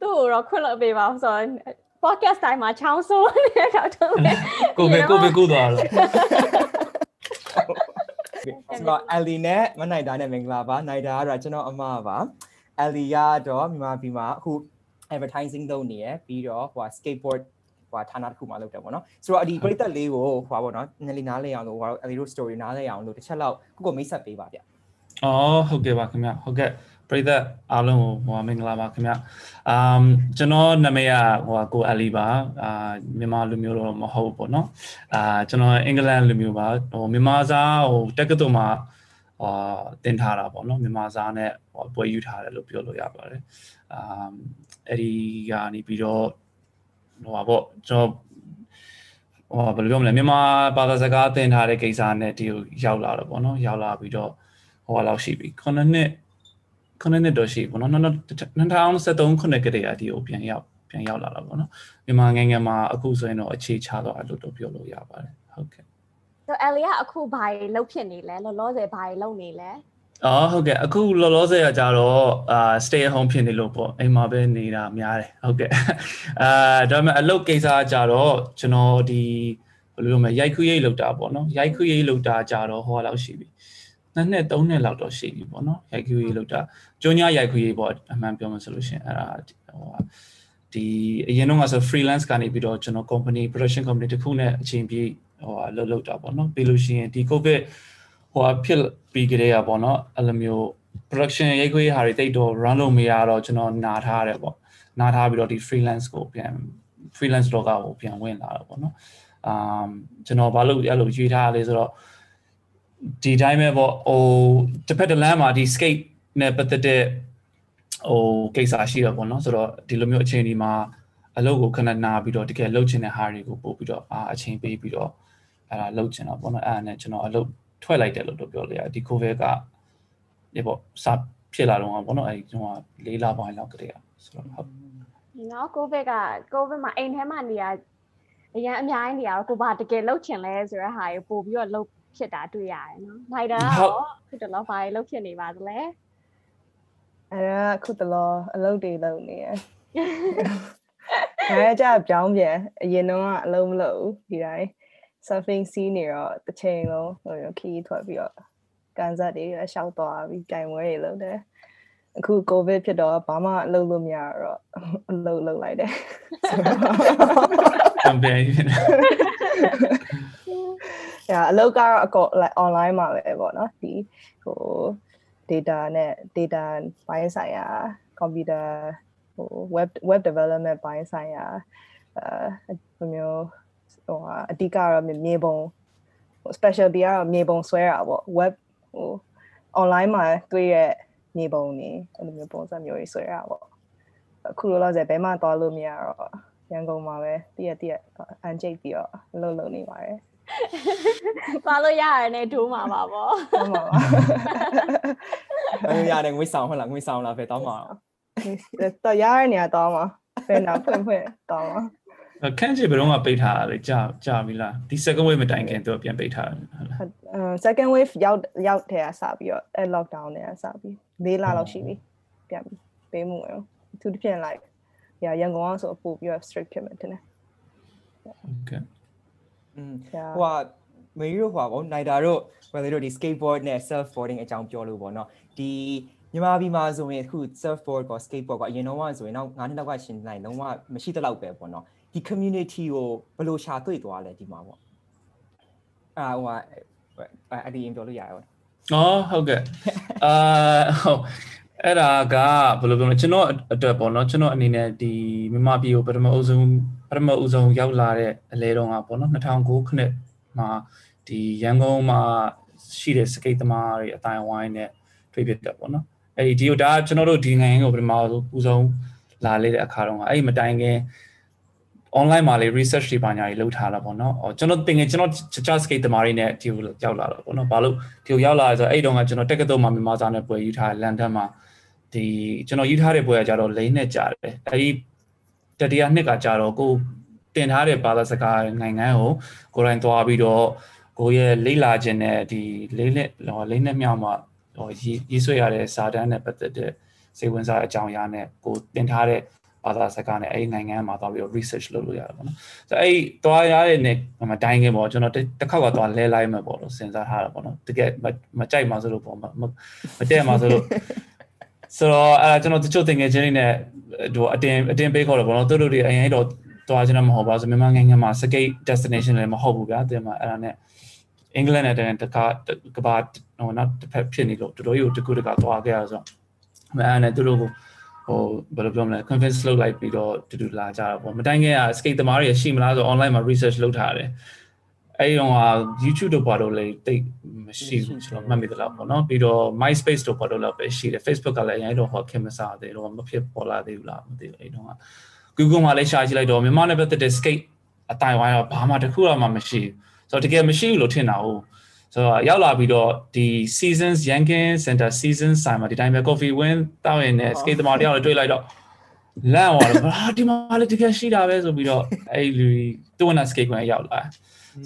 သူ့ကိုတော့ခွင့်လွှတ်ပေးပါဦးဆိုတော့ podcast တိုင်းမှာချောင်းဆိုးနေတဲ့တော့သူပဲကိုပဲကိုပဲကိုသွားတော့ဆိုတော့ Ellie နဲ့မနိုင်တာနဲ့မင်္ဂလာပါနိုင်တာကတော့ကျွန်တော်အမပါ Ellie ကတော့မြန်မာပြည်မှာအခု advertising လုပ်နေရပြီးတော့ဟို skateboard ဟိုဌာနတစ်ခုမှလုပ်တယ်ပေါ့နော်ဆိုတော့ဒီပရိသတ်လေးကိုဟိုပါပေါ့နော်နည်းလေးနားလဲအောင်လို့ဟို Ellie တို့ story နားလဲအောင်လို့တစ်ချက်လောက်ကိုကိုမိတ်ဆက်ပေးပါဗျအော်ဟုတ်ကဲ့ပါခင်ဗျဟုတ်ကဲ့ ပရိသတ်အားလုံးကိုဟိုမင်္ဂလာပါခင်ဗျအမ်ကျွန်တော်နာမည်ကဟိုကိုအလီပါအာမြန်မာလူမျိုးတော့မဟုတ်ပေါ့နော်အာကျွန်တော်အင်္ဂလန်လူမျိုးပါဟိုမြန်မာစားဟိုတက္ကသိုလ်မှာအာတင်ထားတာပေါ့နော်မြန်မာစားနဲ့ဟိုပွဲယူထားတယ်လို့ပြောလို့ရပါတယ်အာအဲ့ဒီကနေပြီးတော့ဟိုပါပေါ့ကျွန်တော်ဟိုဘယ်လိုပြောမလဲမြန်မာဘာသာစကားသင်ထားတဲ့ကိစ္စနဲ့ဒီကိုရောက်လာတော့ပေါ့နော်ရောက်လာပြီးတော့ဟိုလောက်ရှိပြီခုနှစ်နှစ် ခုနှစ်နှစ်တော့ရှိပေါ့နော်2023ခုနှစ်ကတည်းကဒီကိုပြန်ရောက်ပြန်ရောက်လာတာပေါ့နော်မြန်မာငယ်ငယ်မှာအခုဆိုရင်တော့အခြေချတော့အဲ့လိုတော့ပြောလို့ရပါတယ်ဟုတ်ကဲ့ဆိုအယ်လီကအခုဘာတွေလှုပ်ဖြစ်နေလဲလောလောဆယ်ဘာတွေလုပ်နေလဲအော်ဟုတ်ကဲ့အခုလောလောဆယ်ကကြတော့အာ stay at home ဖြစ်နေလို့ပေါ့အိမ်မှာပဲနေတာများတယ်ဟုတ်ကဲ့အာဒါပေမဲ့အလုပ်ကိစ္စကြတော့ကျွန်တော်ဒီဘယ်လိုပြောမလဲရိုက်ခူးရိတ်လောက်တာပေါ့နော်ရိုက်ခူးရိတ်လောက်တာကြတော့ဟိုလောက်ရှိပြီ နှစ်နှစ်သုံးနှစ်လောက်တော့ရှိပြီပေါ့နော်ရိုက်ခူးရိတ်လောက်တာကျွန်းညရိုက်ခူးရိတ်ပေါ့အမှန်ပြောမှဆိုလို့ရှိရင်အဲ့ဒါဟိုဟာဒီအရင်တော့ကဆို freelance ကနေပြီးတော့ကျွန်တော် company production company တစ်ခုနဲ့အချိန်ပြည့်ဟိုဟာလုပ်လုပ်တာပေါ့နော်ပြီးလို့ရှိရင်ဒီ covid ဟိုဖြစ်ပြီးကြတဲ့ရပေါ့နော်အဲ့လိုမျိုး production ရိုက်ခွေးဟာတွေတိတ်တော့ run လုပ်မရတော့ကျွန်တော်နာထားရတယ်ပေါ့နာထားပြီးတော့ဒီ freelance ကိုပြန် freelance တော့ကိုပြန်ဝင်လာတော့ပေါ့နော်အမ်ကျွန်တော်ဘာလို့အဲ့လိုရွေးထားရလဲဆိုတော့ ဒီတိုင်းပဲပေါ့ဟိုတစ်ဖက်တစ်လမ်းမှာဒီ skate နဲ့ပတ်သက်တဲ့ဟိုကိစ္စရှိတော့ပေါ့နော်ဆိုတော့ဒီလိုမျိုးအချိန်ဒီမှာအလုပ်ကိုခဏနာပြီးတော့တကယ်လုပ်ချင်တဲ့ဟာတွေကိုပို့ပြီးတော့အာအချိန်ပေးပြီးတော့အဲ့ဒါလုပ်ချင်တော့ပေါ့နော်အဲ့ဒါနဲ့ကျွန်တော်အလုပ်ထွက်လိုက်တယ်လို့တော့ပြောလို့ရတယ်ဒီ covid ကဒီပေါ့စဖြစ်လာတော့ပေါ့နော်အဲဒီကျွန်တော်လေးလပိုင်းလောက်ကတည်းကဆိုတော့ဟုတ်နော်ကိုဗစ်ကကိုဗစ်မှာအိမ်ထဲမှာနေရအရင်အများကြီးနေရတော့ကိုဘာတကယ်လှုပ်ချင်လဲဆိုတဲ့ဟာကိုပို့ပြီးတော့လှုပ် ဖြစ်တာတွေ့ရတယ်နော်။နိုင်တာကတော့ခုတလောဘာတွေလှုပ်ဖြစ်နေပါသလဲအဲ့ဒါခုတလောအလုပ်တွေလုပ်နေရယ်အဲကြပြောင်းပြန်အရင်တော့ကအလုပ်မလုပ်ဘူးဒီတိုင်း surfing scene နေတော့တစ်ချိန်လုံးဟိုခီးထွက်ပြီးတော့ကန်ဆက်တွေရှောက်သွားပြီးကြိုင်ဝဲတွေလုပ်တယ်အခု covid ဖြစ်တော့ဘာမှအလုပ်လုပ်မရတော့အလုပ်လုပ်လိုက်တယ်ကမ်ပိန်း။ညာ အလုပ်ကတော့အကော like online မှာပဲပေါ့နော်ဒီဟို data နဲ့ data ဘိုင်းဆိုင်ရာ computer ဟို web web development ဘိုင်းဆိုင်ရာအဲမျိုးဟိုအဓိကတော့မြေပုံဟို specialty ကတော့မြေပုံဆွဲတာပေါ့ web ဟို online မှာတွေ့ရမြေပုံနေအဲ့လိုမျိုးပုံစံမျိုးတွေဆွဲတာပေါ့အခုလောလောဆယ်ဘယ်မှသွားလို့မရတော့ရန်ကုန်မှာပဲတည့်ရတည့်ရအန်ကျိတ်ပြီးတော့အလုပ်လုပ်နေပါတယ်။ သွားလို့ရရတဲ့ဒိုးမှာပါပေါ့ဟုတ်ပါပါအဲ့ရတယ်ငွေဆောင်ဟုတ်လားငွေဆောင်လားပဲတောင်းပါအောင်တော့ရရနေရတော့မှာဖယ်နာဖွင့်ဖွင့်တော့မှာခန်းချေဘယ်တော့မှပိတ်ထားတာလေကြာကြာပြီလားဒီ second wave မတိုင်ခင်သူကပြန်ပိတ်ထားတယ်ဟုတ်လားအဲ second wave ရောက်ရောက်တဲ့ကစပြီးတော့အဲ lockdown နဲ့စပြီး၄လလောက်ရှိပြီပြန်ပြီးပေးမှုရောသူတစ်ပြန် like ရရန်ကုန်အောင်ဆိုပို့ပြီးတော့ strict ဖြစ်မယ်တင်တယ်ဟုတ်ကဲ့ อืมညာဟိုကမေရီတို့ဟိုပါဗောနိုင်တာတို့ဝယ်တို့ဒီ skateboard နဲ့ surf boarding အကြောင်းပြောလို့ဗောနော်ဒီမြန်မာပြည်မှာဆိုရင်အခု surf board က skateboard ကအရင်တော့ဆိုရင်နောက်9နှစ်လောက်ကရှင်နိုင်လုံးဝမရှိတဲ့လောက်ပဲဗောနော်ဒီ community ကိုဘယ်လိုရှာတွေ့သွားလဲဒီမှာဗောအာဟိုကအဲ့ဒီရင်ပြောလို့ရရောအော်ဟုတ်ကဲ့အာဟုတ် အဲ့ဒါကဘယ်လိုပြောမလဲကျွန်တော်အတွက်ပေါ့နော်ကျွန်တော်အနေနဲ့ဒီမြန်မာပြည်ကိုပထမအဆုံးပထမအဆုံးရောက်လာတဲ့အလဲတော့ကပေါ့နော်2009ခုနှစ်မှာဒီရန်ကုန်မှာရှိတဲ့စကိတ်သမားတွေအတိုင်းဝိုင်းနဲ့တွေ့ဖြစ်တယ်ပေါ့နော်အဲ့ဒီဒီဒါကျွန်တော်တို့ဒီနိုင်ငံကိုပထမဦးဆုံးလာလေတဲ့အခါတော့အဲ့ဒီမတိုင်ခင် online မှာလေ research တွေပါညာတွေလုပ်ထားတာပေါ့နော်။အော်ကျွန်တော်တင်ငယ်ကျွန်တော် Java skate တမားတွေနဲ့ဒီကိုရောက်လာတော့ပေါ့နော်။ဘာလို့ဒီကိုရောက်လာလဲဆိုတော့အဲ့တုန်းကကျွန်တော်တက္ကသိုလ်မှာမြန်မာစာနဲ့ပွဲယူထားလန်ဒန်မှာ ဒီကျွန်တော်ယူထားတဲ့ပွဲကကြတော့လိမ့်နဲ့ကြာတယ်။အဲ့ဒီတတိယနှစ်ကကြာတော့ကိုတင်ထားတဲ့ဘာသာစကားနိုင်ငံကိုကိုယ်တိုင်သွားပြီးတော့ကိုရဲ့လိမ့်လာခြင်းနဲ့ဒီလိမ့်နဲ့လိမ့်နဲ့မြောက်မှာဟိုရေးဆွဲရတဲ့စာတမ်းနဲ့ပတ်သက်တဲ့စိတ်ဝင်စားတဲ့အကြောင်းအရာနဲ့ကိုတင်ထားတဲ့ဘာသာစကားနဲ့အဲ့ဒီနိုင်ငံမှာသွားပြီးတော့ research လုပ်လို့ရတယ်ပေါ့နော်ဆိုတော့အဲ့ဒီသွားရတဲ့နေ့မဒိုင်းခင်ပေါ့ကျွန်တော်တစ်ခေါက်ကသွားလဲလိုက်မှာပေါ့လို့စဉ်းစားထားတာပေါ့နော်တကယ်မကြိုက်မှဆိုလို့ပေါ့မတဲ့မှဆိုလို့ ဆိုတော့အဲကျွန်တော်တချို့သင်ငယ်ချင်းတွေနဲ့ဟိုအတင်အတင်ပေးခေါ်တယ်ပေါ့နော်သူတို့တွေအရင်တော့သွားချင်တာမဟုတ်ပါဘူးမြန်မာနိုင်ငံမှာ skate destination လည်းမဟုတ်ဘူးဗျာတင်မှာအဲ့ဒါနဲ့အင်္ဂလန်နဲ့တကတကားကဘာဟိုနောက်တစ်ဖက်ဖြစ်နေလို့တော်တော်ကြီးကိုတကူတကာသွားခဲ့ရဆိုတော့အဲ့နဲ့သူတို့ကိုဟိုဘယ်လိုပြောမလဲ conference လုပ်လိုက်ပြီးတော့တူတူလာကြတာပေါ့မတိုင်းခင်က skate သမားတွေရှိမလားဆို online မှာ research လုပ်ထားတယ် အဲ့ဒီတော့ YouTube တို့ဘာလို့လဲတိတ်မရှိဘူးကျွန်တော်မှတ်မိသလားပေါ့နော်ပြီးတော့ MySpace တို့ဘာလို့လဲပဲရှိတယ် Facebook ကလည်းအရင်တော့ဟောခင်မစားသေးတော့မဖြစ်ပေါ်လာသေးဘူးလားမသိဘူးအဲ့တော့ Google မှာလည်းရှာကြည့်လိုက်တော့မြန်မာနဲ့ပတ်သက်တဲ့ skate အတိုင်းဝိုင်းတော့ဘာမှတခုမှမရှိဘူးဆိုတော့တကယ်မရှိဘူးလို့ထင်တာဟုတ်ဆိုတော့ရောက်လာပြီးတော့ဒီ seasons yankin center season ဆိုင်မှာဒီတိုင်းပဲ coffee win တောက်ရင်လည်း skate သမားတယောက်လည်းတွေ့လိုက်တော့လန့်သွားတော့ဟာဒီမှာလည်းတကယ်ရှိတာပဲဆိုပြီးတော့အဲ့လူတူဝနာ skate ကိုရောက်လာ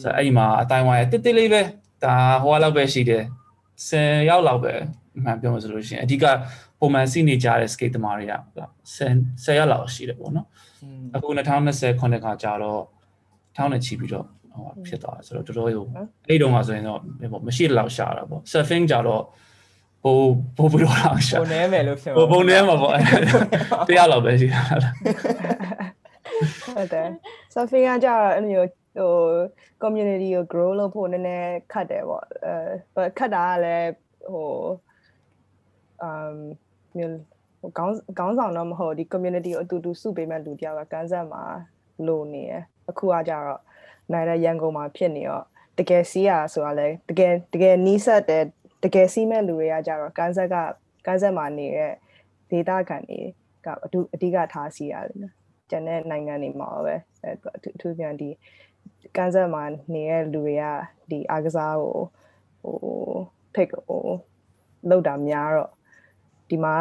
ဆိုတော့အဲ့ဒီမှာအတိုင်းဝိုင်းတစ်တစ်လေးပဲဒါဟိုလောက်ပဲရှိတယ်10ရောက်လောက်ပဲမှန်ပြောမှဆိုလို့ရှိရင်အဓိကပုံမှန်စီးနေကြတဲ့ skate သမားတွေက10 10ရက်လောက်ရှိတယ်ပေါ့နော်အခု2020ခုနှစ်ကကြာတော့ထောင်းနဲ့ချီပြီးတော့ဟိုဖြစ်သွားဆိုတော့တော်တော်ဟိုအဲ့တုန်းကဆိုရင်တော့မရှိတော့ရှာတာပေါ့ surfing ကြတော့ဟိုပို့ပြီးတော့ရှာပုံနေမယ်လို့ဖြစ်ဟိုပုံနေမှာပေါ့တရားလောက်ပဲရှိတာလားဟုတ်တယ် surfing ကကြတော့အဲ့လိုမျိုး ဟို community ကို grow လုပ်ဖို့နည်းနည်းခတ်တယ်ပေါ့အဲခတ်တာကလည်းဟို um မျိုးဟိုခေါင်းခေါင်းဆောင်တော့မဟုတ်ဒီ community ကိုအတူတူစုပေးမဲ့လူတယောက်ကကန်ဆက်မှာလိုနေရအခုကကြတော့နိုင်တဲ့ရန်ကုန်မှာဖြစ်နေတော့တကယ်စီးရဆိုတာလဲတကယ်တကယ်နီးစပ်တဲ့တကယ်စီးမဲ့လူတွေကကြတော့ကန်ဆက်ကကန်ဆက်မှာနေတဲ့ဒေတာခံတွေကအတူအဓိကထားစီးရတယ်နော်ကျန်တဲ့နိုင်ငံတွေမှာပဲအဲအထူးပြန်ဒီ ကန်ဆက်မှာနေတဲ့လူတွေကဒီအားကစားကိုဟိုဖိတ်ဟိုလောက်တာများတော့ဒီမှာ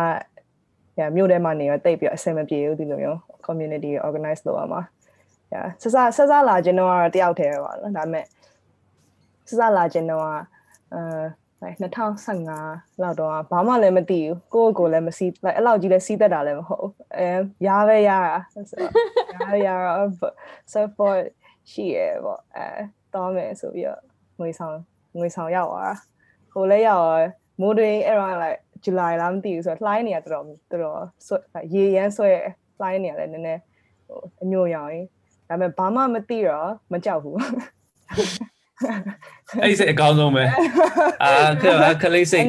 ရမြို့ထဲမှာနေတော့တိတ်ပြီးအဆင်မပြေဘူးဒီလိုမျိုး community organize လုပ်ရမှာရဆဆဆဆလာကျွန်တော်ကတော့တယောက်တည်းပဲပါနော်ဒါပေမဲ့ဆဆလာကျွန်တော်ကအဲ2015လောက်တော့ဘာမှလည်းမသိဘူးကိုယ့်ကိုယ်လည်းမစီးအဲ့လောက်ကြီးလည်းစီးတတ်တာလည်းမဟုတ်အဲရားပဲရတာဆိုတော့ရားရ support ရှိရပေါ့အဲတောင်းမယ်ဆိုပြီးတော့ငွေဆောင်ငွေဆောင်ရောက်သွားဟိုလည်းရောက်မိုးတွင်အဲ့တော့ like ဇူလိုင်လားမသိဘူးဆိုတော့လှိုင်းနေရတော်တော်တော်ဆွရေရမ်းဆွဲလှိုင်းနေရလဲနည်းနည်းဟိုအညို့ရောင်ရင်ဒါပေမဲ့ဘာမှမသိတော့မကြောက်ဘူးအဲ့ဒီစိတ်အကောင်းဆုံးပဲအာခက်ခလေးစိတ်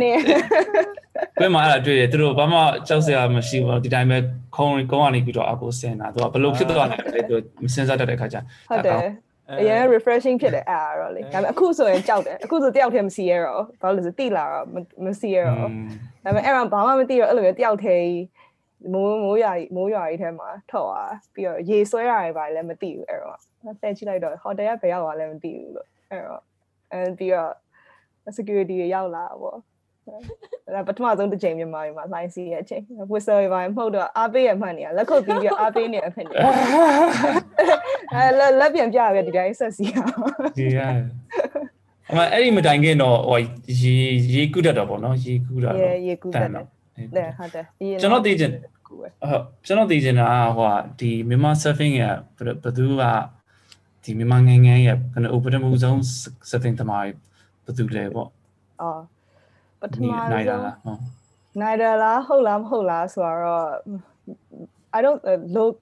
ဘယ်မှာအဲ့ဒါတွေ့တယ်သူတို့ဘာမှကြောက်စရာမရှိဘူးဒီတိုင်းပဲခုံကုန်းကနေပြီးတော့အကိုစင်တာသူကဘလို့ဖြစ်သွားလဲသူမစင်စားတတ်တဲ့ခါကျဟုတ်တယ်အရင် refreshing ဖြစ်တယ်အဲ့တော့လေဒါပေမဲ့အခုဆိုရင်ကြောက်တယ်အခုဆိုတယောက်တည်းမစီရတော့ဘာလို့လဲဆိုတိလာတော့မစီရတော့ဒါပေမဲ့အဲ့တော့ဘာမှမသိတော့အဲ့လိုမျိုးတယောက်တည်းမိုးမိုးရွာမိုးရွာကြီးထဲမှာထောက်သွားပြီးတော့ရေဆွဲရတယ်ပါလည်းမသိဘူးအဲ့တော့တဲ့ကြည့်လိုက်တော့ဟိုတယ်ကဘယ်ရောက်သွားလဲမသိဘူးလို့အဲ့တော့အဲပြီးတော့ security ရောက်လာပေါ့ ဒါပထမဆုံးတစ်ချိန်မြန်မာပြည်မှာလိုင်းစီရဲ့အချိန်ဝစ်ဆယ်ပိုင်းမဟုတ်တော့အားပေးရမှန်နေရလက်ခုပ်ပြီးပြီးအားပေးနေအဖြစ်နေအဲလက်လက်ပြန်ပြရဒီတိုင်းဆက်စီအောင်ဒီရအမအဲ့ဒီမတိုင်ခင်တော့ဟိုရေရေကူးတတ်တော့ဗောနော်ရေကူးတာတော့ရေကူးတတ်တယ်တယ်ဟုတ်တယ်ကျွန်တော်သိချင်ဟုတ်ကျွန်တော်သိချင်တာဟိုဒီမြန်မာ surfing ရဲ့ဘယ်သူကဒီမြန်မာငယ်ငယ်ရဲ့ဘယ်လိုပထမဆုံး surfing သမားဘယ်သူလဲပေါ့အော် ပထမဆုံးနိုင်တာလားဟုတ်နိုင်တာလားဟုတ်လားမဟုတ်လားဆိုတော့ I don't look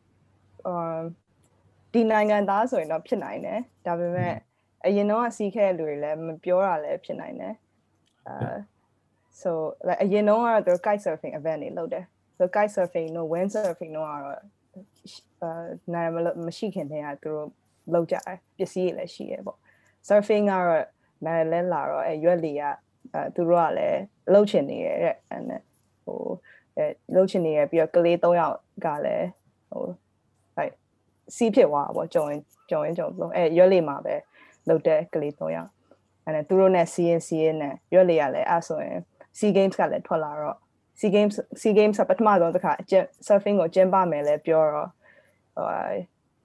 um ဒီနိုင်ငံသားဆိုရင်တော့ဖြစ်နိုင်တယ်ဒါပေမဲ့အရင်တော့စီးခဲ့တဲ့လူတွေလည်းမပြောတာလည်းဖြစ်နိုင်တယ်အဲ so like အရင်တော့ကတော့သူ kite surfing event တွေလုပ်တယ် so kite surfing တို့ wind surfing တို့ကတော့အဲနိုင်မလို့မရှိခင်တည်းကသူတို့လုပ်ကြတယ်ပစ္စည်းတွေလည်းရှိရပေါ့ surfing ကတော့နိုင်လဲလာတော့အဲရွက်လီက အဲသူတို့ကလည်းလှုပ်ချင်နေရတဲ့အဲဟိုအဲလှုပ်ချင်နေရပြီးတော့ကလေး၃ယောက်ကလည်းဟို like စီးဖြစ်သွားပေါ့ကြုံရင်ကြုံရင်ကြုံလို့အဲရွက်လီမှာပဲလှုပ်တဲ့ကလေး၃ယောက်အဲသူတို့နဲ့စီးရင်စီးရင်နဲ့ရွက်လီကလည်းအဲဆိုရင် SEA Games ကလည်းထွက်လာတော့ SEA Games SEA Games ပထမဆုံးတစ်ခါ surfing ကိုကျင်းပမယ်လဲပြောတော့ဟို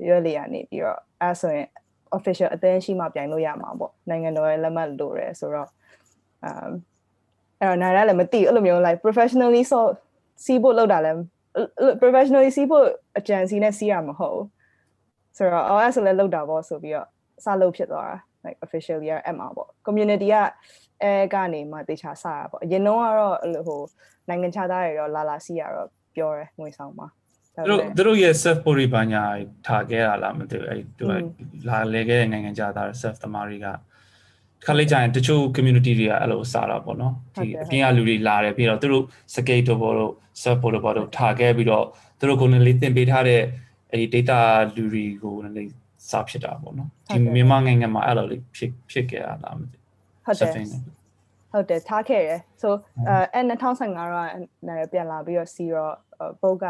ရွက်လီကနေပြီးတော့အဲဆိုရင် official အသင်းရှိမှပြိုင်လို့ရမှာပေါ့နိုင်ငံတော်ရဲ့လက်မှတ်လိုတယ်ဆိုတော့ um အဲ့တော့နိုင်ရလည်းမသိအဲ့လိုမျိုး like professionally ဆော့စီးဖို့လောက်တာလဲ professionally စီးဖို့အကြံစီနဲ့စီးရမှာမဟုတ်ဘူးဆိုတော့ OS လည်းလောက်တာပေါ့ဆိုပြီးတော့စလုပ်ဖြစ်သွားတာ like officially ရအမှာပေါ့ community ကအဲကနေမှတေချာစရပေါ့အရင်တော့ကတော့အဲ့လိုဟိုနိုင်ငံခြားသားတွေတော့လာလာစီးရတော့ပြောတယ်ငွေဆောင်မှာသူတို့သူတို့ရဲ့ self body ဘာညာထားခဲ့ရလားမသိဘူးအဲ့သူကလာလဲခဲ့တဲ့နိုင်ငံခြားသား self သမားတွေက ခါလေးကြရင်တချို့ community တွေကအဲ့လိုစားတာပေါ့နော်ဒီအပြင်ကလူတွေလာတယ်ပြီးတော့သူတို့ skate တို့ဘောတို့ self body ဘောတို့ထားခဲ့ပြီးတော့သူတို့ကိုယ်နဲ့လေးသင်ပေးထားတဲ့အဲ့ဒီ data လူတွေကိုလည်းစားဖြစ်တာပေါ့နော်ဒီမြန်မာနိုင်ငံမှာအဲ့လိုလေးဖြစ်ဖြစ်ခဲ့ရလားမသိဟုတ်တယ်ဟုတ်တယ်ထားခဲ့ရယ်ဆိုအဲ2015တော့ပြန်လာပြီးတော့စီတော့ဘုတ်က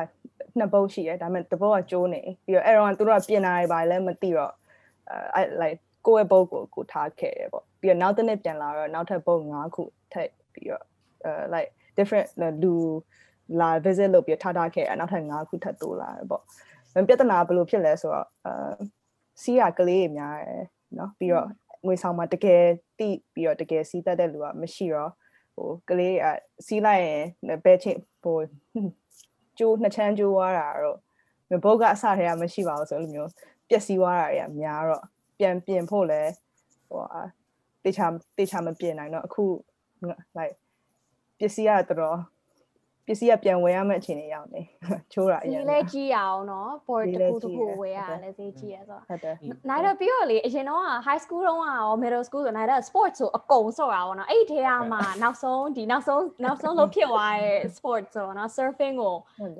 နှစ်ဘုတ်ရှိရယ်ဒါပေမဲ့တဘုတ်ကကျိုးနေပြီးတော့အဲ့တော့သူတို့ကပြင်လာတွေပါလည်းမသိတော့အဲ like ကိုယ့်ရဲ့ဘုတ်ကိုကိုထားခဲ့ရယ်ပေါ့ပြီးတော့နောက်တစ်နေ့ပြန်လာတော့နောက်ထပ်ဘုတ်၅ခုထပ်ပြီးတော့အဲ like different လူလာ visit လုပ်ပြီးထားထားခဲ့ရနောက်ထပ်၅ခုထပ်တိုးလာတယ်ပေါ့ပြဿနာဘယ်လိုဖြစ်လဲဆိုတော့အဲစီးရကလေးတွေများရယ်เนาะပြီးတော့ငွေဆောင်မှာတကယ်တိပြီးတော့တကယ်စီးတတ်တဲ့လူကမရှိတော့ဟိုကလေးကစီးလိုက်ရင်ဘဲချင်းဟိုကျိုးနှစ်ချမ်းကျိုးသွားတာတော့ဘုတ်ကအစထဲကမရှိပါဘူးဆိုလိုမျိုးပျက်စီးသွားတာတွေကများတော့ ပြန်ပြင်ဖို့လဲဟိုတေချာတေချာမပြင်နိုင်တော့အခု like ပစ္စည်းကတော်တော်ပစ္စည်းကပြန်ဝယ်ရမယ့်အခြေအနေရောက်နေချိုးတာအရင်လေကြီးရအောင်နော် board တစ်ခုတစ်ခုဝယ်ရလဲဈေးကြီးရဆိုဟုတ်တယ်နိုင်တော့ပြီးတော့လေအရင်တော့ high school တုန်းကရော middle school ဆိုနိုင်တော့ sports ဆိုအကုန်ဆော့တာပေါ့နော်အဲ့ဒီထဲမှာနောက်ဆုံးဒီနောက်ဆုံးနောက်ဆုံးလို့ဖြစ်သွားတဲ့ sports ဆိုနော် surfing ကို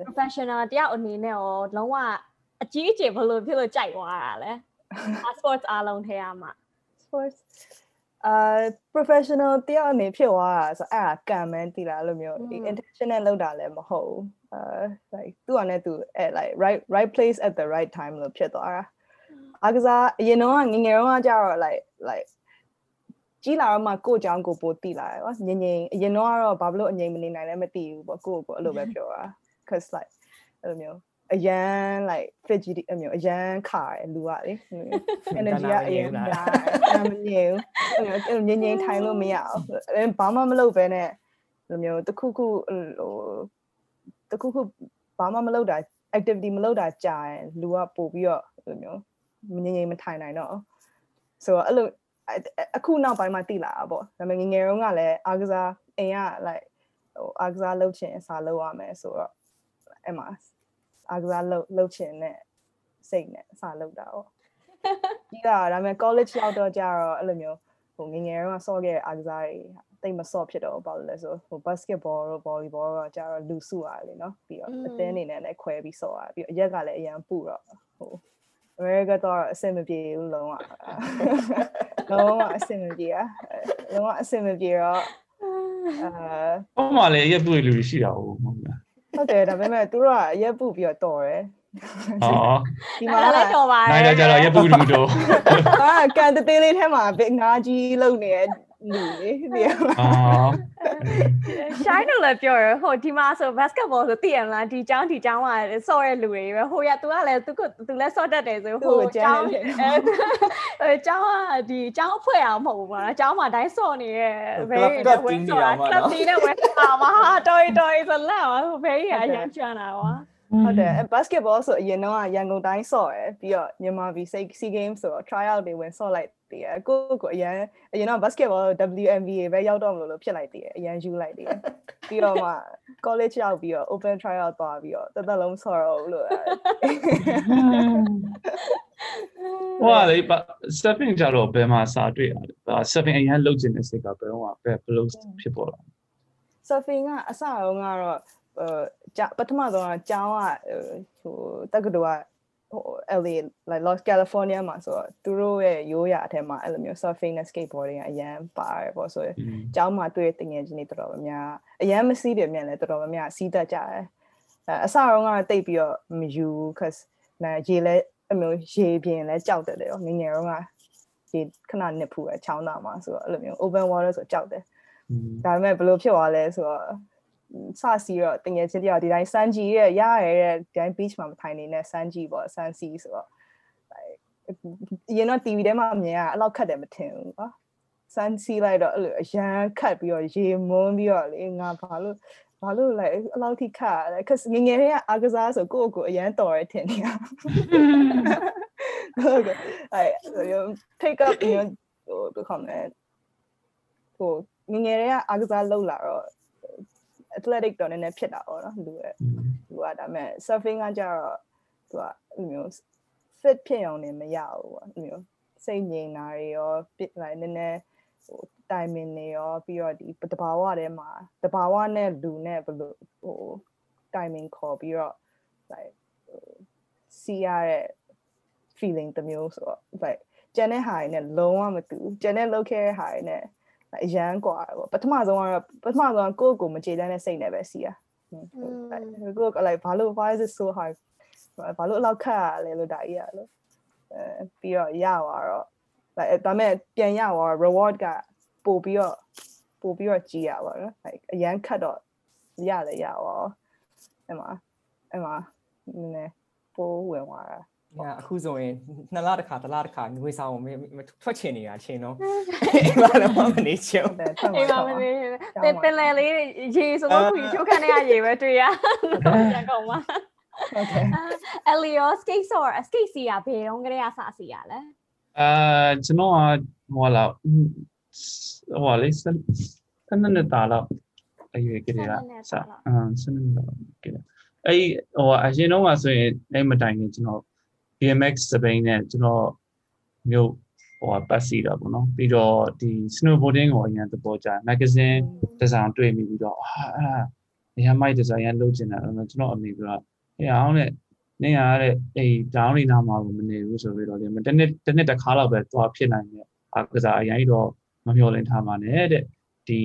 professional တယောက်အနေနဲ့ရောလုံးဝအကြီးအကျယ်ဘယ်လိုဖြစ်လို့ကြိုက်သွားတာလဲ sports အားလုံးထဲမှာ sports အာ professional တယောက်အနေဖြစ်သွားတာဆိုအဲ့ဒါကံမန်းတီလာလို့မျိုး intentional လောက်တာလည်းမဟုတ်ဘူးအာ like သူ့အနေနဲ့သူ at like right right place at the right time လို့ဖြစ်သွားတာအကစားအရင်တော့ငငယ်တော့ကျတော့ like like ကြီးလာတော့မှကို့အကြောင်းကိုပိုတိလာတယ်ကွာငငယ်အရင်တော့ကတော့ဘာလို့အငြိမ်မနေနိုင်လဲမသိဘူးပေါ့ကို့ကိုအဲ့လိုပဲပြောတာ cuz like အဲ့လိုမျိုး အရန် like fidgety အမျိုးအရန်ခါတယ်လူကလေ energy ကအရင်များတယ်မမြင်ဘူးအဲ့လိုငြိမ်ငြိမ်ထိုင်လို့မရအောင်ဘာမှမလုပ်ဘဲနဲ့လိုမျိုးတခုခုဟိုတခုခုဘာမှမလုပ်တာ activity မလုပ်တာကြာရင်လူကပို့ပြီးတော့လိုမျိုးမငြိမ်ငြိမ်မထိုင်နိုင်တော့ဆိုတော့အဲ့လိုအခုနောက်ပိုင်းမှာတိလာတာပေါ့ဒါပေမဲ့ငငယ်တုန်းကလည်းအားကစားအိမ်က like ဟိုအားကစားလုပ်ချင်အစားလုပ်ရမယ်ဆိုတော့အဲ့မှာ အားကစားလုပ်လုပ်ချင်တဲ့စိတ်နဲ့အစလုပ်တာပေါ့ပြီးတာဒါပေမဲ့ college ရောက်တော့ကြတော့အဲ့လိုမျိုးဟိုငငယ်တော့ဆော့ခဲ့တဲ့အားကစားတွေတိတ်မဆော့ဖြစ်တော့ဘာလို့လဲဆိုဟို basketball တို့ volleyball တော့ကြတော့လူစုရတယ်လေနော်ပြီးတော့အသင်းအနေနဲ့လည်းခွဲပြီးဆော့ရပြီးအရက်ကလည်းအရန်ပူတော့ဟို America တော့အဆင်မပြေဘူးလုံးဝလုံးဝအဆင်မပြေอ่ะလုံးဝအဆင်မပြေတော့အာဟောမှလည်းရက်ပွေလူရှိတာဟုတ်မဟုတ်လား ဟုတ်တယ်ဒါပေမဲ့သူတို့ကရက်ပုပြီးတော့တော်တယ်ဟောဒီမှာလည်းတော်ပါနိုင်တော့ကြတော့ရက်ပုလူတော့ဟာကန်တသေးလေးထဲမှာဘငါးကြီးလုံနေ လူလေဒီအော်ရှိုင်းတော့လည်းပြောရဟိုဒီမှာဆို basketball ဆိုသိရမလားဒီကျောင်းဒီကျောင်းကဆော့ရလူတွေပဲဟိုရ तू ကလည်း तू က तू လည်းဆော့တတ်တယ်ဆိုဟိုကျောင်းအဲကျောင်းကဒီကျောင်းဖွဲ့အောင်မဟုတ်ဘူးပေါ့နော်ကျောင်းမှာတိုင်းဆော့နေရဲ့ very ဝဲဆော့တာ club တီးနဲ့ဝဲအောင်မှာတော်တော်ဆိုလက်အောင် very အရန်ချမ်းတာကွာဟုတ်တယ် basketball ဆိုအရင်တော့ရန်ကုန်တိုင်းဆော့ရယ်ပြီးတော့မြန်မာပြည် SEA Games ဆိုတော့ try out တွေဝင်ဆော့လိုက် တည်ရကိုကိုအရင်အရင်တော့ basketball WNBA ပဲရောက်တော့မလို့လို့ဖြစ်လိုက်တည်ရအရင်ယူလိုက်တည်ရပြီးတော့မှ college ရောက်ပြီးတော့ open trial သွားပြီးတော့တသက်လုံးဆော့ရောလို့ဟိုလေ stepping ကြတော့ဘယ်မှာစာတွေ့ရလဲ stepping အရင်လုတ်ကျင်တဲ့စိတ်ကဘယ်တော့မှဘယ်ဘလို့ဖြစ်ပေါ်လာ surfing ကအစတော့ကတော့အဲပထမဆုံးကကျောင်းကဟိုတက္ကသိုလ်က ဟို LA like Los California မှာဆိုတော့သူတို့ရဲ့ရိုးရာအထက်မှာအဲ့လိုမျိုး surfing နဲ့ skateboarding ကအရန်ပါတယ်ပေါ့ဆိုရင်ကျောင်းမှာတွေ့တဲ့ငယ်ချင်းတွေတော်တော်များများအရန်မစီးတယ်မြန်လဲတော်တော်များများစီးတတ်ကြတယ်အဲအစတော့ကတိတ်ပြီးတော့မယူ cuz နာရေလဲအမျိုးရေပြင်လဲကြောက်တယ်လေငငယ်တော့ကရေခဏနစ်ဖူးပဲချောင်းသားမှာဆိုတော့အဲ့လိုမျိုး open water ဆိုကြောက်တယ်ဒါပေမဲ့ဘယ်လိုဖြစ်သွားလဲဆိုတော့ စစီတော့တငယ်ချင်းတယောက်ဒီတိုင်းစမ်းကြည့်ရဲ့ရရတဲ့ဒီတိုင်း beach မှာမထိုင်နေတဲ့စမ်းကြည့်ပေါ့စမ်းစီဆိုတော့ရင်တော့ TV ထဲမှာမြင်ရအဲ့လောက်ခက်တယ်မထင်ဘူးကွာစမ်းစီလိုက်တော့အဲ့လိုအရန်ခတ်ပြီးတော့ရေမွန်းပြီးတော့လေငါဘာလို့ဘာလို့ like အလောက်ထိခါလဲ cuz ငယ်ငယ်လေးကအားကစားဆိုကိုယ့်ကိုယ်အရန်တော်ရထင်နေရကိုယ့်ကိုအဲ pick up ဟိုဘယ်ခေါမလဲဟိုငယ်ငယ်လေးကအားကစားလုပ်လာတော့ athletic တော့နည်းနည်းဖြစ်တာပေါ့နော်လူရဲ့သူကဒါပေမဲ့ surfing ကကြတော့သူကအဲ့မျိုး fit ဖြစ်အောင်နေမရဘူးပေါ့အဲ့မျိုးစိတ်ငြိမ်တာတွေရောပြစ်လိုက်နည်းနည်းဟို timing တွေရောပြီးတော့ဒီတဘာဝထဲမှာတဘာဝနဲ့လူနဲ့ဘယ်လိုဟို timing ခေါ်ပြီးတော့ like စီရတဲ့ feeling တစ်မျိုးဆိုတော့ like ကျန်တဲ့ဟာတွေနဲ့လုံးဝမတူကျန်တဲ့လောက်ခဲ့တဲ့ဟာတွေနဲ့ အရန်กว่าပေါ့ပထမဆုံးကတော့ပထမဆုံးကကိုယ့်ကိုမကြေတမ်းတဲ့စိတ်နဲ့ပဲစီရကိုယ့်က like ဘာလို့ why is it so hard ဘာလို့အလောက်ခက်ရလဲလို့ဒါကြီးရလို့အဲပြီးတော့ရသွားတော့ like ဒါမဲ့ပြန်ရသွား reward ကပို့ပြီးတော့ပို့ပြီးတော့ကြီးရပါတော့ like အရန်ခက်တော့ရလဲရသွားအဲ့မှာအဲ့မှာနည်းနည်းပိုးဝင်သွားတာ ညာ အခုဆိုရင်နှစ်လတစ်ခါတစ်လတစ်ခါငွေဆောင်မထွက်ချင်နေတာချင်းတော့အိမ်မှာလည်းမနေချင်ဟုတ်တယ်ထွက်အိမ်မှာမနေပင်ပင်လေလေးရေဆိုတော့ခွေချိုးခန့်တဲ့ရေပဲတွေ့ရရကောင်ပါဟုတ်တယ်အလီယော skate ဆော် skate စီရဘယ်တော့ကလေးကစစီရလဲအာကျွန်တော်ကဟိုလာဟိုလေစစနနဲ့တာတော့အရွယ်ကလေးကစအမ်စနနဲ့တော့ကလေးအဲ့ဟိုအရင်တော့ဆိုရင်အဲ့မတိုင်ခင်ကျွန်တော် BMX စပိန်နဲ့ကျွန်တော်မြို့ဟိုပတ်စီတာပေါ့နော်ပြီးတော့ဒီ snowboarding ကိုအရင်သဘောကျ magazine ဒီဇိုင်းတွေ့မိပြီးတော့အာအဲ့ဒါနေရာမိုက်ဒီဇိုင်းရလုပ်ချင်တာအဲ့တော့ကျွန်တော်အမေကအေးအောင်နဲ့နေရတဲ့အေး down နေနာမှာမနေဘူးဆိုပြီးတော့ဒီတစ်နှစ်တစ်နှစ်တစ်ခါလောက်ပဲသွားဖြစ်နိုင်တယ်အာကစားအရင်တော့မမျှော်လင့်ထားပါနဲ့တဲ့ဒီ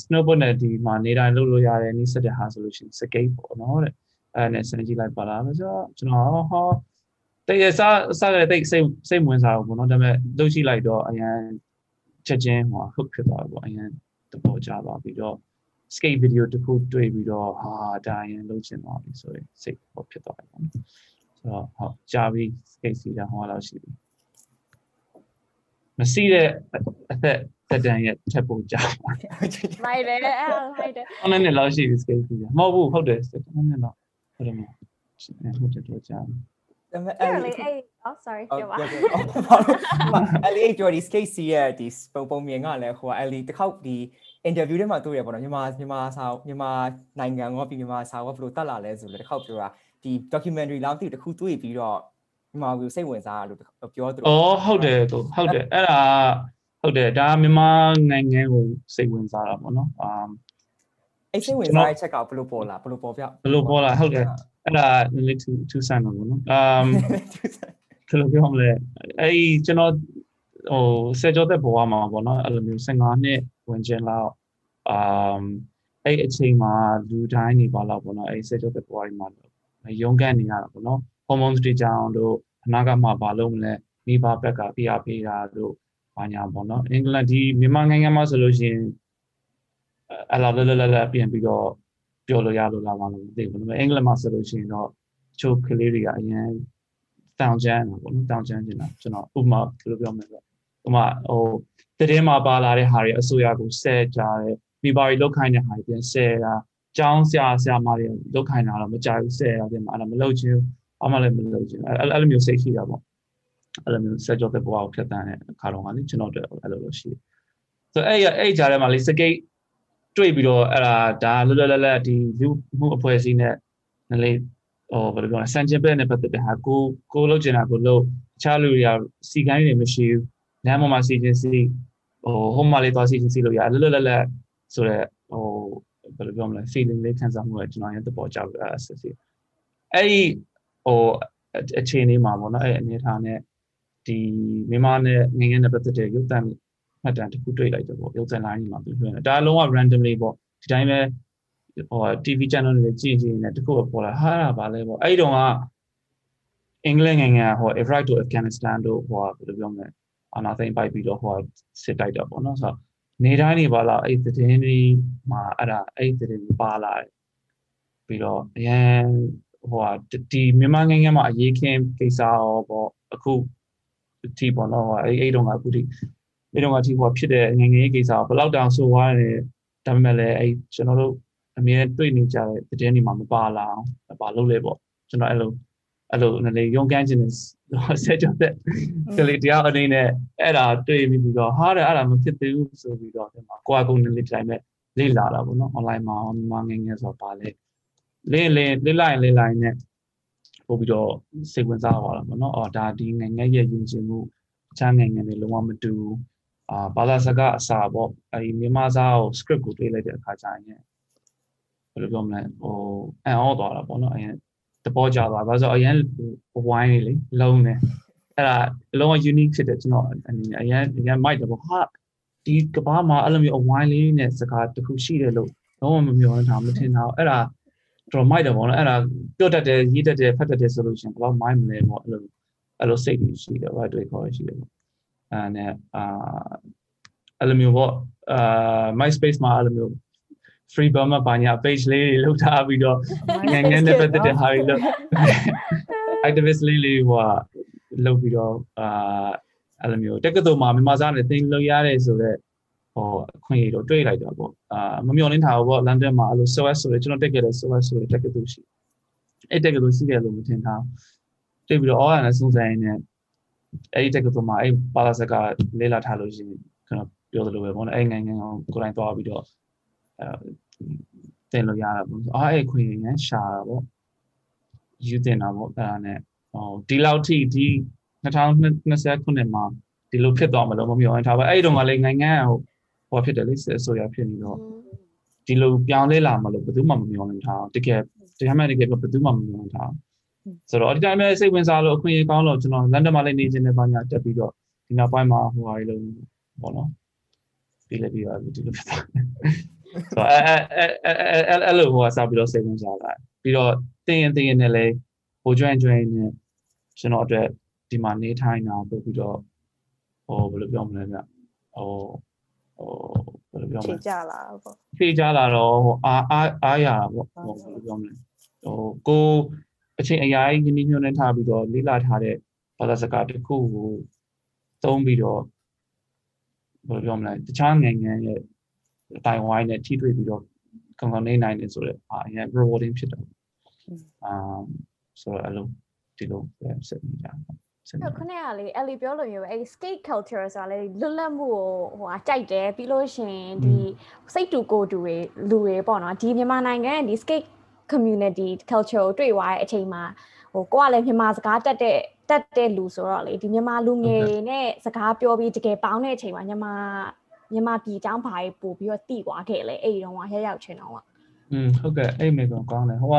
snowboard နဲ့ဒီမှာနေတိုင်းလုပ်လို့ရတယ်နီးစက်တဲ့ဟာဆိုလို့ရှိရင် skate ပေါ့နော်တဲ့အဲ့နဲ့စနေကြည့်လိုက်ပါလားဆိုတော့ကျွန်တော်ဟော တိတ်ရစားစားရတဲ့တိတ်စိတ်စိတ်ဝင်စားဘူးပေါ့နော်ဒါပေမဲ့လုပ်ကြည့်လိုက်တော့အရင်ချက်ချင်းဟို hook ဖြစ်သွားတယ်ပေါ့အရင်တပေါ်ကြသွားပြီးတော့ skate video တစ်ခုတွေ့ပြီးတော့ဟာဒါရင်လုပ်ချင်သွားပြီဆိုရင်စိတ်ပေါ်ဖြစ်သွားတယ်ပေါ့နော်ဆိုတော့ဟုတ်ကြာပြီ skate စီတာဟောလောက်ရှိပြီမစီတဲ့အသက်တက်တန်ရဲ့ထက်ပိုကြာပါမိုက်တယ်အဲ့မိုက်တယ်။အနည်းနဲ့လောက်ရှိပြီ skate စီတာမဟုတ်ဘူးဟုတ်တယ်စက်အနည်းတော့ဟုတ်တယ်မဟုတ်တယ်တော့ကြာပြီ ဒါပေမဲ့အဲ့အဲ့လေဒီအဲ့ oh sorry ပြောပါအဲ့ဒီကျော်ဒီ skate စီရဲ့ဒီပုံပုံမြင်ကလည်းဟိုအဲ့ဒီတစ်ခေါက်ဒီ interview ထဲမှာတွေ့ရပေါ့နော်မြန်မာမြန်မာစာမြန်မာနိုင်ငံရောပြီးမြန်မာစာရောဘယ်လိုတက်လာလဲဆိုလို့တစ်ခေါက်ပြောတာဒီ documentary လောက်တိတစ်ခုတွေ့ပြီးတော့မြန်မာကိုစိတ်ဝင်စားလို့ပြောသလို။အော်ဟုတ်တယ်ကိုဟုတ်တယ်အဲ့ဒါဟုတ်တယ်ဒါမြန်မာနိုင်ငံကိုစိတ်ဝင်စားတာပေါ့နော်။အာ အဲ့စိတ်ဝင်စားတဲ့ချက်ကဘယ်လိုပေါ်လာဘယ်လိုပေါ်ပြဘယ်လိုပေါ်လာဟုတ်တယ်အဲ့ဒါနည်းနည်းထူထူဆန်းတော့ပေါ့နော်။ um ဘယ်လိုပြောမလဲအဲ့ဒီကျွန်တော်ဟိုစေကြောတဲ့ဘဝမှာပေါ့နော်အဲ့လိုမျိုး15နှစ်ဝင်ကျင်လောက်အာအဲ့အချိန်မှာလူတိုင်းနေပါလောက်ပေါ့နော်အဲ့စေကြောတဲ့ဘဝတွေမှာရုန်းကန်နေရတာပေါ့နော် hormones တွေကြောင့်တို့အနာကမှာဘာလို့မလဲမိဘဘက်ကပြရပေးတာတို့ဘာညာပေါ့နော်အင်္ဂလန်ဒီမြန်မာနိုင်ငံမှာဆိုလို့ရှိရင် အဲ့လိုလဲလဲလဲပြန်ပြီးတော့ပြောလို့ရလို့လာပါလို့မသိဘူးဒါပေမဲ့အင်္ဂလန်မှာဆိုလို့ရှိရင်တော့ချိုးကလေးတွေကအရင်တောင်ကျမ်းတာပေါ့နော်တောင်ကျမ်းနေတာကျွန်တော်ဥပမာဘယ်လိုပြောမလဲဆိုဥပမာဟိုတည်င်းမှာပါလာတဲ့ဟာတွေအစိုးရကိုဆဲကြတယ်မိဘတွေလောက်ခိုင်းတဲ့ဟာတွေပြန်ဆဲတာကျောင်းဆရာဆရာမတွေလောက်ခိုင်းတာတော့မကြိုက်ဘူးဆဲတာပြန်အဲ့ဒါမလုပ်ချင်ဘူးအမှလည်းမလုပ်ချင်အဲ့အဲ့လိုမျိုးစိတ်ရှိတာပေါ့အဲ့လိုမျိုးဆက်ကြောတဲ့ဘဝကိုဖြတ်တန်းတဲ့အခါတော့ကလေကျွန်တော်တို့အဲ့လိုလိုရှိတယ်ဆိုအဲ့ရအဲ့ကြားထဲမှာလေစကိတ် တွေ့ပြီးတော့အဲ့ဒါဒါလွတ်လွတ်လပ်လပ်ဒီလူမှုအဖွဲ့အစည်းနဲ့နည်းလေးဟိုဘယ်လိုပြောလဲစံချင်ဘက်နဲ့ပတ်သက်တဲ့ဟာကိုကိုလုပ်ချင်တာကိုလုပ်တခြားလူတွေကစီကိုင်းတွေမရှိဘူးလမ်းပေါ်မှာစီချင်းစီဟိုဟိုမှာလေးသွားစီချင်းစီလို့ရလွတ်လွတ်လပ်လပ်ဆိုတော့ဟိုဘယ်လိုပြောမလဲ feeling လေးခံစားမှုကကျွန်တော်ရင်သဘောကျတယ်အဲ့ဆက်စီအဲ့ဒီဟိုအခြေအနေမှာပေါ့နော်အဲ့အနေထားနဲ့ဒီမြန်မာနဲ့ငငယ်နဲ့ပတ်သက်တဲ့ရုပ်သံ မှတ်တမ်းတစ်ခုတွေ့လိုက်တယ်ပေါ့ရုပ်သံလိုင်းကြီးမှာပြောတယ်ဒါလုံးဝ randomly ပေါ့ဒီတိုင်းပဲဟို TV channel တွေကြည့်ကြည့်နေတခုပေါ်လာဟာတာပါလဲပေါ့အဲ့ဒီတော့ကအင်္ဂလိပ်နိုင်ငံဟို Iraq to Afghanistan တို့ဟိုဘယ်လိုပြောမလဲအာနာသိမ့်ပိုက်ပြီးတော့ဟိုစစ်တိုက်တာပေါ့နော်ဆိုတော့နေတိုင်းနေပါလားအဲ့ဒီသတင်းတွေမှာအဲ့ဒါအဲ့ဒီသတင်းပါလာတယ်ပြီးတော့အရန်ဟိုဒီမြန်မာနိုင်ငံမှာအရေးခင်းကိစ္စရောပေါ့အခုဒီပေါ့နော်အဲ့အဲ့တော့ကအခုဒီ အဲ့တော့ကဒီဟိုဖြစ်တဲ့ငငယ်ကိစ္စဘယ်လောက်တောင်ဆိုသွားတယ်ဒါပေမဲ့လည်းအဲ့ကျွန်တော်တို့အမြဲတွေ့နေကြတဲ့သတင်းတွေမှာမပါလာအောင်ဘာလုပ်လဲပေါ့ကျွန်တော်အဲ့လိုအဲ့လိုနည်းနည်းရုံးကန်းခြင်းနဲ့ဆက်ကြတဲ့ကလေးတရားအနေနဲ့အဲ့ဒါတွေ့ပြီးပြီးတော့ဟာတဲ့အဲ့ဒါမဖြစ်သေးဘူးဆိုပြီးတော့ဒီမှာကိုယ့်အကုန်နည်းလေးတိုင်းမဲ့လေ့လာတာပေါ့နော် online မှာမြန်မာငယ်ငယ်ဆိုတော့ပါလေလေ့လေလေ့လိုက်လေ့လိုက်နဲ့ပို့ပြီးတော့စိတ်ဝင်စားသွားတာပေါ့နော်အော်ဒါဒီငယ်ငယ်ရဲ့ယဉ်ကျေးမှုအခြားငယ်ငယ်တွေလုံးဝမတူဘူး အာဘာသာစကားအစာပေါ့အဲဒီမြန်မာစာကို script ကိုတွေးလိုက်တဲ့အခါကျရင်ဘယ်လိုပြောမလဲဟိုအန်အောသွားတာပေါ့နော်အရင်တပေါ်ကြသွားဘာလို့ဆိုအရင်ဝိုင်းနေလေလုံးနေအဲ့ဒါလုံးဝ unique ဖြစ်တယ်ကျွန်တော်အနေနဲ့အရင်အရင် mic တော့ဟာဒီကဘာမှာအဲ့လိုမျိုးအဝိုင်းလေးနဲ့စကားတစ်ခုရှိတယ်လို့လုံးဝမမျှော်လင့်တာမထင်တာအဲ့ဒါတော် mic တော့ပေါ့နော်အဲ့ဒါပြောတတ်တယ်ရေးတတ်တယ်ဖတ်တတ်တယ်ဆိုလို့ရှိရင်ဘယ်တော့ mic မလဲပေါ့အဲ့လိုအဲ့လိုစိတ်ကြီးရှိတယ်ဘာတွေခေါ်ရရှိတယ်ပေါ့ အဲ့နဲ့အာအဲ့လိုမျိုးပေါ့အာ MySpace မှာအဲ့လိုမျိုး free burma ဘာညာ page လေးတွေလောက်ထားပြီးတော့ငငယ်နဲ့ပတ်သက်တဲ့ဟာတွေလောက် activist လေးလေးဟိုလောက်ပြီးတော့အာအဲ့လိုမျိုးတက္ကသိုလ်မှာမြန်မာစာနဲ့သင်လို့ရတယ်ဆိုတော့ဟိုအခွင့်အရေးတော့တွေ့လိုက်တာပေါ့အာမမျှော်လင့်ထားဘူးပေါ့လန်ဒန်မှာအဲ့လို SOS ဆိုတော့ကျွန်တော်တက်ခဲ့တဲ့ SOS ဆိုတဲ့တက္ကသိုလ်ရှိအဲ့တက္ကသိုလ်ရှိတယ်လို့မထင်တာတွေ့ပြီးတော့အော်ရနဲ့စုံစမ်းရင်းနဲ့ အဲ့ဒီတက္ကသိုလ်မှာအဲ့ဘာသာစကားလေ့လာထားလို့ရှိရင်ကျွန်တော်ပြောသလိုပဲပေါ့နော်အဲ့ငယ်ငယ်ကိုကိုယ်တိုင်သွားပြီးတော့အဲတင်လို့ရတာပေါ့အာအဲ့ခွင့်ရန်ရှာတာပေါ့ယူတင်တာပေါ့အဲ့ဒါနဲ့ဟိုဒီလောက်ထိဒီ2020ခုနှစ်မှာဒီလိုဖြစ်သွားမလို့မမျှော်ရင်ထားပါအဲ့ဒီတော့ကလည်းနိုင်ငံဟိုဟောဖြစ်တယ်လေစစ်ဆိုရဖြစ်နေတော့ဒီလိုပြောင်းလဲလာမလို့ဘယ်သူမှမမျှော်လင့်ထားတကယ်တရားမှန်တကယ်ဘယ်သူမှမမျှော်လင့်ထား ဆိုတော့ဒီတိုင်းပဲစိတ်ဝင်စားလို့အခွင့်အရေးကောင်းလို့ကျွန်တော်လန်ဒန်မှာလည်းနေခြင်းနဲ့ဘာညာတက်ပြီးတော့ဒီနောက်ပိုင်းမှာဟိုဟာတွေလုံးပေါ့နော်ပြီးလည်းပြီးပါပြီဒီလိုဖြစ်သွားဆိုအဲအဲအဲအဲအဲ့လိုဟိုကစပြီးတော့စိတ်ဝင်စားလာပြီးတော့တင်းရင်တင်းရင်နဲ့လည်းဟိုကျွမ်းကျွမ်းနဲ့ကျွန်တော်အတွက်ဒီမှာနေထိုင်တာပို့ပြီးတော့ဟိုဘယ်လိုပြောမလဲဗျဟိုဟိုဘယ်လိုပြောမဖြလဲေကြလာပေါ့ဖြေကြလာတော့ဟိုအားအားအားရတာပေါ့ဟိုဘယ်လိုပြောမလဲဟိုကို အချိန်အရာကြီးညင်းညွှန်းနေထားပြီးတော့လေးလာထားတဲ့ဘာသာစကားတစ်ခုကိုသုံးပြီးတော့ဘယ်လိုပြောမလဲတခြားနိုင်ငံရဲ့တိုင်ဝိုင်းနဲ့ထိတွေ့ပြီးတော့ကောင်းကောင်းနေနိုင်တယ်ဆိုတော့အာအရင် rewarding ဖြစ်တယ်အာဆိုတော့အဲ့လိုဒီလိုပဲဆက်နေကြဆက်နေအဲ့ခုနကလေအဲ့လီပြောလို့မျိုးပဲအဲ့ skate culture ဆိုတာလေလွတ်လပ်မှုကိုဟိုဟာကြိုက်တယ်ပြီးလို့ရှရင်ဒီစိတ်တူကိုယ်တူတွေလူတွေပေါ့နော်ဒီမြန်မာနိုင်ငံရဲ့ဒီ skate community culture ကိုတွေ့သွားတဲ့အချိန်မှာဟိုကိုကလည်းမြန်မာစကားတက်တဲ့တက်တဲ့လူဆိုတော့လေဒီမြန်မာလူငယ်တွေနဲ့စကားပြောပြီးတကယ်ပေါင်းတဲ့အချိန်မှာမြန်မာမြန်မာပြည်အကြောင်းဘာတွေပို့ပြီးတော့တည်သွားခဲ့လေအဲ့ဒီတော့ကရရောက်ချင်တော့ကอืมဟုတ်ကဲ့အဲ့မိကောင်ကောင်းတယ်ဟိုက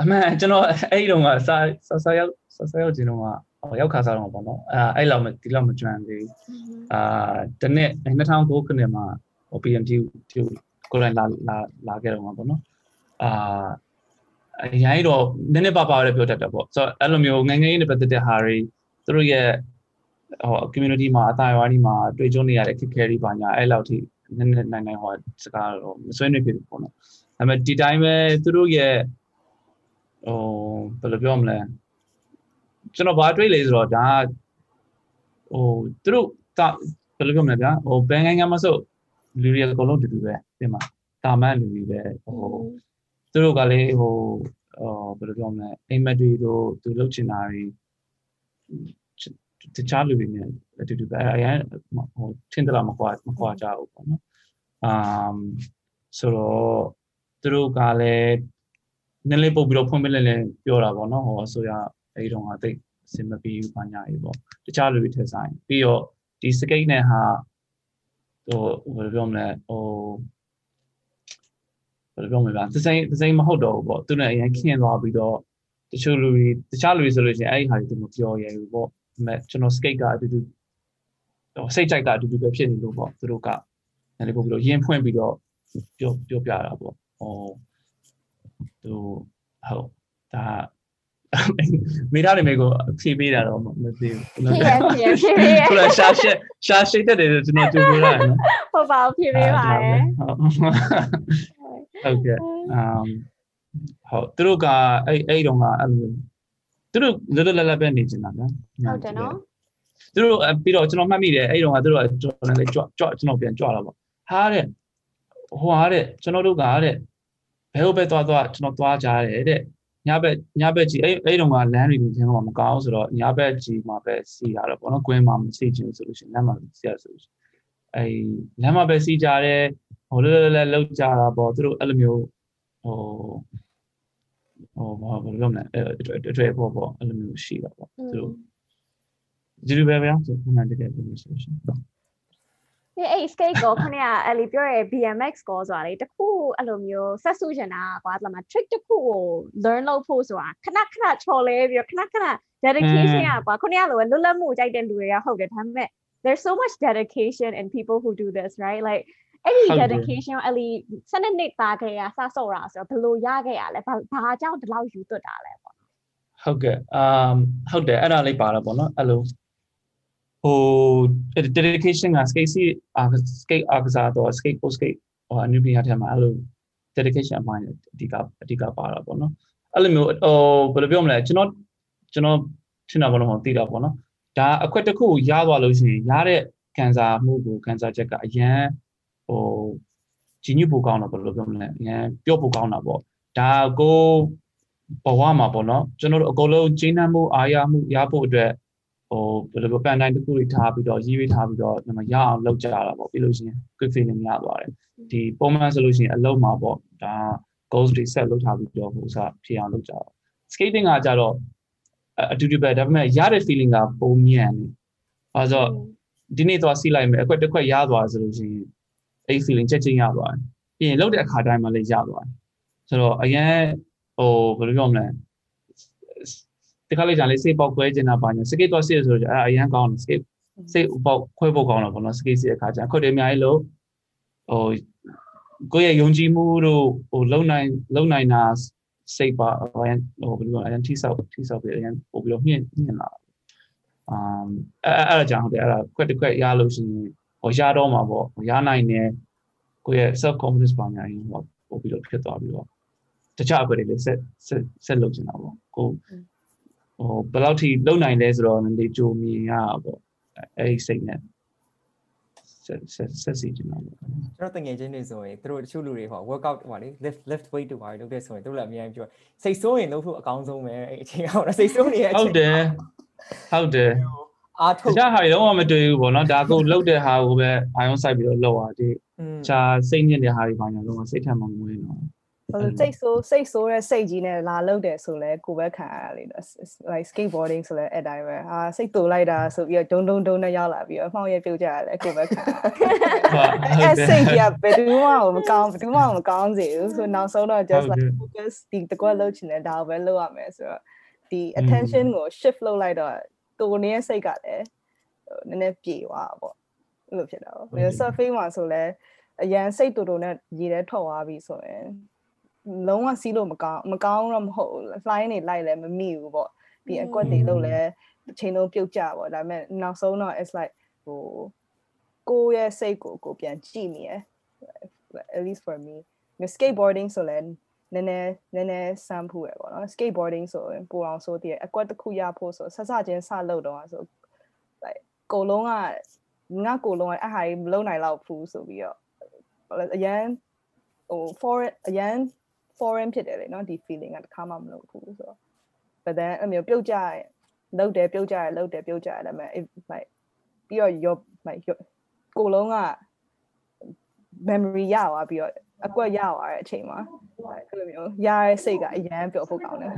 အမှန်ကျွန်တော်အဲ့ဒီတော့ကစာစာစာရောက်စာစာရောက်ခြင်းတော့ကဟိုရောက်ခါစားတော့ပေါ့နော်အဲအဲ့လောက်မဒီလောက်မကျွမ်းသေးအာတနေ့2009ခုနှစ်မှာဟို PMT ဒီကိုရိုင်းလာလာလာခဲ့တော့မှာပေါ့နော်အာ အရင်တော့နည်းနည်းပါးပါးလည်းပြောတတ်တယ်ပေါ့ဆိုတော့အဲ့လိုမျိုးငယ်ငယ်လေးနဲ့ပတ်သက်တဲ့ဟာတွေသူတို့ရဲ့ဟို community မှာအတိုင်းအဝိုင်းဒီမှာတွေ့ကြုံနေရတဲ့ခက်ခဲတွေပါညာအဲ့လောက်ထိနည်းနည်းနိုင်နိုင်ဟိုစကားတော့မဆွေးနွေးဖြစ်ဘူးပေါ့နော်ဒါပေမဲ့ဒီတိုင်းပဲသူတို့ရဲ့ဟိုဘယ်လိုပြောမလဲကျွန်တော်ဘာတွေးလဲဆိုတော့ဒါဟိုသူတို့ကဘယ်လိုပြောမလဲဗျာဟိုဘယ်နိုင်ငံမှာဆိုလူတွေအကုန်လုံးတူတူပဲဒီမှာတာမန်လူတွေပဲဟို သူတို့ကလည်းဟိုဟိုဘယ်လိုပြောမလဲအိမ်မက်တွေတို့သူလှုပ်ချင်တာတွေတခြားလူတွေနဲ့အတူတူပဲအရင်ဟိုထင်တယ်လားမကွာမကွာကြဘူးပေါ့နော်အမ်ဆိုတော့သူတို့ကလည်းနည်းလေးပုတ်ပြီးတော့ဖွင့်ပြလိုက်လဲပြောတာပေါ့နော်ဟိုအဆိုရအဲဒီတော့ကတိတ်အဆင်မပြေဘူးဘာညာကြီးပေါ့တခြားလူတွေထက်ဆိုင်ပြီးတော့ဒီစကိတ်နဲ့ဟာဟိုဘယ်လိုပြောမလဲဟို ဘယ်လိုပြောမလဲဗျာသစိမ့်သစိမ့်မဟုတ်တော့ဘူးပေါ့သူနဲ့အရင်ခင်းသွားပြီးတော့တချို့လူတွေတခြားလူတွေဆိုလို့ရှိရင်အဲ့ဒီဟာတွေသူမပြောရဘူးပေါ့ဒါပေမဲ့ကျွန်တော် skate ကအတူတူဟိုစိတ်ကြိုက်တာအတူတူပဲဖြစ်နေလို့ပေါ့သူတို့ကလည်းပို့ပြီးတော့ရင်းဖွင့်ပြီးတော့ပြောပြောပြတာပေါ့ဟိုသူဟုတ်ဒါမိသားစုမေကိုဖြေးပေးတာတော့မသိဘူးဖြစ်ရဖြစ်ရဖြစ်ရခုနရှာရှက်ရှာရှိတဲ့တယ်ကျွန်တော်ကြိုးပြောရတယ်နော်ဟုတ်ပါဘူးဖြစ်ပေးပါရယ် ဟုတ်ကဲ့အမ်ဟုတ်သူတို့ကအဲ့အဲ့တုန်းကအဲ့လိုသူတို့လွတ်လွတ်လပ်လပ်ပဲနေချင်တာဗျာဟုတ်တယ်နော်သူတို့ပြီးတော့ကျွန်တော်မှတ်မိတယ်အဲ့တုန်းကသူတို့ကကျွန်တော်လည်းကြွကြွကျွန်တော်ပြန်ကြွလာပေါ့ဟာတဲ့ဟိုဟာတဲ့ကျွန်တော်တို့ကတဲ့ဘယ်ဟုတ်ပဲသွားသွားကျွန်တော်သွားကြတယ်တဲ့ညဘက်ညဘက်ကြီးအဲ့အဲ့တုန်းကလမ်းတွေချင်းကမကောင်းဆိုတော့ညဘက်ကြီးမှာပဲစီရတော့ပေါ့နော်ကွင်းမှာမစီချင်ဆိုလို့ရှိရင်လမ်းမှာစီရဆိုလို့ရှိရင်အဲ့လမ်းမှာပဲစီကြတယ် ဟိုလဲလဲလဲလောက်ကြတာပေါ့သူတို့အဲ့လိုမျိုးဟိုဟိုဘာဘယ်လိုလဲအဲ့တွေ့ပေါ့ပေါ့အဲ့လိုမျိုးရှိတာပေါ့သူတို့ဒီလိုပဲဗျာဆိုခဏတကယ်ပြောလို့ရှိရင်ဒီအဲ့ skate ကိုခဏအဲ့လေပြောရဲ BMX ကိုဆိုတာလေတခုအဲ့လိုမျိုးဆက်စုချင်တာကွာတမ trick တခုကို learn လုပ်ဖို့ဆိုတာခဏခဏချော်လဲပြီးခဏခဏ dedication อ่ะကွာခုနကလိုလွတ်လပ်မှုကြိုက်တဲ့လူတွေကဟုတ်တယ်ဒါပေမဲ့ there's so much dedication in people who do this right like အဲ့ဒီ dedication အဲ့ဒီစနစ်နှစ်သားခဲ့ရစဆော့တာဆိုတော့ဘယ်လိုရခဲ့ရလဲဘာဘာကြောင့်ဒီလောက်ယူသွတ်တာလဲပေါ့ဟုတ်ကဲ့အမ်ဟုတ်တယ်အဲ့ဒါလေးပါတော့ပေါ့နော်အဲ့လိုဟို dedication က skate စီ skate အားကစားတော့ skate post skate ဟိုအနုပညာထဲမှာအဲ့လို dedication အပိုင်းအဓိကအဓိကပါတာပေါ့နော်အဲ့လိုမျိုးဟိုဘယ်လိုပြောမလဲကျွန်တော်ကျွန်တော်ထင်တာဘောလုံးဟောသိတာပေါ့နော်ဒါအခွက်တစ်ခုကိုရသွားလို့ရှိရင်ရတဲ့ကန်စာမှုကိုကန်စာချက်ကအရန် ဟိုကြီးညူပိုကောင်းတာဘယ်လိုပြောမလဲအရန်ပြောပိုကောင်းတာပေါ့ဒါကိုဘဝမှာပေါ့နော်ကျွန်တော်တို့အကုန်လုံးကျင်းနှံမှုအားရမှုရဖို့အတွက်ဟိုဘယ်လိုပန်တိုင်းတစ်ခုတွေထားပြီးတော့ရေးရေးထားပြီးတော့ဒီမှာရအောင်လုပ်ကြတာပေါ့ပြီးလို့ရှိရင် quick feeling ရသွားတယ်ဒီပုံမှန်ဆိုလို့ရှိရင်အလုံးမှာပေါ့ဒါ goals တွေ set လုပ်ထားပြီးတော့ဟိုစားဖြစ်အောင်လုပ်ကြတာ skating ကကြတော့အတူတူပဲဒါပေမဲ့ရတဲ့ feeling ကပုံမြန်နေ။အဲဆိုဒီနေ့သွားစီးလိုက်မယ်အခွက်တစ်ခွက်ရသွားဆိုလို့ရှိရင် အဲ့ feeling ချက်ချင်းရသွားတယ်။ပြီးရင်လုပ်တဲ့အခါတိုင်းမှာလည်းရသွားတယ်။ဆိုတော့အရင်ဟိုဘယ်လိုပြောမလဲဒီခါလေးကြာလေးစိတ်ပေါက်ခွဲနေတာပါညာစကိတ်သွားစီးရဆိုတော့အဲအရင်ကောင်းတယ်စကိတ်စိတ်ပေါက်ခွဲဖို့ကောင်းတော့ဘောနော်စကိတ်စီးတဲ့အခါကျခွက်တွေအများကြီးလို့ဟိုကိုယ့်ရဲ့ယုံကြည်မှုတို့ဟိုလုံနိုင်လုံနိုင်တာစိတ်ပါဟိုဘယ်လိုလဲအရင်ထိဆောက်ထိဆောက်ပြီးအရင်ပို့ပြီးတော့မြင့်မြင့်လာအမ်အဲအဲ့ဒါကြောင့်ဟုတ်တယ်အဲ့ဒါခွက်တစ်ခွက်ရလို့ရှိရင် ဟိုရတော့မှာပေါ့ရနိုင်တယ်ကိုယ့်ရဲ့ self confidence ပါညာရင်ဟိုပို့ပြီးတော့ဖြစ်သွားပြီးတော့တခြားအကွက်တွေလည်းဆက်ဆက်ဆက်လုပ်နေတာပေါ့ကိုဟိုဘယ်လောက်ထိလုံနိုင်လဲဆိုတော့လေကြိုမြင်ရတာပေါ့အဲ့ဒီစိတ်နဲ့ဆက်ဆက်ဆက်စီကျင်တာပေါ့ကျွန်တော်တငယ်ချင်းတွေဆိုရင်သူတို့တချို့လူတွေဟော workout ဟောလေ lift lift weight တို့ပါလုပ်တဲ့ဆိုရင်သူတို့လည်းအများကြီးပြောစိတ်ဆိုးရင်လုပ်ဖို့အကောင်းဆုံးပဲအဲ့အချိန်အောင်စိတ်ဆိုးနေတဲ့အချိန်ဟုတ်တယ်ဟုတ်တယ် အားတထုတ်ခြားဟာတွေတော့မတွေ့ဘူးပေါ့နော်ဒါကိုလှုပ်တဲ့ဟာကိုပဲအာယုံစိုက်ပြီးတော့လှုပ်ရတဲ့อืมတခြားစိတ်ညစ်တဲ့ဟာတွေဘာညာတော့စိတ်ထက်မမွေးတော့ဟိုစိတ်ဆိုးစိတ်ဆိုးတဲ့စိတ်ကြီးနဲ့လာလုပ်တယ်ဆိုလဲကိုပဲခံရတာလေနော် like skateboarding ဆိုလဲအဲ့တိုင်းပဲဟာစိတ်တူလိုက်တာဆိုပြီးတော့ဒုံဒုံဒုံနဲ့ရောက်လာပြီးတော့အမှောင်ရပြုတ်ကြရတယ်ကိုပဲခံရဟုတ်အဲ့စိတ်ကြီးကဘယ်သူမှမကောင်းဘယ်သူမှမကောင်းစေဘူးဆိုနောက်ဆုံးတော့ just like focus ဒီတကွက်လုပ်ချင်တယ်ဒါကိုပဲလုပ်ရမယ်ဆိုတော့ဒီ attention ကို shift လုပ်လိုက်တော့ ကိုကိုနေရဲ့စိတ်ကလည်းနည်းနည်းပြေသွားတာပေါ့အဲ့လိုဖြစ်တာပေါ့ surfing မှာဆိုလဲအရန်စိတ်တူတူနဲ့ရေထဲထွက်သွားပြီဆိုရင်လုံးဝစီးလို့မကောင်းမကောင်းတော့မဟုတ် flying နေလိုက်လဲမမိဘူးပေါ့ပြီးအကွက်တွေလို့လဲအချိန်လုံးပြုတ်ကြပေါ့ဒါပေမဲ့နောက်ဆုံးတော့ it's like ဟိုကိုယ့်ရဲ့စိတ်ကိုကိုပြန်ကြည့်နေရ at least for me skateboarding ဆိုလဲ နည်းနည်းနည်းနည်းစမ်းဖူးရပေါ့နော် skateboarding ဆိုရင်ပိုအောင်ဆိုတည်းအကွက်တစ်ခုရဖို့ဆိုဆက်စချင်းစလုပ်တော့ဆို like ကိုလုံးကငါကိုလုံးကအဟာကြီးမလုံနိုင်တော့ဘူးဆိုပြီးတော့အရန်ဟို foreign အရန် foreign ဖြစ်တယ်လေနော်ဒီ feeling ကတခါမှမလုပ်ဘူးဆိုတော့ but then အမျိုးပြုတ်ကြရလုတ်တယ်ပြုတ်ကြရလုတ်တယ်ပြုတ်ကြရဒါပေမဲ့ like ပြီးတော့ your like ကိုလုံးက memory ရသွားပြီးတော့ အကွက်ရသွားတဲ့အချိန်မှာအဲ့လိုမျိုးရတဲ့စိတ်ကအရန်ပျော်ဖို့ကောင်းတယ်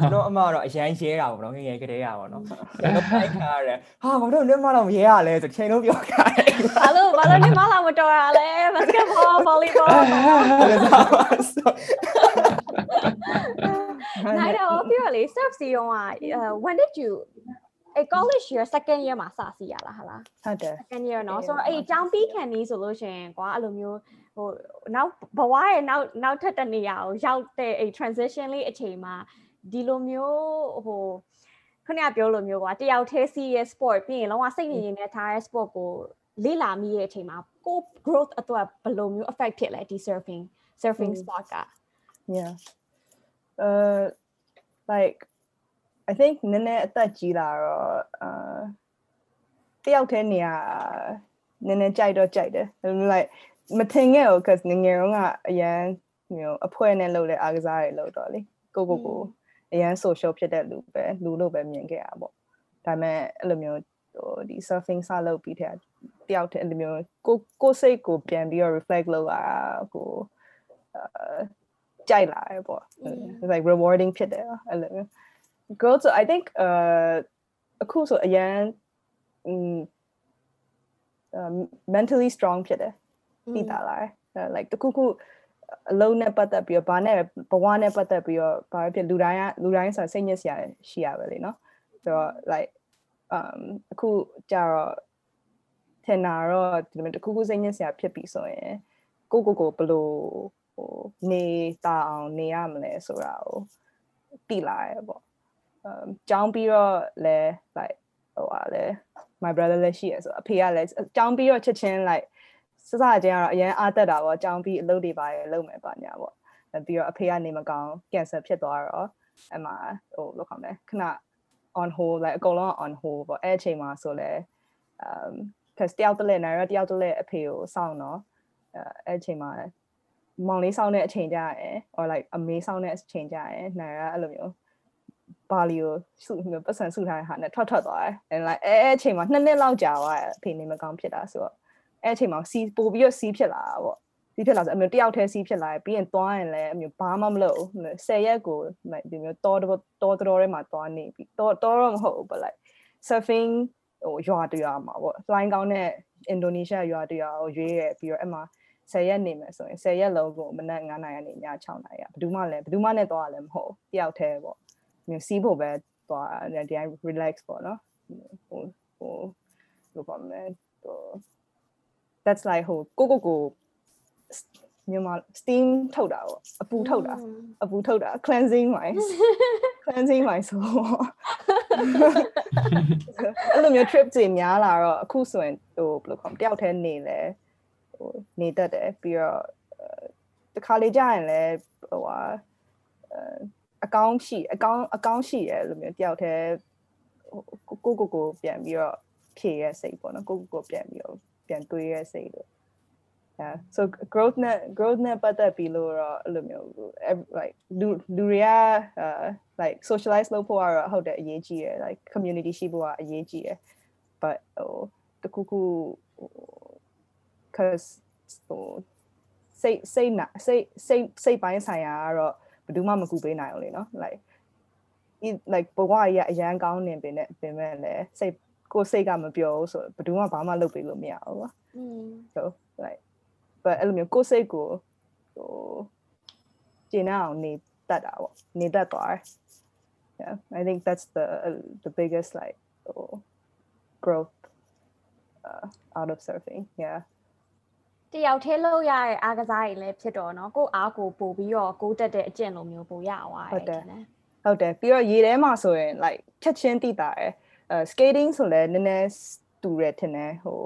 ကျွန်တော်အမတော့အရန်ရဲတာပေါ့နော်ငယ်ငယ်ကလေးရပါတော့ကျွန်တော်ဖိုက်ခါရတယ်ဟာဘာလို့လည်းမတော့မရဲရလဲဆိုချိန်လုံးပြောခိုင်းဘာလို့ဘာလို့ဒီမလာမတော်ရလဲ basketball volleyball နိုင်တော့ပြောလေ surf စီရောက when did you a college year second year မှာစစီရလားဟာလား ဟုတ်တယ် second year เนาะဆိုတော့အဲ့အကြောင်းပြီးခံနေဆိုလို့ရှင်ကွာအဲ့လိုမျိုးဟိုနောက်ဘဝရဲ့နောက်နောက်ထပ်တနေရာကိုရောက်တဲ့အဲ့ transition လေးအချိန်မှာဒီလိုမျိုးဟိုခုနကပြောလိုမျိုးကွာတယောက်သေးစီရဲ့ sport ပြီးရင်လုံးဝစိတ်ငြိမ်ငြိမ်နဲ့ထားတဲ့ sport ကိုလေ့လာမိရဲ့အချိန်မှာကို growth အတွက်ဘယ်လိုမျိုး affect ဖြစ်လဲဒီ surfing surfing sport က yeah uh like i think နည်းနည်းအသက်ကြီးလာတော့အာတယောက်တည်းနေရနည်းနည်းကြိုက်တော့ကြိုက်တယ် like မထင်ခဲ့ဘူး cuz ငယ်ငယ်တုန်းကအရန်မျိုးအဖွဲနဲ့လုပ်တဲ့အားကစားတွေလုပ်တော့လေကိုကိုကိုအရန် social ဖြစ်တဲ့လူပဲလူလို့ပဲမြင်ခဲ့ရပါပေါ့ဒါပေမဲ့အဲ့လိုမျိုးဟိုဒီ surfing စလုပ်ပြီးတဲ့တယောက်တည်းအဲ့လိုမျိုးကိုကိုစိတ်ကိုပြန်ပြီးတော့ reflect လုပ်ရတာကိုအာကြိုက်လာတယ်ပေါ့ it's like rewarding ဖြစ်တယ်အဲ့လိုမျိုး girls so i think uh အခုဆိုအရန် um mentally strong ဖြစ်တယ်သိတာလား like တခုခုအလုံးနဲ့ပတ်သက်ပြီးတော့ဘာနဲ့ဘဝနဲ့ပတ်သက်ပြီးတော့ဘာဖြစ်လူတိုင်းကလူတိုင်းဆိုစိတ်ညစ်စရာရှိရပဲလေနော်ဆိုတော့ like um အခုကြတော့ထင်တာတော့ဒီလိုတခုခုစိတ်ညစ်စရာဖြစ်ပြီဆိုရင်ကိုကိုကိုဘလို့ဟိုနေတာအောင်နေရမလဲဆိုတာကိုသိလာရပေါ့ um ကြောင်းပြီးတော့လဲ like ဟိုဟာလဲ my brother လည်းရှိရဆိုအဖေကလည်းကြောင်းပြီးတော့ချက်ချင်း like စစချင်းကတော့အရင်အားတက်တာပေါ့ကြောင်းပြီးအလုပ်တွေပါရလုပ်မယ်ပါညာပေါ့ပြီးတော့အဖေကနေမကောင်း cancer ဖြစ်သွားတော့အမှဟိုလောက်ခေါင်းလဲခဏ on hold like အကုန်လုံး on hold ပေါ့အဲ့အချိန်မှာဆိုလဲ um cuz တယောက်တည်းနဲ့ရတယောက်တည်းအဖေကိုစောင့်တော့အဲ့အချိန်မှာမောင်လေးစောင့်တဲ့အချိန်ကြရင် or like အမေစောင့်တဲ့အချိန်ကြရင်နိုင်ရအဲ့လိုမျိုး ပါလီကိုစုပတ်စံစုထားတဲ့ဟာနဲ့ထွက်ထွက်သွားတယ် and like အဲ့အချိန်မှာနှစ်နှစ်လောက်ကြာသွားတယ်အဖေနေမကောင်းဖြစ်တာဆိုတော့အဲ့အချိန်မှာစီးပို့ပြီးတော့စီးဖြစ်လာတာပေါ့စီးဖြစ်လာဆိုအမျိုးတယောက်တည်းစီးဖြစ်လာပြီးရင်သွားရင်လည်းအမျိုးဘာမှမလုပ်10ရက်ကိုဒီမျိုးတောတောတောတော်ထဲမှာသွားနေပြီးတောတောတော့မဟုတ်ဘူး but like surfing ဟိုရွာတရွာမှာပေါ့ flying ကောင်းတဲ့အင်ဒိုနီးရှားရွာတရွာကိုရွေးရပြီးတော့အဲ့မှာ10ရက်နေမယ်ဆိုရင်10ရက်လုံးကိုမနက်9နာရီကနေည6နာရီဘယ်သူမှလည်းဘယ်သူမှနဲ့သွားရလည်းမဟုတ်တယောက်တည်းပေါ့ မျိုးစီးဖို့ပဲသွားတယ်ဒီ relax ပေါ့နော်ဟိုဟိုဟိုပေါ့မယ်ဟို that's like ဟိုကိုကိုကိုမြန်မာ steam ထုတ်တာပေါ့အပူထုတ်တာအပူထုတ်တာ cleansing wise cleansing wise ဆိုအဲ့လိုမျိုး trip တွေများလာတော့အခုဆိုရင်ဟိုဘယ်လိုခေါ်တယောက်တည်းနေလဲဟိုနေတတ်တယ်ပြီးတော့တခါလေကြာရင်လည်းဟိုဟာ အကောင်းရှိအကောင်းအကောင်းရှိရဲ့လိုမျိုးတယောက်တည်းကိုကိုကိုပြန်ပြီးတော့ဖြည့်ရဲ့စိတ်ပေါ့နော်ကိုကိုကိုပြန်ပြီးတော့ပြန်တွေးရဲစိတ်လို့ yeah so growth နဲ့ growth နဲ့ပတ်သက်ပြီးလို့တော့အဲ့လိုမျိုး like လူလူတွေက uh like socialize လုပ်ဖို့ကတော့ဟုတ်တယ်အရေးကြီးရယ် like community ရှိဖို့ကအရေးကြီးရယ် but ဟိုတခုခု cuz ဟိုစိတ်စိတ်နာစိတ်စိတ်စိတ်ပိုင်းဆိုင်ရာကတော့ ဘယ်သူမှမကူပေးနိုင်ဘူးလေနော် like like ဘဝကြီးကအရန်ကောင်းနေပင်နဲ့ပင်မဲ့လည်းစိတ်ကိုစိတ်ကမပြောဘူးဆိုဘယ်သူမှဘာမှလုပ်ပေးလို့မရဘူးပေါ့อืม so like but အဲ့လိုမျိုးကိုစိတ်ကိုဟိုကျင်းအောင်နေတတ်တာပေါ့နေတတ်သွား yeah i think that's the uh, the biggest like oh, growth uh, out of surfing yeah တယောက်သေးလို့ရတဲ့အားကစားတွေလည်းဖြစ်တော့เนาะကိုအားကိုပို့ပြီးတော့ကိုတက်တဲ့အကျင့်လိုမျိုးပို့ရသွားတယ်ဟုတ်တယ်ဟုတ်တယ်ပြီးတော့ရေထဲမှာဆိုရင် like ချက်ချင်းတိတာရယ်အဲ skating ဆိုလည်းနည်းနည်းတူရထင်တယ်ဟို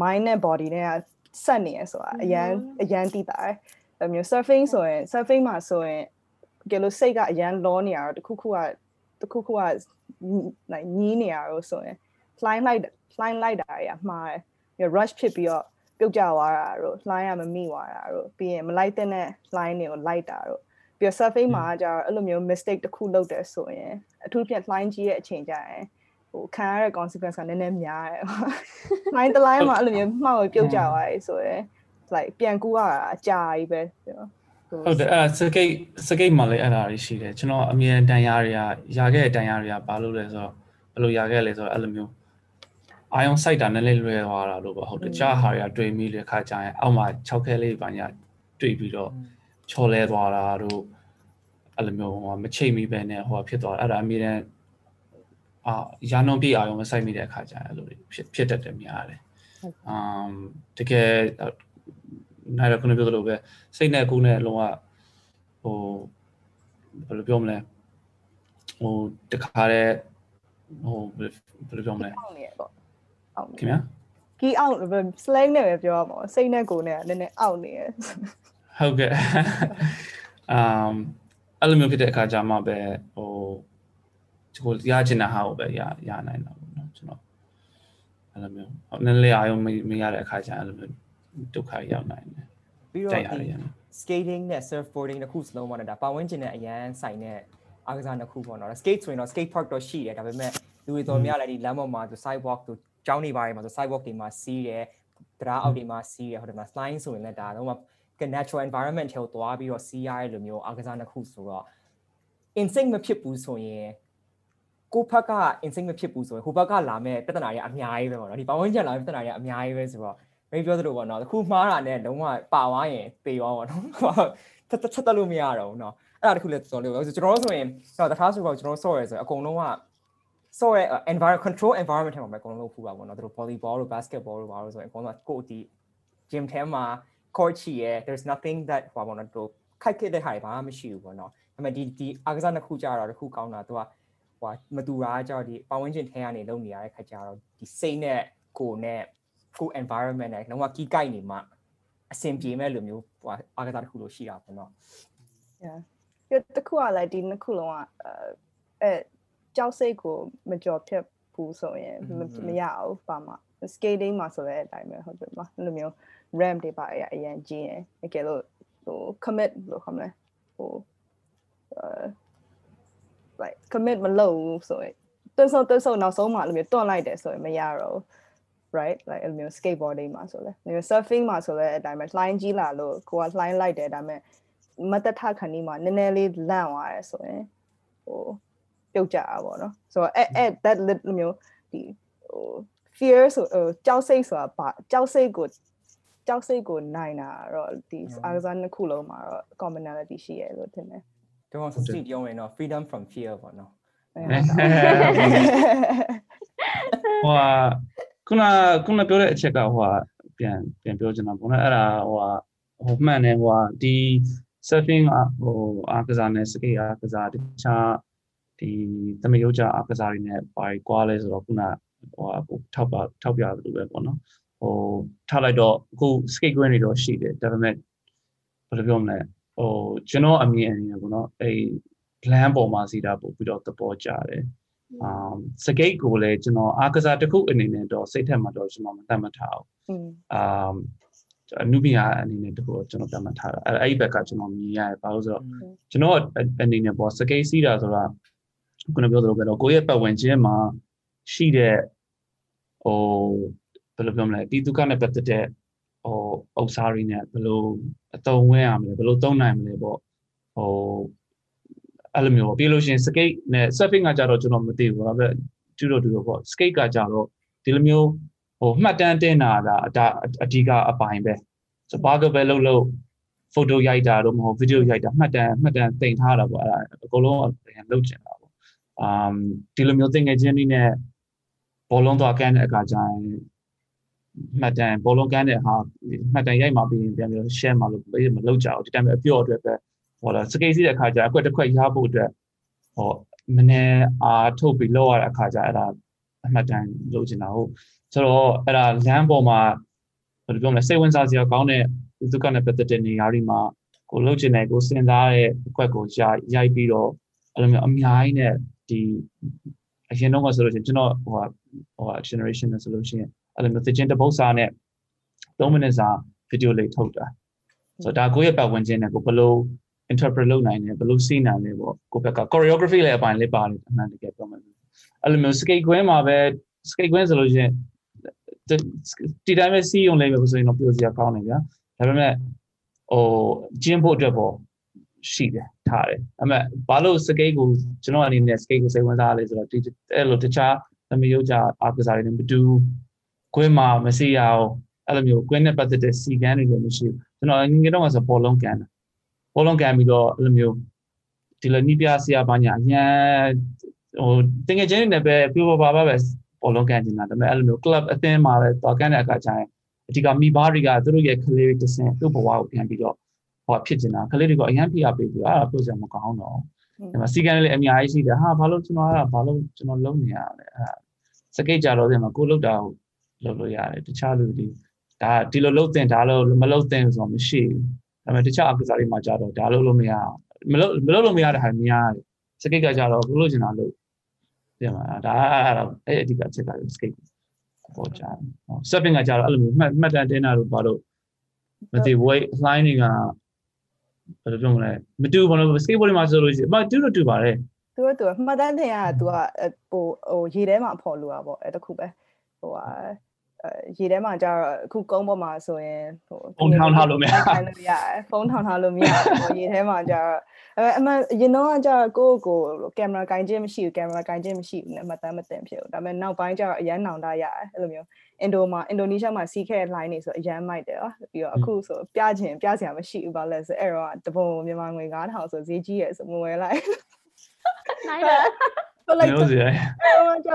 mind နဲ့ body နဲ့ဆက်နေရဆိုတာအရန်အရန်တိတာတယ်အဲမျိုး surfing ဆိုရင် surfing မှာဆိုရင်ကဲလို့စိတ်ကအရန်လောနေရတော့တခုခုကတခုခုက like ညီးနေရတော့ဆိုရင် flying လိုက် flying လိုက်တာရမှားတယ် rush ဖြစ်ပြီးတော့ ပြုတ်ကျသွားတာတို့ flying ကမမိသွားတာတို့ပြီးရင်မလိုက်တဲ့ flying တွေကိုလိုက်တာတို့ပြီးတော့ surfing မှာကျတော့အဲ့လိုမျိုး mistake တစ်ခုလုပ်တယ်ဆိုရင်အထူးဖြင့် flying ကြီးရဲ့အချိန်ကျရင်ဟိုခံရတဲ့ consequence ကနည်းနည်းများတယ်။ line တစ် line မှာအဲ့လိုမျိုးမှောက်ပြုတ်ကြသွားပြီဆိုရင် like ပြန်ကူရတာအကြာကြီးပဲဟုတ်တယ်အဲ့စကိတ်စကိတ်မှာလည်းအဲ့ဒါတွေရှိတယ်ကျွန်တော်အမြဲတန်ရတွေကရခဲ့တဲ့တန်ရတွေကဘာလို့လဲဆိုတော့ဘယ်လိုရခဲ့လဲဆိုတော့အဲ့လိုမျိုး အာယုံစိုက်တာနည်းနည်းလွယ်သွားတာလို့ပေါ့ဟုတ်တယ်ကြားဟာတွေကတွေ့မိလေခါကြရင်အောက်မှာ6ခဲလေးပါညာတွေ့ပြီးတော့ချော်လဲသွားတာတို့အဲ့လိုမျိုးဟိုမချိတ်မိပဲနဲ့ဟိုဖြစ်သွားအဲ့ဒါအမြဲတမ်းအာရာနှုံပြည့်အောင်မဆိုင်မိတဲ့အခါကျရင်အဲ့လိုဖြစ်ဖြစ်တတ်တယ်များတယ်။အမ်တကယ်နိုင်ရခုနပြောသလိုပဲစိတ်နဲ့ကိုယ်နဲ့အလုံးဝဟိုဘယ်လိုပြောမလဲဟိုတခါတည်းဟိုဘယ်လိုပြောမလဲ အောက်နေပေါ့အောက်ခင်ဗျာကီအောက် slang နဲ့ပဲပြောရမှာစိတ်နဲ့ကိုယ်နဲ့နည်းနည်းအောက်နေရဟုတ်ကဲ့အမ်အဲ့လိုမျိုးဖြစ်တဲ့အခါကျမှပဲဟိုကိုရချင်တဲ့ဟာကိုပဲရရနိုင်တာပေါ့နော်ကျွန်တော်အဲ့လိုမျိုးနည်းနည်းလေးအာရုံမရတဲ့အခါကျအဲ့လိုမျိုးဒုက္ခရောက်နိုင်တယ်ပြီးကြိုတော့က်ရဒီတယ် skating နဲ့ surfboarding တစ်ခုစလုံးမှာလည်းဒါပတ်ဝန်းကျင်နဲ့အရန်ဆိုင်တဲ့အားကစားတစ်ခုပေါ့နော် skate ဆိုရင်တော့ skate park တော့ရှိတယ်ဒါပေမဲ့လူတွေတော်များလည်းဒီလမ်းပေါ်မှာသူ sidewalk သူ ကျောင်းနေပါတယ်မှာဆို sidewalk တွေမှာစီးတယ်တရားအောက်တွေမှာစီးတယ်ဟိုဒီမှာ slime ဆိုရင်လည်းဒါတော့မှ natural environment ထဲကိုသွားပြီးတော့စီးရတဲ့လိုမျိုးအကစားတစ်ခုဆိုတော့ instinct မဖြစ်ဘူးဆိုရင်ကိုဘက်က instinct မဖြစ်ဘူးဆိုရင်ဟိုဘက်ကလာမဲ့ပြဿနာတွေအများကြီးပဲပေါ့နော်ဒီပတ်ဝန်းကျင်လာမဲ့ပြဿနာတွေအများကြီးပဲဆိုတော့မင်းပြောသလိုပေါ့နော်တခုမှားတာနဲ့လုံးဝပါသွားရင်ပေရောပေါ့နော်တက်တက်တက်လို့မရတော့ဘူးနော်အဲ့ဒါတခုလည်းတော်တော်လေးပဲဆိုကျွန်တော်တို့ဆိုရင်တော့တခြားဆိုတော့ကျွန်တော်တို့ဆော့ရဲဆိုရင်အကုန်လုံးက ဆော့ရဲ environment control environment ထဲမှာပဲအကုန်လုံးလုပ်ဖူးပါပေါ့နော်တို့ volleyball တို့ basketball တို့ဘာလို့ဆိုရင်အကုန်လုံးကိုဒီ gym ထဲမှာ court ချီရဲ there's nothing that ဟိုပေါ့နော်တို့ခိုက်ခဲ့တဲ့ဟာတွေဘာမှမရှိဘူးပေါ့နော်ဒါပေမဲ့ဒီဒီအားကစားနှစ်ခုကြတော့တစ်ခုကောင်းတာသူကဟိုမတူတာကြတော့ဒီပတ်ဝန်းကျင်ထဲကနေလုပ်နေရတဲ့ခါကျတော့ဒီစိတ်နဲ့ကိုယ်နဲ့ကိုယ် environment နဲ့လုံးဝကီးကိုက်နေမှအဆင်ပြေမဲ့လိုမျိုးဟိုအားကစားတစ်ခုလို့ရှိတာပေါ့နော် yeah ပြတခုကလည်းဒီနှစ်ခုလုံးကအဲ ကြောက်စိတ်ကိုမကြော်ဖြတ်ဘူးဆိုရင်မရဘူးပါမှာ skating မှာဆိုတဲ့အတိုင်းပဲဟုတ်တယ်မလားအဲ့လိုမျိုး ramp တွေပါအရင်ကြီးရင်တကယ်လို့ဟို commit လို့ခေါ်မလဲဟိုအဲ like commit မလုပ်ဘူးဆိုရင်တွန်းဆုံတွန်းဆုံနောက်ဆုံးမှအဲ့လိုမျိုးတွန်းလိုက်တယ်ဆိုရင်မရတော့ right like အဲ့လိုမျိုး skateboarding မှာဆိုလဲမျိုး surfing မှာဆိုလဲအတိုင်းပဲ line ကြီးလာလို့ကိုက line လိုက်တယ်ဒါပေမဲ့မတထခဏီမှာနည်းနည်းလေးလန့်သွားရဲဆိုရင်ဟို ပြုတ်ကြတာပေါ့နော်ဆိုတော့အဲ့အဲ့ that လိုမျိုးဒီဟို fear ဆိုဟိုကြောက်စိတ်ဆိုတာဘာကြောက်စိတ်ကိုကြောက်စိတ်ကိုနိုင်တာတော့ဒီအားကစားနှစ်ခုလုံးမှာတော့ commonality ရှိရလို့ထင်တယ်တော့စတိပြောရင်တော့ freedom from fear ပေါ့နော်ဟိုခုနခုနပြောတဲ့အချက်ကဟိုပြန်ပြန်ပြောချင်တာပေါ့နော်အဲ့ဒါဟိုဟိုမှန်တယ်ဟိုဒီ surfing ဟိုအားကစားနဲ့ skate အားကစားတခြား ဒီသမယုတ်ကြအားကစားတွေနဲ့ဘာကွာလဲဆိုတော့ခုနဟိုဟိုထောက်ပါထောက်ပြတယ်လို့ပဲပေါ့နော်ဟိုထားလိုက်တော့အခု skate green တွေတော့ရှိတယ်ဒါပေမဲ့ဘယ်လိုပြောမလဲဟိုကျွန်တော်အမြင်အနေနဲ့ပေါ့နော်အဲ့ plan ပေါ်မှာစီတာပို့ပြီးတော့သဘောကျတယ် um စကိတ်ကိုလည်းကျွန်တော်အားကစားတစ်ခုအနေနဲ့တော့စိတ်ထက်မှာတော့ကျွန်တော်မတတ်မှတ်ထားဘူး um အနုပညာအနေနဲ့တခုကျွန်တော်တတ်မှတ်ထားတာအဲ့အဲ့ဒီဘက်ကကျွန်တော်မြင်ရတယ်ဘာလို့ဆိုတော့ကျွန်တော်အနေနဲ့ပေါ့စကိတ်စီးတာဆိုတာ ခုနပြောသလိုပဲတော့ကိုယ့်ရဲ့ပတ်ဝန်းကျင်မှာရှိတဲ့ဟိုဘယ်လိုပြောမလဲဒီဒုက္ခနဲ့ပတ်သက်တဲ့ဟိုဥစ္စာတွေနဲ့ဘယ်လိုအသုံးဝင်ရမလဲဘယ်လိုသုံးနိုင်မလဲပေါ့ဟိုအဲ့လိုမျိုးပြီးလို့ရှိရင် skate နဲ့ surfing ကကြတော့ကျွန်တော်မသိဘူးဒါပေမဲ့တူတော့တူတော့ပေါ့ skate ကကြတော့ဒီလိုမျိုးဟိုမှတ်တမ်းတင်တာဒါအဓိကအပိုင်းပဲဆိုဘာကပဲလုပ်လို့ photo ရိုက်တာတော့မဟုတ် video ရိုက်တာမှတ်တမ်းမှတ်တမ်းတင်ထားတာပေါ့အဲ့ဒါအကုန်လုံးလုပ်ချင်တာပေါ့ um ဒီလိုမျိုးသင်ငယ်ချင်းတွေနဲ့ဘောလုံးသွားကမ်းတဲ့အခါကျရင်မှတ်တမ်းဘောလုံးကမ်းတဲ့ဟာမှတ်တမ်းရိုက်မှာပြီးရင်ပြန်ပြီး share မှာလို့မလုပ်ကြဘူးဒီတိုင်းပဲအပြော့အတွက်ပဲဟောလာစကိတ်စီးတဲ့အခါကျအကွက်တစ်ခွက်ရဖို့အတွက်ဟောမနေ့အားထုတ်ပြီးလောက်ရတဲ့အခါကျအဲ့ဒါအမှတ်တမ်းလုပ်ချင်တာဟုတ်ဆိုတော့အဲ့ဒါလမ်းပေါ်မှာဘယ်လိုပြောမလဲစိတ်ဝင်စားစရာကောင်းတဲ့သူကနဲ့ပတ်သက်တဲ့နေရာတွေမှာကိုလှုပ်ချင်တဲ့ကိုစဉ်းစားတဲ့အခွက်ကိုရိုက်ရိုက်ပြီးတော့အဲ့လိုမျိုးအများကြီးနဲ့ ဒီအရင်တော့ဆိုလို့ရှိရင်ကျွန်တော်ဟိုဟို generation နဲ့ဆိုလို့ရှိရင်အဲ့လိုမျိုးသင်ချင်းတစ်ပုတ်စာနဲ့3မိနစ်စာဗီဒီယိုလေးထုတ်တာဆိုတော့ဒါကိုယ့်ရဲ့ပတ်ဝန်းကျင်နဲ့ကိုဘယ်လို interpret လုပ်နိုင်တယ်ဘယ်လိုစီးနိုင်လဲပေါ့ကိုယ့်ဘက်က choreography လည်းအပိုင်းလေးပါတယ်အမှန်တကယ်ပြောမယ်အဲ့လိုမျိုး skate ကွင်းမှာပဲ skate ကွင်းဆိုလို့ရှိရင်ဒီတိုင်းပဲစီးရုံလေးပဲဆိုရင်တော့ပြောစရာကောင်းတယ်ဗျာဒါပေမဲ့ဟိုကျင်းဖို့အတွက်ပေါ့ ရှိတယ်ထားတယ်အမှဘာလို့ skate ကိုကျွန်တော်အနေနဲ့ skate ကိုစိတ်ဝင်စားရလဲဆိုတော့ဒီအဲ့လိုတခြားသမယုတ်ကြအားကစားတွေနဲ့မတူကွင်းမှာမစီရအောင်အဲ့လိုမျိုးကွင်းနဲ့ပတ်သက်တဲ့စီကန်းတွေလည်းမရှိဘူးကျွန်တော်ငငယ်တော့ဆိုဘောလုံးကန်တာဘောလုံးကန်ပြီးတော့အဲ့လိုမျိုးဒီလိုနီးပြဆရာပါညာအញ្ញဟိုတင်ငယ်ချင်းတွေနဲ့ပဲပြပပါပါပဲဘောလုံးကန်နေတာဒါပေမဲ့အဲ့လိုမျိုး club အသင်းမှာပဲတော့ကန်တဲ့အခါကျရင်အဓိကမိဘတွေကသူတို့ရဲ့ကလေးတွေတစင်သူ့ဘဝကိုပြန်ပြီးတော့ ဟောဖြစ်နေတာကလေးတွေကအရန်ဖိအားပေးပြီးအဲ့ဒါပြောစရာမကောင်းတော့ဒီမှာစီကန်းလေးအများကြီးရှိတယ်ဟာဘာလို့ကျွန်တော်အဲ့ဒါဘာလို့ကျွန်တော်လုံးနေရလဲအဲ့ဒါစကိတ်ကြတော့ဒီမှာကိုလုတ်တာကိုလုပ်လို့ရတယ်တခြားလူတွေဒါဒီလိုလုပ်တင်ဒါလို့မလုပ်တင်ဆိုတော့မရှိဘူးဒါပေမဲ့တခြားအကစားတွေမှာကြတော့ဒါလုပ်လို့မရမလုပ်မလုပ်လို့မရတဲ့ဟာများတယ်စကိတ်ကကြတော့ကိုလို့ချင်တာလို့ပြန်မှာဒါအဲ့ဒါအဲ့အဓိကချက်ကစကိတ်ပေါ်ကြတယ် surfing ကကြတော့အဲ့လိုမျိုးမှတ်မှတ်တမ်းတင်တာလို့ဘာလို့မသိ weight line တွေက ဘယ်လိုပြောမလဲမတူဘူးဘာလို့ skateboard မှာဆိုလို့ရှိရင်မတူတော့တူပါတယ်သူကသူကမှတ်တမ်းတင်ရတာသူကအဲ့ဟိုဟိုရေထဲမှာဖော်လို့อ่ะပေါ့အဲ့တခုပဲဟိုဟာအဲရေထဲမှာကျတော့အခုကုန်းပေါ်မှာဆိုရင်ဟိုဖုန်းထောင်းထားလို့မရထိုင်လို့ရတယ်ဖုန်းထောင်းထားလို့မရဘူးဟိုရေထဲမှာကျတော့အဲအမှန်အရင်တော့ကျတော့ကိုယ့်ကိုယ်ကင်မရာကင်ခြင်းမရှိဘူးကင်မရာကင်ခြင်းမရှိဘူးနဲ့မှတ်တမ်းမတင်ဖြစ်ဘူးဒါပေမဲ့နောက်ပိုင်းကျတော့အရန်နောင်တရတယ်အဲ့လိုမျိုး အင်ဒိုမှာအင်ဒိုနီးရှားမှာစီးခဲ့တဲ့ line တွေဆိုအရန်မိုက်တယ်နော်ပြီးတော့အခုဆိုပြချင်ပြစရာမရှိဘူးဘာလဲဆိုအဲ့တော့တပုံမြန်မာငွေ9000ဆိုဈေးကြီးရယ်ဆိုမဝယ်လိုက်နိုင်တယ်ဟုတ်လိုက်မျိုးစီရယ်တော့ကျ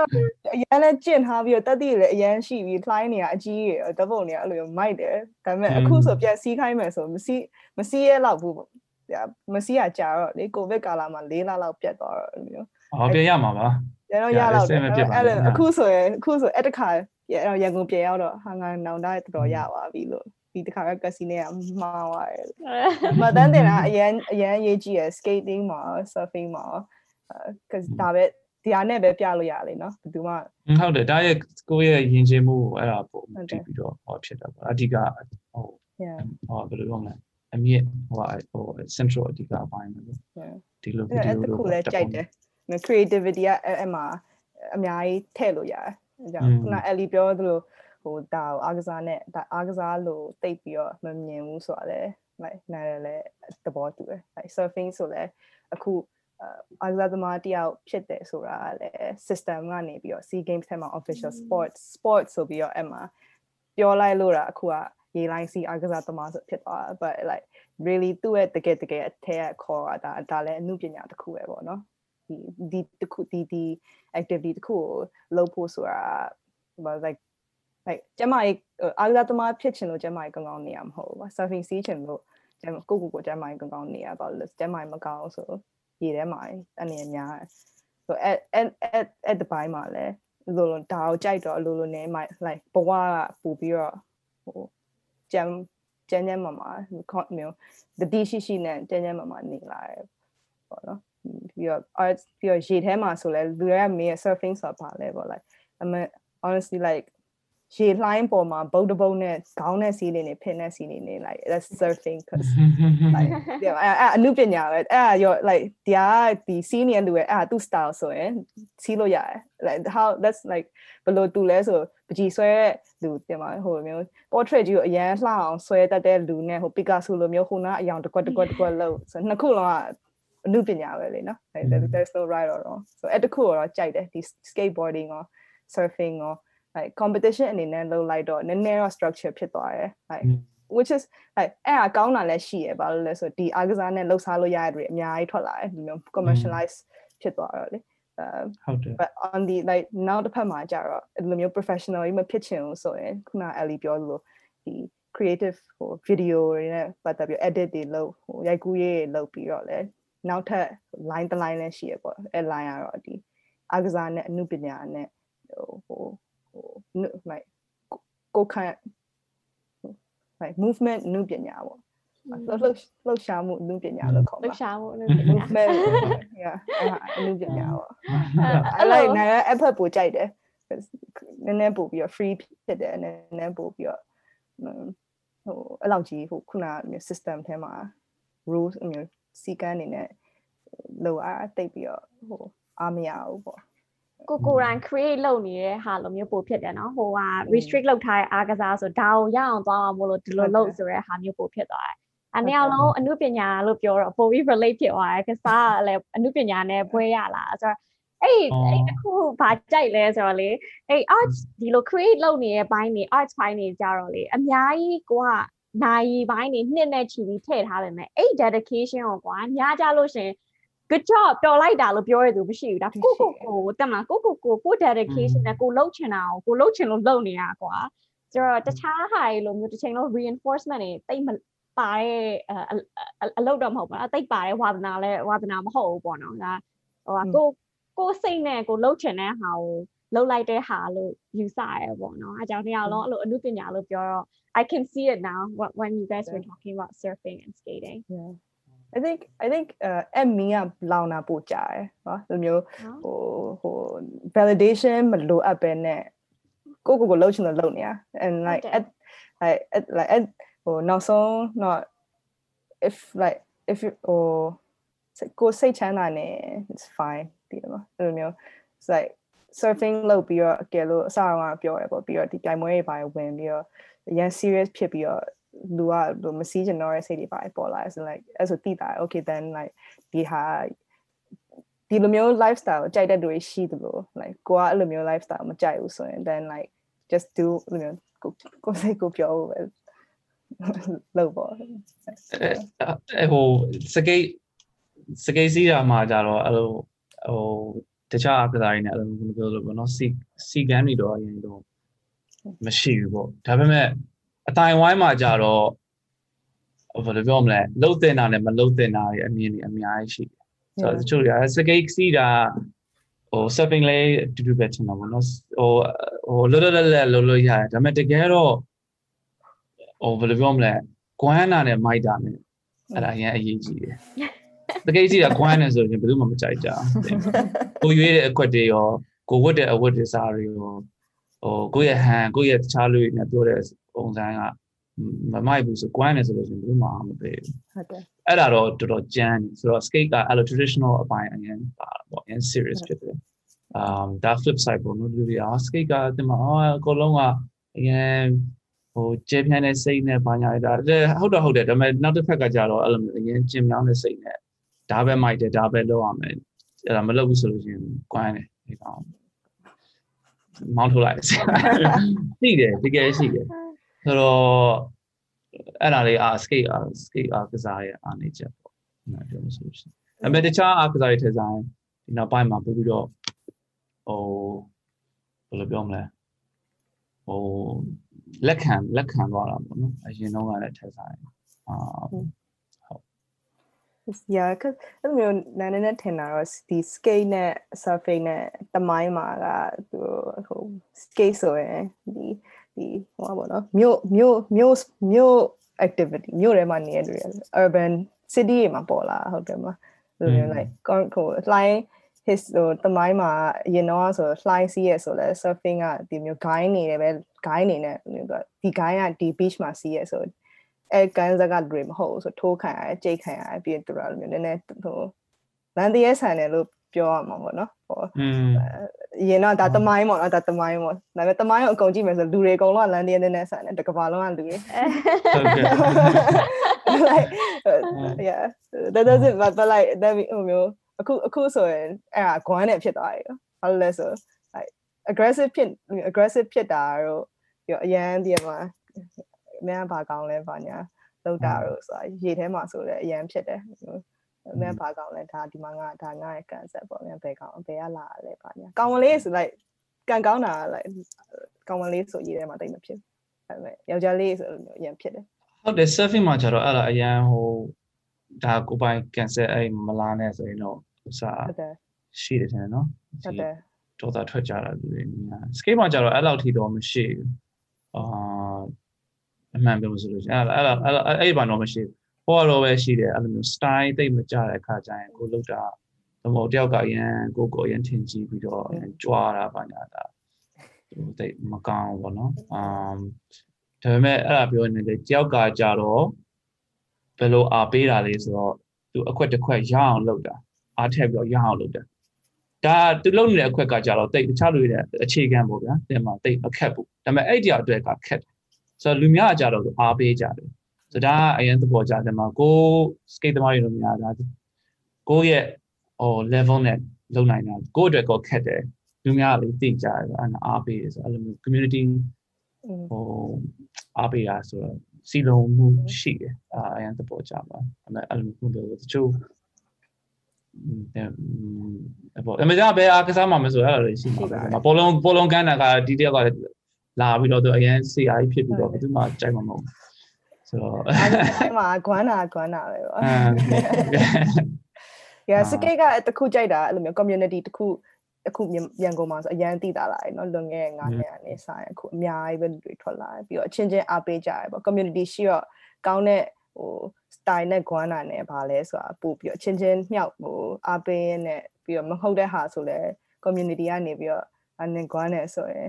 အရန်လည်းကျင့်ထားပြီးတော့တက်တည်လည်းအရန်ရှိပြီး client တွေကအကြီးရယ်ဓပုံတွေကအဲ့လိုမျိုးမိုက်တယ်ဒါပေမဲ့အခုဆိုပြန်စီးခိုင်းမယ်ဆိုမစီးမစီးရဲတော့ဘူးပေါ့မစီးရကြာတော့လေကိုဗစ်ကာလမှာ၄လလောက်ပြတ်သွားတော့အဲ့လိုမျိုးဟောပြန်ရမှာပါရတော့ရတော့တယ်အဲ့ဒါအဲ့လိုအခုဆိုရင်အခုဆိုအဲ့တခါ ရန်ကုန်ပြန်ရောက်တော့ဟာငါနောင်တတော်တော်ရပါပြီလို့ဒီတခါကကစီနေကမှားသွားတယ်မတန်းတင်တာအရန်အရန်ရေးကြည့်ရယ် skating မှာ surfing မှာအဲဒါပဲဒီအားနဲ့ပဲပြလို့ရလေနော်ဘယ်သူမှဟုတ်တယ်ဒါရဲ့ကိုယ့်ရဲ့ယဉ်ကျေးမှုကိုအဲ့ဒါပုံဟုတ်တယ်တည်ပြီးတော့ဟောဖြစ်တာပေါ့အဓိကဟို yeah ဟောဘယ်လိုပြောမလဲအမြင့်ဟိုဟို central အဓိကအပိုင်းပဲ yeah ဒီလိုဗီအဲ့ဒီယိုအဲ့တလိုခုလည်းကြိုက်တယ် creativity ကအဲ့အဲ့မှာအများကြီးထည့်လို့ရတယ်အဲ ကြောင့်ခုန Ellie ပြောသလိုဟိုဒါကိုအားကစားနဲ့ဒါအားကစားလို့တိတ်ပြီးတော့မမြင်ဘူးဆိုတာလည်း like နားရလဲသဘောတူတယ် like surfing ဆိုလဲအခုအားကစားသမားတယောက်ဖြစ်တယ်ဆိုတာကလည်း system ကနေပြီးတော့ SEA Games ထဲမှာ official sport sport ဆိုပြီးတော့အဲ့မှာပြောလိုက်လို့တာအခုကရေလိုင်းစီအားကစားသမားဆိုဖြစ်သွားတာ but like really သူ့ရဲ့တကယ်တကယ်အထက်ခေါ်တာဒါဒါလည်းအမှုပညာတစ်ခုပဲပေါ့နော် ဒီဒီတစ်ခုဒီဒီ activity တစ်ခုကိုလုပ်ဖို့ဆိုတာ like like ကျမကြီးအားကစားသမားဖြစ်ချင်လို့ကျမကြီးကောင်းကောင်းနေရမှာမဟုတ်ဘူး surfing စီးချင်လို့ကျမကိုကိုကိုကျမကြီးကောင်းကောင်းနေရပါလို့ကျမကြီးမကောင်းဆိုရေထဲမှာအနေအများဆိုအဲ့အဲ့အဲ့အဲ့ဒီပိုင်းမှာလဲလိုလိုဒါကိုကြိုက်တော့လိုလိုနေမှ like ဘဝကပူပြီးတော့ဟိုကျမ်းကျန်းကျန်းမာမာ မျိုးတတိရှိရှိနဲ့ကျန်းကျန်းမာမာနေလာတယ်ပေါ့နော် ပြီးတော့ art ပြီးတော့ရေထဲမှာဆိုလဲလူတွေကမေး surfing ဆိုတာပါလဲပေါ့ like I mean honestly like ရေလှိုင်းပေါ်မှာဘုတ်တဘုတ်နဲ့ခေါင်းနဲ့စီးနေနေဖင်နဲ့စီးနေနေ like that's surfing cuz like ဒီအဲ့အဲ့အနုပညာပဲအဲ့ဒါရော like ဒီကဒီစီးနေတဲ့လူရဲ့အဲ့ဒါသူ့ style ဆိုရင်စီးလို့ရတယ် like how that's like ဘယ်လိုတူလဲဆိုပကြီးဆွဲတဲ့လူတင်ပါဟိုမျိုး portrait ကြီးကိုအရန်လှအောင်ဆွဲတတ်တဲ့လူနဲ့ဟို Picasso လိုမျိုးဟိုနာအယောင်တစ်ကွက်တစ်ကွက်တစ်ကွက်လို့ဆိုနှစ်ခုလုံးက အနုပညာပဲလေနော် like there's no right or wrong so အဲ့တခုတော့ကြိုက်တယ်ဒီ skateboarding ရော surfing ရော like competition အနေနဲ့လုပ်လိုက်တော့နည်းနည်းတော့ structure ဖြစ်သွားတယ် like which is like အဲ့အကောင်းတာလည်းရှိရပါလို့လဲဆိုဒီအားကစားနဲ့လှုပ်ရှားလို့ရတဲ့တွေအများကြီးထွက်လာတယ်ဒီမျိုး commercialize ဖြစ်သွားတော့လေအဲဟုတ်တယ် but on the like နောက်တစ်ဖက်မှာကျတော့ဒီလိုမျိုး professional ကြီးမဖြစ်ချင်ဘူးဆိုရင်ခုန Ellie ပြောလို့ဒီ creative ဟို video တွေနဲ့ပတ်သက်ပြီး edit တွေလုပ်ဟိုရိုက်ကူးရေးတွေလုပ်ပြီးတော့လဲ နောက်ထပ် line တစ် line လည်းရှိရပေါ့အဲ line ကတော့ဒီအားကစားနဲ့အမှုပညာနဲ့ဟိုဟိုဟို like ကိုခန့် like movement နုပညာပေါ့လှုပ်လှုပ်လှုပ်ရှားမှုနုပညာလို့ခေါ်လှုပါပ်ရှားမှုလို့ movement yeah အနုပညာပေါ့အဲ့လိုက်နာအဖက်ပိုကြိုက်တယ်နည်းနည်းပို့ပြီးတော့ free ဖြစ်တယ်နည်းနည်းပို့ပြီးတော့ဟိုအဲ့လောက်ကြီးဟိုခုနမျိုး system ထဲမှာ rules မျိုး စီကံနေနဲ့လောအားတိတ်ပြီးတော့ဟိုအားမရဘူးပေါ့ကိုကိုရိုင်း create လုပ်နေတဲ့ဟာလိုမျိုးပို့ဖြစ်တယ်နော်ဟိုက restrict လုပ်ထားတဲ့အားကစားဆိုဒါကိုရအောင်သွားအောင်မို့လို့ဒီလိုလုပ်ဆိုရဲဟာမျိုးပို့ဖြစ်သွားတယ်အနည်းအောင်အမှုပညာလို့ပြောတော့ပိုပြီး relate ဖြစ်သွားတယ်ကစားကလည်းအမှုပညာနဲ့ဘွဲရလာဆိုတော့အဲ့အဲ့တခုဘာကြိုက်လဲဆိုတော့လေအဲ့ art ဒီလို create လုပ်နေတဲ့ဘိုင်းနေ art ဘိုင်းနေကြတော့လေအများကြီးကိုက နိုင်ဘိုင်းနေနှစ်နဲ့ချီပြီးထည့်ထားပါမယ်အဲ့ dedication ကိုကွာညားကြလို့ရှင် good job တော်လိုက်တာလို့ပြောရသူမရှိဘူးဒါကိုကိုကိုတက်မလားကိုကိုကိုကို dedication နဲ့ကိုလှုပ်ချင်တာကိုကိုလှုပ်ချင်လို့လှုပ်နေတာကွာဆိုတော့တခြားဟာတွေလိုမျိုးတစ်ချိန်လုံး reinforcement တွေတိတ်မပါတဲ့အလုပ်တော့မဟုတ်ဘူးအသိပါတဲ့ဝါသနာလဲဝါသနာမဟုတ်ဘူးပေါ့နော်ဒါဟိုကိုကိုစိတ်နဲ့ကိုလှုပ်ချင်တဲ့ဟာကို လှုပ်လိုက်တဲ့ဟာလို့ယူဆရပေါ့နော်အဲကြောင့်တရားလုံးအဲ့လိုအမှုပညာလို့ပြောတော့ I can see it now when you guys were talking about surfing and skating yeah I think I think အဲမီကလောင်တာပို့ကြတယ်နော်ဒီမျိုးဟိုဟို validation မလိုအပ်ပဲနဲ့ကိုကိုကိုလှုပ်ချင်လို့လှုပ်နေတာ and like at like like at ဟ ဟိုနောက်ဆုံး not if like if you ဟိုကိုစိတ်ချမ်းသာနေ it's fine ဒီလိုအဲ့လိုမျိုး it's like surfing လုပ်ပြီးတော့အကယ်လို့အစအောင်ကပြောရပေါ့ပြီးတော့ဒီပြိုင်ပွဲတွေပါဝင်ပြီးတော့အရင် serious ဖြစ်ပြီးတော့လူကလူမစီးကျင်တော့တဲ့စိတ်တွေပါပေါ်လာဆို like အဲ့ဆိုတိတာ okay then like ဒီဟာဒီလိုမျိုး lifestyle ကြိုက်တဲ့လူတွေရှိသလို like ကိုကအဲ့လိုမျိုး lifestyle မကြိုက်ဘူးဆိုရင် then like just do အဲ့လိုမျိုးကိုကိုစိတ်ကိုပြောဖို့ပဲလုပ်ပေါ့အဲဟိုစကိတ်စကိတ်စီးတာမှာကြတော့အဲ့လိုဟို တခြားအကစားတွေနဲ့အဲ့လိုမျိုးပြောလို့ပေါ့နော်စီစီကန်းတွေတော့အရင်တော့မရှိဘူးပေါ့ဒါပေမဲ့အတိုင်ဝိုင်းမှာကြတော့ဘယ်လိုပြောမလဲလှုပ်တင်တာနဲ့မလှုပ်တင်တာတွေအမြင်တွေအများကြီးရှိတယ်ဆိုတော့တချို့တွေကစကိတ်စီးတာဟို surfing လေးအတူတူပဲထင်တာပေါ့နော်ဟိုဟိုလွတ်လွတ်လပ်လပ်လှုပ်လို့ရတယ်ဒါပေမဲ့တကယ်တော့ဟိုဘယ်လိုပြောမလဲကွမ်းနာနဲ့မိုက်တာနဲ့အဲ့ဒါအရင်အရေးကြီးတယ် တကယ်ကြီးကကွမ်းနေဆိုရင်ဘယ်သူမှမကြိုက်ကြဘူးကိုရွေးတဲ့အကွက်တွေရောကိုဝတ်တဲ့အဝတ်တွေစားတွေရောဟိုကိုယ့်ရဲ့ဟန်ကိုယ့်ရဲ့တခြားလူတွေနဲ့ပြောတဲ့ပုံစံကမမိုက်ဘူးဆိုကွမ်းနေဆိုလို့ရှိရင်ဘယ်သူမှမပေးဘူးဟုတ်တယ်အဲ့ဒါတော့တော်တော်ကြမ်းတယ်ဆိုတော့ skate ကအဲ့လို traditional အပိုင်းအရင်ပါပေါ့အရင် serious ဖြစ်တယ် um ဒါ flip side ပေါ့နော်လူတွေက skate ကတင်မှာအော်အကုန်လုံးကအရင်ဟိုကျဲပြန့်တဲ့စိတ်နဲ့ဘာညာဒါဟုတ်တော့ဟုတ်တယ်ဒါပေမဲ့နောက်တစ်ဖက်ကကြတော့အဲ့လိုမျိုးအရင်ကျင်မြောင်းတဲ့စိတ်နဲ့ ဒါပဲမိုက်တယ်ဒါပဲလုပ်ရမယ်အဲ့ဒါမလုပ်ဘူးဆိုလို့ရှိရင်ကွမ်းတယ်ဒီကောင်မောင်းထုတ်လိုက်ရှိတယ်တကယ်ရှိတယ်ဆိုတော့အဲ့ဒါလေးအာ skate အာ skate အာကစားရဲ့အာနေချက်ပေါ့နော်ပြောလို့ဆိုလို့ရှိရင်ဒါပေမဲ့တခြားအာကစားရဲ့ထဲဆိုင်ဒီနောက်ပိုင်းမှာပို့ပြီးတော့ဟိုဘယ်လိုပြောမလဲဟိုလက်ခံလက်ခံသွားတာပေါ့နော်အရင်တော့ကလည်းထဲဆိုင်အာ yeah 'cause အဲ့လိုမျိုးနာနေနဲ့ထင်တာတော့ဒီ skate နဲ့ surfing နဲ့တမိုင်းမှာကသူဟို skate ဆိုရင်ဒီဒီဟိုပါဘောနော်မြို့မြို့မြို့မြို့ activity မြို့ထဲမှာနေတဲ့လူတွေ urban city တွေမှာပေါ်လာဟုတ်တယ်မလားအဲ့လိုမျိုး like ဟို line his ဟိုတမိုင်းမှာအရင်တော့ဆို fly စီးရဆိုလဲ surfing ကဒီမျိုး guide နေတယ်ပဲ guide နေနဲ့ဒီ guide ကဒီ beach မှာစီးရဆို အဲကန်စကတွေမဟုတ်ဘူးဆိုထိုးခံရတယ်ကြိတ်ခံရတယ်ပြီးတော့လိုမျိုးနည်းနည်းဟိုလန်တရဲဆန်တယ်လို့ပြောရမှာပေါ့နော်ဟိုอืมရင်တော့ဒါတမိုင်းပေါ့နော်ဒါတမိုင်းပေါ့ဒါပေမဲ့တမိုင်းကိုအကုန်ကြည့်မယ်ဆိုလူတွေအကုန်လုံးကလန်တရဲနည်းနည်းဆန်တယ်တကဘာလုံးကလူတွေဟုတ်ကဲ့ like uh, yeah that doesn't but, but like that ဟိုမျိုးအခုအခုဆိုရင်အဲ့ဒါဂွမ်းနဲ့ဖြစ်သွားပြီဘာလို့လဲဆို like aggressive ဖြစ် aggressive ဖြစ်တာတော့ပြီးတော့အရန်ဒီမှာ အများဘာကောင်းလဲဘာညာလောက်တာတော့ဆိုတာရေထဲမှာဆိုလည်းအရန်ဖြစ်တယ်အများဘာကောင်းလဲဒါဒီမှာငါဒါငါရဲ့ concept ပေါ့မြန်ဘယ်ကောင်းဘယ်ကလာလဲဘာညာကောင်းမလေးဆို like ကန်ကောင်းတာ like ကောင်းမလေးဆိုရေထဲမှာတိတ်မဖြစ်ဒါပေမဲ့ယောက်ျားလေးဆိုလို့အရန်ဖြစ်တယ်ဟုတ်တယ် surfing မှာကျတော့အဲ့ဒါအရန်ဟိုဒါကိုပိုင် cancel အဲ့မလာနဲ့ဆိုရင်တော့ဥစားဟုတ်တယ်ရှိတယ်ထင်တယ်နော်ဟုတ်တယ်တော်တာထွက်ကြတာလူတွေညာ skate မှာကျတော့အဲ့လောက်ထိတော့မရှိဘူးအာ အမှန်ပြောလို့ဆိုလို့ရှိရင်အဲ့ဒါအဲ့ဒါအဲ့အဲ့ဘာတော့မရှိဘူးဟောတော့ပဲရှိတယ်အဲ့လိုမျိုး style တိတ်မကြတဲ့အခါကျရင်ကိုလောက်တာသမုတ်တယောက်ကအရန်ကိုကိုအရန်ထင်ကြီးပြီးတော့အရန်ကြွားတာဘာညာတာဟိုတိတ်မကောင်းဘူးပေါ့နော်အမ်ဒါပေမဲ့အဲ့ဒါပြောနေတယ်တယောက်ကကြတော့ဘယ်လိုအားပေးတာလဲဆိုတော့သူအခွက်တစ်ခွက်ရအောင်လုပ်တာအားထည့်ပြီးတော့ရအောင်လုပ်တာဒါသူလုပ်နေတဲ့အခွက်ကကြတော့တိတ်တခြားလူတွေအခြေခံပေါ့ဗျာတင်မှာတိတ်အခက်ဘူးဒါပေမဲ့အဲ့ဒီအတွက် ကခက်တယ် ဆိုတော့လူများကြတော့အားပေးကြတယ်ဆိုတော့ဒါကအရင်သဘောကျတယ်မှာကို skate သမားတွေလိုများဒါကိုရဲ့ဟို level နဲ့လုံနိုင်တာကိုအတွက်ကောခက်တယ်လူများကလေသိကြတယ်အဲ့ဒါအားပေးတယ်ဆိုတော့အဲ့လိုမျိုး community ဟိုအားပေးတာဆိုတော့စီလုံးမှုရှိတယ်အာအရင်သဘောကျပါအဲ့ဒါအဲ့လိုမျိုးလို့တချို့အဲ့ပေါ့အမေကဘယ်အားကစားမှာမဆိုအဲ့လိုလေးရှိမှာပဲပေါ်လုံးပေါ်လုံးကန်းတာကဒီတယောက်က လာပြီးတော့သူအရင် CI ဖြစ်ပြီးတော့ဘယ်သူမှကြိုက်မှာမဟုတ်ဆိုတော့ အဲ့မှာဂွမ်းတာဂွမ်းတာပဲပေါ့ အဲ yeah skate ကတခုကြိုက်တာအဲ့လိုမျိုး community တခုအခုရန်ကုန်မှာဆိုအရန်သိတာလာတယ်เนาะလွန်ခဲ့တဲ့9နှစ်အနေဆိုင်အခုအများကြီးပဲလူတွေထွက်လာတယ်ပြီးတော့အချင်းချင်းအားပေးကြတယ်ပေါ့ community ရှိတော့ကောင်းတဲ့ဟို style နဲ့ guana နဲ့ဗာလဲဆိုတာပို့ပြီးတော့အချင်းချင်းမြောက်ဟိုအားပေးရင်းနဲ့ပြီးတော့မဟုတ်တဲ့ဟာဆိုလဲ community ကနေပြီးတော့ အနေကွာနဲ့ဆိုရင်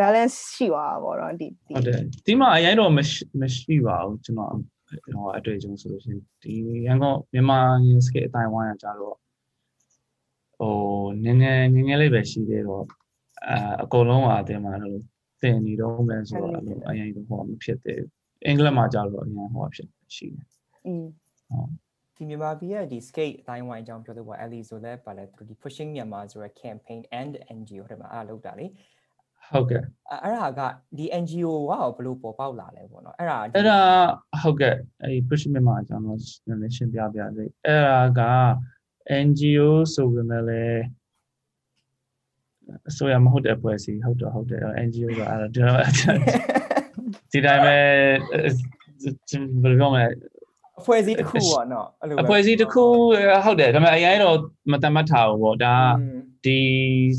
balance ရှိသွားတာပေါ့နော်ဒီဒီဟုတ်တယ်ဒီမှာအရင်တော့မရှိမရှိပါဘူးကျွန်တော်ဟိုအတွေ့အကြုံဆိုလို့ရှိရင်ဒီရန်ကုန်မြန်မာရင်းစကေအတိုင်းဝိုင်းကကြတော့ဟိုနည်းနည်းငယ်ငယ်လေးပဲရှိသေးတော့အာအကုန်လုံးအတင်မှာလို့တင်နေတော့မယ်ဆိုတော့အရင်တော့ဟောမဖြစ်သေးဘူးအင်္ဂလိပ်မှာကြတော့အရင်ဟောဖြစ်ရှိတယ်อืมဒီမြန်မာပြည်ရဲ့ဒီ skate အတိုင်းဝိုင်းအကြောင်းပြောလို့ပေါ့ Ellie ဆိုလဲပါလဲသူဒီ pushing မြန်မာဆိုရယ် campaign and NGO တွေမှာအားလုပ်တာလေ ဟုတ်ကဲ့အဲ့အဲ့ဒါကဒီ NGO ကရောဘယ်လိုပေါ်ပေါက်လာလဲပေါ့နော်အဲ့ဒါဒီအဲ့ဒါဟုတ်ကဲ့အဲ့ဒီ push မြန်မာအကြောင်းတော့နည်းနည်းရှင်းပြပြစေအဲ့ဒါက NGO ဆိုပေမဲ့လည်းအစိုးရမဟုတ်တဲ့အဖွဲ့အစည်းဟုတ်တော့ဟုတ်တယ် NGO ကအဲ့ဒါဒီတိုင်းပဲဘယ်လိုပြောမလဲအဖွဲ့အစည်းတစ်ခုပေါ့နော်အဲ့လိုပဲအဖွဲ့အစည်းတစ်ခုဟုတ်တယ်ဒါပေမဲ့အရင်တော့မတတ်မှတ်ထားဘူးပေါ့ဒါอืมဒီ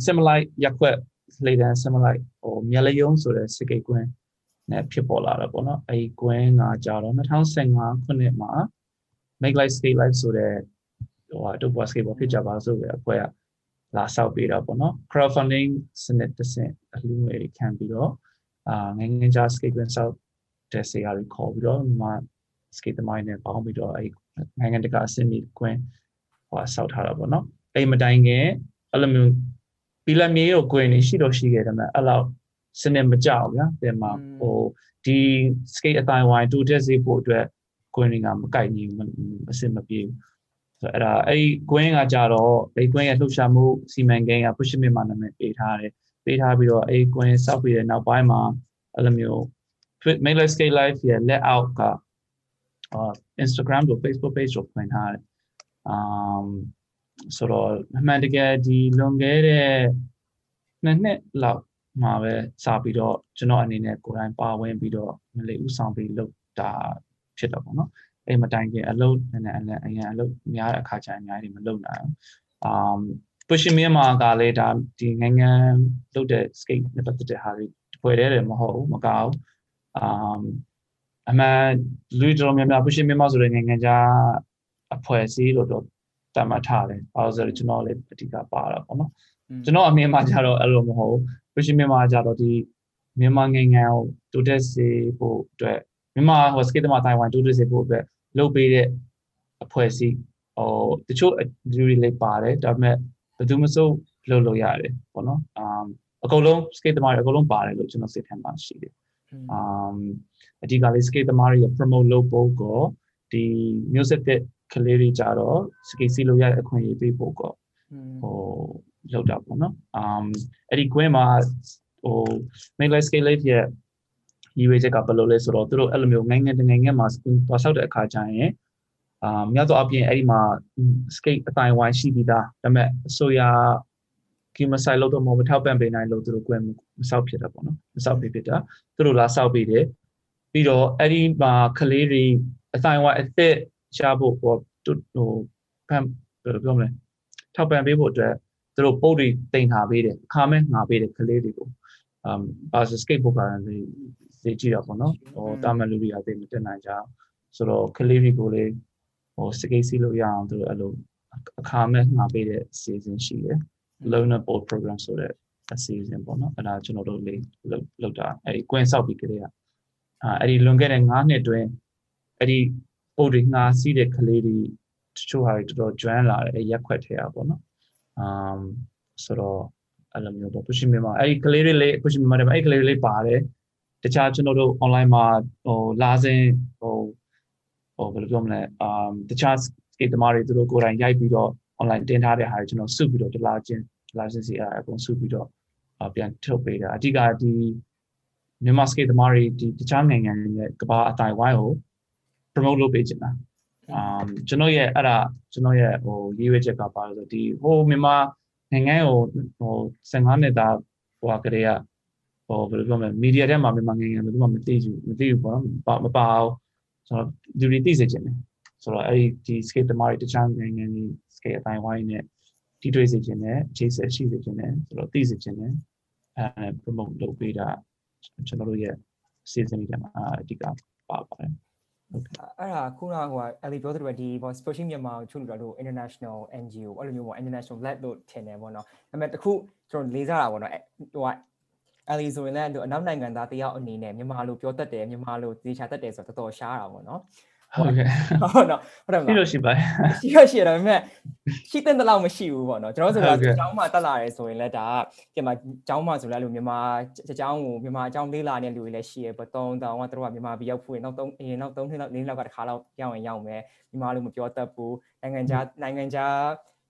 simulate ရက်ခွက် လေတန်း simulate ဟိုမျက်လယုံဆိုတဲ့စကိတ်ကွင်းနဲ့ဖြစ်ပေါ်လာတာပေါ့နော်အဲဒီကွင်းကကြာတော့2015ခုနှစ်မှာ make life skate life ဆိုတဲ့ဟိုအတူပေါ် skateboard ဖြစ်ကြပါဆိုတဲ့အဖွဲ့ကလာဆောက်ပေးတာပေါ့နော် crowdfunding စနစ်တစ်ဆင့်အလှူငွေတွေခံပြီးတော့အာငယ်ငယ်ကြား skate ကွင်းဆောက်တဲ့ဆေးရတွေခေါ်ပြီးတော့ဒီမှာ skate သမိုင်းနဲ့ပေါင်းပြီးတော့အဲဒီနိုင်ငံတကာအဆင့်မီကွင်းဟိုဆောက်ထားတာပေါ့နော်အဲဒီမတိုင်ခင်အဲ့လိုမျိုး ပီလာမြေကိုကွင်းနေရှိတော့ရှိခဲ့တယ်မဲ့အဲ့လောက်စနစ်မကြောက်ဗျာဒီမှာဟိုဒီ skate အတိုင်းဝိုင်းတူတက်စေဖို့အတွက်ကွင်းတွေကမကိုက်ညီအဆင်မပြေဘူးဆိုတော့အဲ့ဒါအဲ့ဒီကွင်းကကြတော့အဲ့ကွင်းရဲ့လှုပ်ရှားမှုစီမံကိန်းက push မြန်မာနာမည်ပေးထားတယ်ပေးထားပြီးတော့အဲ့ကွင်းစောက်ပြီးတဲ့နောက်ပိုင်းမှာအဲ့လိုမျိုး make life skate life ရဲ့ let out ကအာ Instagram တို့ Facebook page တို့ဖွင့်ထားတယ်။ um ဆိုတော့အမှန်တကယ်ဒီလွန်ခဲ့တဲ့နှစ်နှစ်လောက်မှာပဲစပြီးတော့ကျွန်တော်အနေနဲ့ကိုယ်တိုင်ပါဝင်ပြီးတော့မလေးဥဆောင်ပြီးလုပ်တာဖြစ်တော့ပေါ့နော်။အဲ့မတိုင်ခင်အလုပ်နဲ့အလည်းအရင်အလုပ်များတဲ့အခါကျရင်အများကြီးမလုပ်နိုင်ဘူး။ um pushing မြန်မာကလည်းဒါဒီနိုင်ငံလုပ်တဲ့ skate နဲ့ပတ်သက်တဲ့ဟာတွေဖွဲ့တယ်တယ်မဟုတ်ဘူးမကောက်ဘူး။ um အမှန်လူတော်များများ pushing မြန်မာဆိုတဲ့နိုင်ငံခြားအဖွဲ့အစည်းလို့တော့ တတ်မှတ်ထားတယ်။ဘာလို့ဆိုတော့ကျွန်တော်လည်းအဓိကပါတာပေါ့နော်။ကျွန်တော်အမြင်မှာကြတော့အဲ့လိုမဟုတ်ဘူး။ pushing မြန်မာကြတော့ဒီမြန်မာနိုင်ငံကိုတိုးတက်စေဖို့အတွက်မြန်မာဟို skate သမားတိုင်ဝမ်တိုးတက်စေဖို့အတွက်လုပ်ပေးတဲ့အဖွဲ့အစည်းဟိုတချို့လူတွေလည်းပါတယ်ဒါပေမဲ့ဘယ်သူမှစိုးလုပ်လို့ရတယ်ပေါ့နော်။အမ်အကုန်လုံး skate သမားတွေအကုန်လုံးပါတယ်လို့ကျွန်တော်စိတ်ထဲမှာရှိတယ်။ um အဓိကလေး skate သမားတွေ promote လုပ်ဖို့ကိုဒီ music တဲ့ ကလေးတွေကြတော့ skate စီးလို့ရတဲ့အခွင့်အရေးပေးဖို့ကိုဟိုလောက်တာပေါ့နော် um အဲ့ဒီ queen မှာဟို make life skate life ရဲ့ရည်ရွယ်ချက်ကဘယ်လိုလဲဆိုတော့သူတို့အဲ့လိုမျိုးနိုင်ငံတကာနိုင်ငံမှာသွားဆောက်တဲ့အခါကျရင်အာမြတ်တော့အပြင်အဲ့ဒီမှာ skate အတိုင်းဝိုင်းရှိပြီးသားဒါပေမဲ့အစိုးရကီမဆိုင်လို့တော့မဟုတ်ထောက်ပံ့ပေးနိုင်လို့သူတို့ကွယ်မဆောက်ဖြစ်တာပေါ့နော်မဆောက်ပေးဖြစ်တာသူတို့လာဆောက်ပေးတယ်ပြီးတော့အဲ့ဒီမှာကလေးတွေအတိုင်းဝိုင်းအသက် ချဖို့ဟိုဟိုဖမ်ဘယ်လိုပြောမလဲထောက်ပံ့ပေးဖို့အတွက်သူတို့ပုတ်တွေတင်ထားပေးတယ်အခါမဲ့ငါပေးတယ်ကလေးတွေကို um ဘာစ skateboard ကလည်းသိကြည့်တော့ပေါ့နော်ဟိုတာမန်လူတွေကသိမတင်နိုင်ကြဆိုတော့ကလေးတွေကိုလည်းဟို skate စီးလို့ရအောင်သူတို့အဲ့လိုအခါမဲ့ငါပေးတဲ့ season ရှိတယ် learner board program ဆိုတဲ့အစီအစဉ်ပေါ့နော်အဲ့ဒါကျွန်တော်တို့လေးလောက်တာအဲ့ဒီ queen ဆောက်ပြီးကြတဲ့အာအဲ့ဒီလွန်ခဲ့တဲ့9နှစ်တွင်အဲ့ဒီ ပို့တွေငါစီးတဲ့ကလေးတွေတချို့ဟာတွေတော်တော်ကျွမ်းလာတယ်ရက်ခွက်ထဲอ่ะပေါ့နော်အမ်ဆိုတော့အဲ့လိုမျိုးပေါ့ pushing မြန်မာအဲ့ဒီကလေးတွေလေး pushing မြန်မာတွေမှာအဲ့ဒီကလေးတွေလေးပါတယ်တခြားကျွန်တော်တို့ online မှာဟိုလာစဉ်ဟိုဟိုဘယ်လိုပြောမလဲအမ်တခြား skate သမားတွေသူတို့ကိုယ်တိုင်ရိုက်ပြီးတော့ online တင်ထားတဲ့ဟာတွေကျွန်တော်စုပြီးတော့ဒလာချင်းဒလာချင်းစီအဲ့အကုန်စုပြီးတော့ပြန်ထုတ်ပေးတာအဓိကဒီမြန်မာ skate သမားတွေဒီတခြားနိုင်ငံတွေနဲ့ကမ္ဘာအတိုင်းဝိုင်းကို promote လုပ်ပေးချင်တာအမ်ကျွန်တော်ရဲ့အဲ့ဒါကျွန်တော်ရဲ့ဟိုရေးဝဲချက်ကပါလို့ဒီဟိုမြန်မာနိုင်ငံကိုဟို15နှစ်သားဟိုကလေးကဟိုဘယ်လိုပြောမလဲမီဒီယာထဲမှာမြန်မာနိုင်ငံဘယ်သူမှမသိဘူးမသိဘူးပေါ့နော်မပါအောင်ဆိုတော့လူတွေသိစေချင်တယ်ဆိုတော့အဲ့ဒီဒီ skate သမားတွေတခြားနိုင်ငံတွေ skate အတိုင်းဝိုင်းနဲ့တီးတွေးစေချင်တယ်အခြေဆက်ရှိစေချင်တယ်ဆိုတော့သိစေချင်တယ်အဲ promote လုပ်ပေးတာကျွန်တော်တို့ရဲ့ season တွေမှာအဓိကပါပါတယ် အဲ့ဒါခုနကဟိုအလီပြောသလိုပဲဒီပေါ့ Sporting မြန်မာကိုချုပ်လို့တော့ international NGO အဲ့လိုမျိုးပေါ့ international led လို့ထင်တယ်ပေါ့နော်ဒါပေမဲ့တခုကျွန်တော်လေးစားတာပေါ့နော်ဟိုကအလီဆိုရင်လည်းအနောက်နိုင်ငံသားတယောက်အနေနဲ့မြန်မာလိုပြောတတ်တယ်မြန်မာလိုသေချာတတ်တယ်ဆိုတော့တော်တော်ရှားတာပေါ့နော် ဟုတ်ကဲ့ဟုတ်နော်ဟုတ်တယ်မပြီးလားလို့ရှိပါတယ်ရှိရရှိရဒါပေမဲ့ရှိတဲ့တလောက်မရှိဘူးပေါ့နော်ကျွန်တော်ဆိုဟုတော့တ်ကဲ့ကျောင်းမှာတက်လာရဲဆိုရင်လည်းဒါကပြန်မှာကျောင်းမှာဆိုလည်းအဲ့လိုမြန်မာအကြောင်းကိုမြန်မာအကြောင်းလေးလာနေတဲ့လူတွေလည်းရှိရပေါ့တုံးတောင်ကသူတို့ကမြန်မာပြည်ရောက်ဖို့ရင်နောက်3အရင်နောက်3နှစ်လောက်4နှစ်လောက်ကတစ်ခါလောက်ရောက်ရင်ရောက်မယ်မြန်မာလိုမပြောတတ်ဘူးနိုင်ငံခြားနိုင်ငံခြား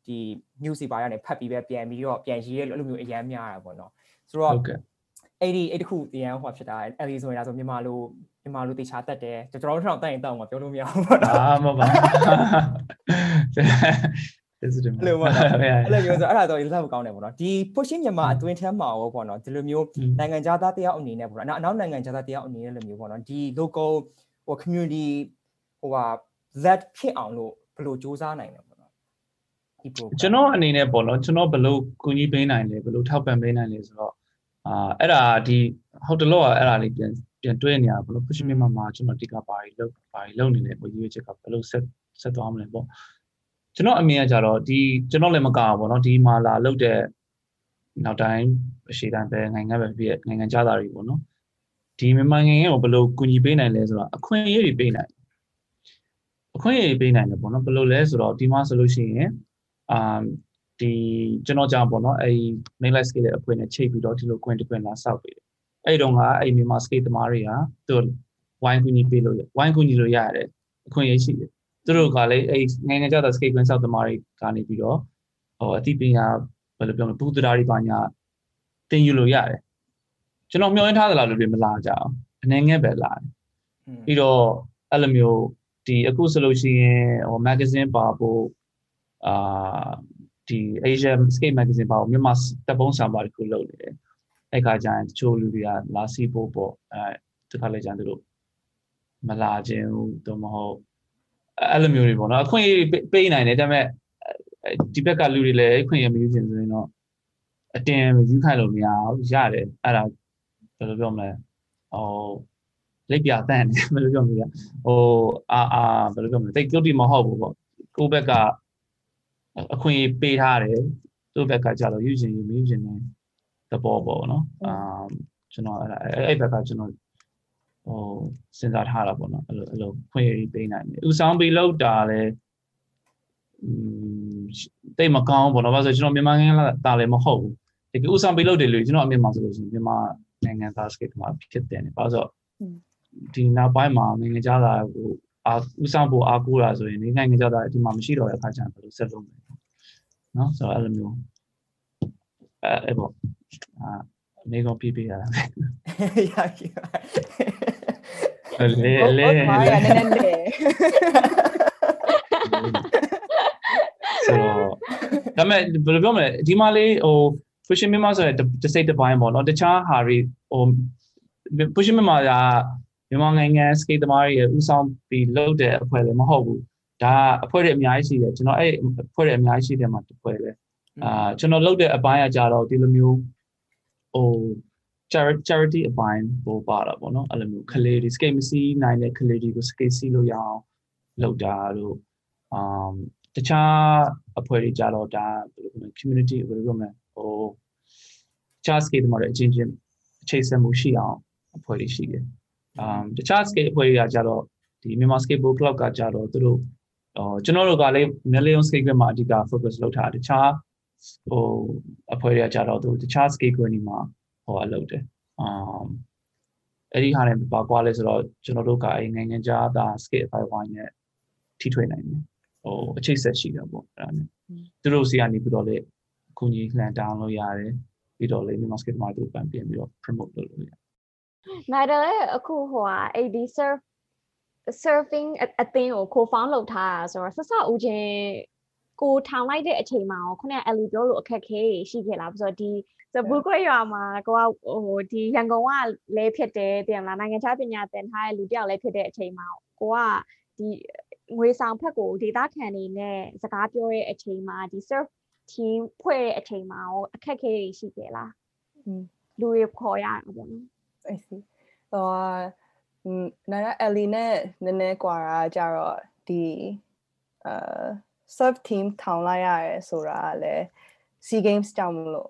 ဒီ news တွေပါရနေဖတ်ပြီးပဲပြန်ပြီးတော့ပြန်ရေးအဲ့လိုမျိုးအရန်များတာပေါ့နော်ဆိုတော့ဟုတ်ကဲ့အဲ့ဒီအဲ့တခုအရန်ဟောဖြစ်တာအဲ့ဒီဆိုရင်ဒါဆိုမြန်မာလို မြန်မာလိုတေချာတတ်တယ်ကျွန်တော်တို့ထောင်တက်ရင်တောက်မှာပြောလို့မရဘူးပေါ့နော်အာမဟုတ်ပါကျေးဇူးတင်ပါအဲ့လိုပေါ့နော်ဟုတ်ကဲ့အဲ့လိုမျိုးဆိုအဲ့ဒါတော့လက်မကောင်းတယ်ပေါ့နော်ဒီ pushing မြန်မာအတွင်းထဲမှာရောပေါ့နော်ဒီလိုမျိုးอืมနိုင်ငံခြားသားတယောက်အနေနဲ့ပေါ့နော်အနောက်နိုင်ငံခြားသားတယောက်အနေနဲ့လိုမျိုးပေါ့နော်ဒီ local ဟို community ဟိုဟာ that ဖြစ်အောင်လို့ဘယ်လိုစူးစမ်းနိုင်လဲပေါ့နော်ဒီ program ကျွန်တော်အနေနဲ့ပေါ့နော်ကျွန်တော်ဘယ်လိုကူညီပေးနိုင်လဲဘယ်လိုထောက်ပံ့ပေးနိုင်လဲဆိုတော့အာအဲ့ဒါဒီဟုတ်တယ်လို့ကအဲ့ဒါလေးပြန် ပြန်တွေးနေရဘယ်လို push မြန်မာမှာကျွန်တော်ဒီကဘာတွေလုပ်ဘာတွေလုပ်နေလဲပေါ့ရွေးချက်ကဘယ်လိုဆက်ဆက်သွားမလဲပေါ့ကျွန်တော်အမြင်ကကြတော့ဒီကျွန်တော်လည်းမကအောင်ပေါ့နော်ဒီမှာလာလုပ်တဲ့နောက်တိုင်းအရှိတိုင်းပဲနိုင်ငံပဲပြည့်နိုင်ငံခြားသားတွေပေါ့နော်ဒီမြန်မာနိုင်ငံကိုဘယ်လိုကူညီပေးနိုင်လဲဆိုတော့အခွင့်အရေးတွေပေးနိုင်အခွင့်အရေးပေးနိုင်တယ်ပေါ့နော်ဘယ်လိုလဲဆိုတော့ဒီမှာဆိုလို့ရှိရင်အာဒီကျွန်တော်ကြောင့်ပေါ့နော်အဲဒီ main light scale ရဲ့အခွင့်နဲ့ချိန်ပြီးတော့ဒီလို queen တစ် queen လာစောက်ပေးတယ် အဲ့ဒီတော့ကအဲ့ဒီမြန်မာ skate သမားတွေကသူတို့ဝိုင်းကူညီပေးလို့ရဝိုင်းကူညီလို့ရရတယ်အခွင့်အရေးရှိတယ်သူတို့ကလည်းအဲ့နိုင်ငံခြားသား skate queen စောက်သမားတွေကနေပြီးတော့ဟိုအသိပညာဘယ်လိုပြောမလဲဘူးတရာတွေပါညာတင်ယူလို့ရတယ်ကျွန်တော်မျှော်လင့်ထားသလားလို့တွေမလာကြအောင်အနေငယ်ပဲလာတယ်อืมပြီးတော့အဲ့လိုမျိုးဒီအခုဆိုလို့ရှိရင်ဟို magazine ပါဖို့အာဒီ Asia Skate magazine ပါဖို့မြန်မာတပ်ပုံးဆောင်ပါတစ်ခုလုပ်နေတယ် အဲ့ခါကျရင်တချို့လူတွေကလာစီဖို့ပေါ့အဲတခါလေကျရင်သူတို့မလာခြင်းဘူးတော့မဟုတ်အဲ့လိုမျိုးတွေပေါ့နော်အခွင့်အရေးပေးနိုင်တယ်ဒါပေမဲ့ဒီဘက်ကလူတွေလည်းအခွင့်အရေးမယူခြင်းဆိုရင်တော့အတင်ယူခိုင်းလို့မရဘူးရတယ်အဲ့ဒါဘယ်လိုပြောမလဲဟိုလက်ပြတန်းတယ်ဘယ်လိုပြောမလဲဟိုအာအာဘယ်လိုပြောမလဲတိတ်ပြုတ်တိမဟုတ်ဘူးပေါ့ကိုယ့်ဘက်ကအခွင့်အရေးပေးထားတယ်သူ့ဘက်ကကြတော့ယူရှင်ယူမယူရှင်နဲ့ သဘောပေါ့နော်အာကျွန်တော်အဲ့ဒါအဲ့အဲ့ဘက်ကကျွန်တော်ဟိုစဉ်းစားထားတာပေါ့နော်အဲ့လိုအဲ့လိုခွင့်အရေးပေးနိုင်တယ်ဥဆောင်ပြီးလောက်တာလဲอืมတိတ်မကောင်းဘူးပေါ့နော်ဘာလို့ဆိုကျွန်တော်မြန်မာနိုင်ငံလာလည်းမဟုတ်ဘူးဒီဥဆောင်ပြီးလောက်တယ်လို့ကျွန်တော်အမြင်မှာဆိုလို့ရှိရင်မြန်မာနိုင်ငံသားစကိတ်မှာဖြစ်တယ်နေဘာလို့ဆိုတော့ဒီနောက်ပိုင်းမှာနိုင်ငံခြားသားဟိုအာဥဆောင်ဖို့အားကိုးတာဆိုရင်ဒီနိုင်ငံခြားသားဒီမှာမရှိတော့တဲ့အခါကျရင်ဘယ်လိုဆက်လုပ်မလဲနော်ဆိုတော့အဲ့လိုမျိုးအဲအဲ့ပေါ့ အာနေကုန်ပြပြရတာရပြီလေလေဟုတ်ပါရဲ့နည်းနည်းလေးဆိုတော့ဒါပေမဲ့ဘယ်လိုပြောမလဲဒီမှာလေးဟို pushing မြန်မာဆိုတဲ့တစ်စိတ်တစ်ပိုင်းပေါ့နော်တခြားဟာတွေဟို pushing မြန်မာကမြန်မာနိုင်ငံ skate သမားတွေရဲ့ဥဆောင်ပြီးလုပ်တဲ့အဖွဲ့လည်းမဟုတ်ဘူးဒါအဖွဲ့တွေအများကြီးရှိတယ်ကျွန်တော်အဲ့အဖွဲ့တွေအများကြီးရှိတယ်မှာတစ်ဖွဲ့ပဲအာကျွန်တော်လုပ်တဲ့အပိုင်းကကြတော့ဒီလိုမျိုး ဟို charity charity အပိုင်းပို့ပါတာပေါ့နော်အဲ့လိုမျိုးကလေးတွေ skate မစီးနိုင်တဲ့ကလေးတွေကို skate စီးလို့ရအောင်လုပ်တာတို့အမ်တခြားအဖွဲ့တွေကြတော့ဒါဘယ်လိုပြောမလဲ community ဘယ်လိုပြောမလဲဟိုတခြား skate တွေမှာလည်းအချင်းချင်းအခြေဆက်မှုရှိအောင်အဖွဲ့တွေရှိတယ်အမ်တခြား skate အဖွဲ့တွေကကြတော့ဒီမြန်မာ skateboard club ကကြတော့သူတို့ဟိုကျွန်တော်တို့ကလည်း million skate ကမှာအဓိက focus လုပ်ထားတာတခြား ဟိုအဖွဲ့တွေကကြတော့သူတခြား skate ကွင်းဒီမှာဟိုအလုပ်တယ်အမ်အဲ့ဒီဟာနဲ့ပါကွာလဲဆိုတော့ကျွန်တော်တို့ကအဲ့နိုင်ငံခြားသား skate အပိုင်းဝိုင်းနဲ့ထိထွေနိုင်တယ်ဟိုအချိတ်ဆက်ရှိတယ်ပေါ့အဲ့ဒါနဲ့သူတို့စီကနေပြီးတော့လေအခုကြီးလှန်တောင်းလို့ရတယ်ပြီးတော့လေမြန်မာ skate မှာသူပြန်ပြင်ပြီးတော့ promote လုပ်လို့ရတယ်နိုင်တယ်လည်းအခုဟိုဟာ AD surf surfing အအသင်းကို co-found လုပ်ထားတာဆိုတော့ဆက်စဦးချင်း ကိုထောင်လိုက်တဲ့အချိန်မှာရောခုနက LU ပြောလို့အခက်ခဲရှိခဲ့လားဆိုတော့ဒီဆိုဘူးခွေရွာမှာကိုကဟိုဒီရန်ကုန်ကလဲဖြစ်တယ်တင်လားနိုင်ငံခြားပညာသင်ထားတဲ့လူတယောက်လဲဖြစ်တဲ့အချိန်မှာကိုကဒီငွေဆောင်ဖက်ကိုဒေတာခံနေနဲ့စကားပြောတဲ့အချိန်မှာဒီ surf team ဖွဲ့တဲ့အချိန်မှာရောအခက်ခဲရှိခဲ့လားလူတွေခေါ်ရအောင်ပေါ့နော်အဲ့စီဟိုနာရအလီနဲ့နည်းနည်းကွာတာကြတော့ဒီအာ serve team ထောင်လိုက်ရတယ်ဆိုတာကလည်း SEA Games ကြောင့်မလို့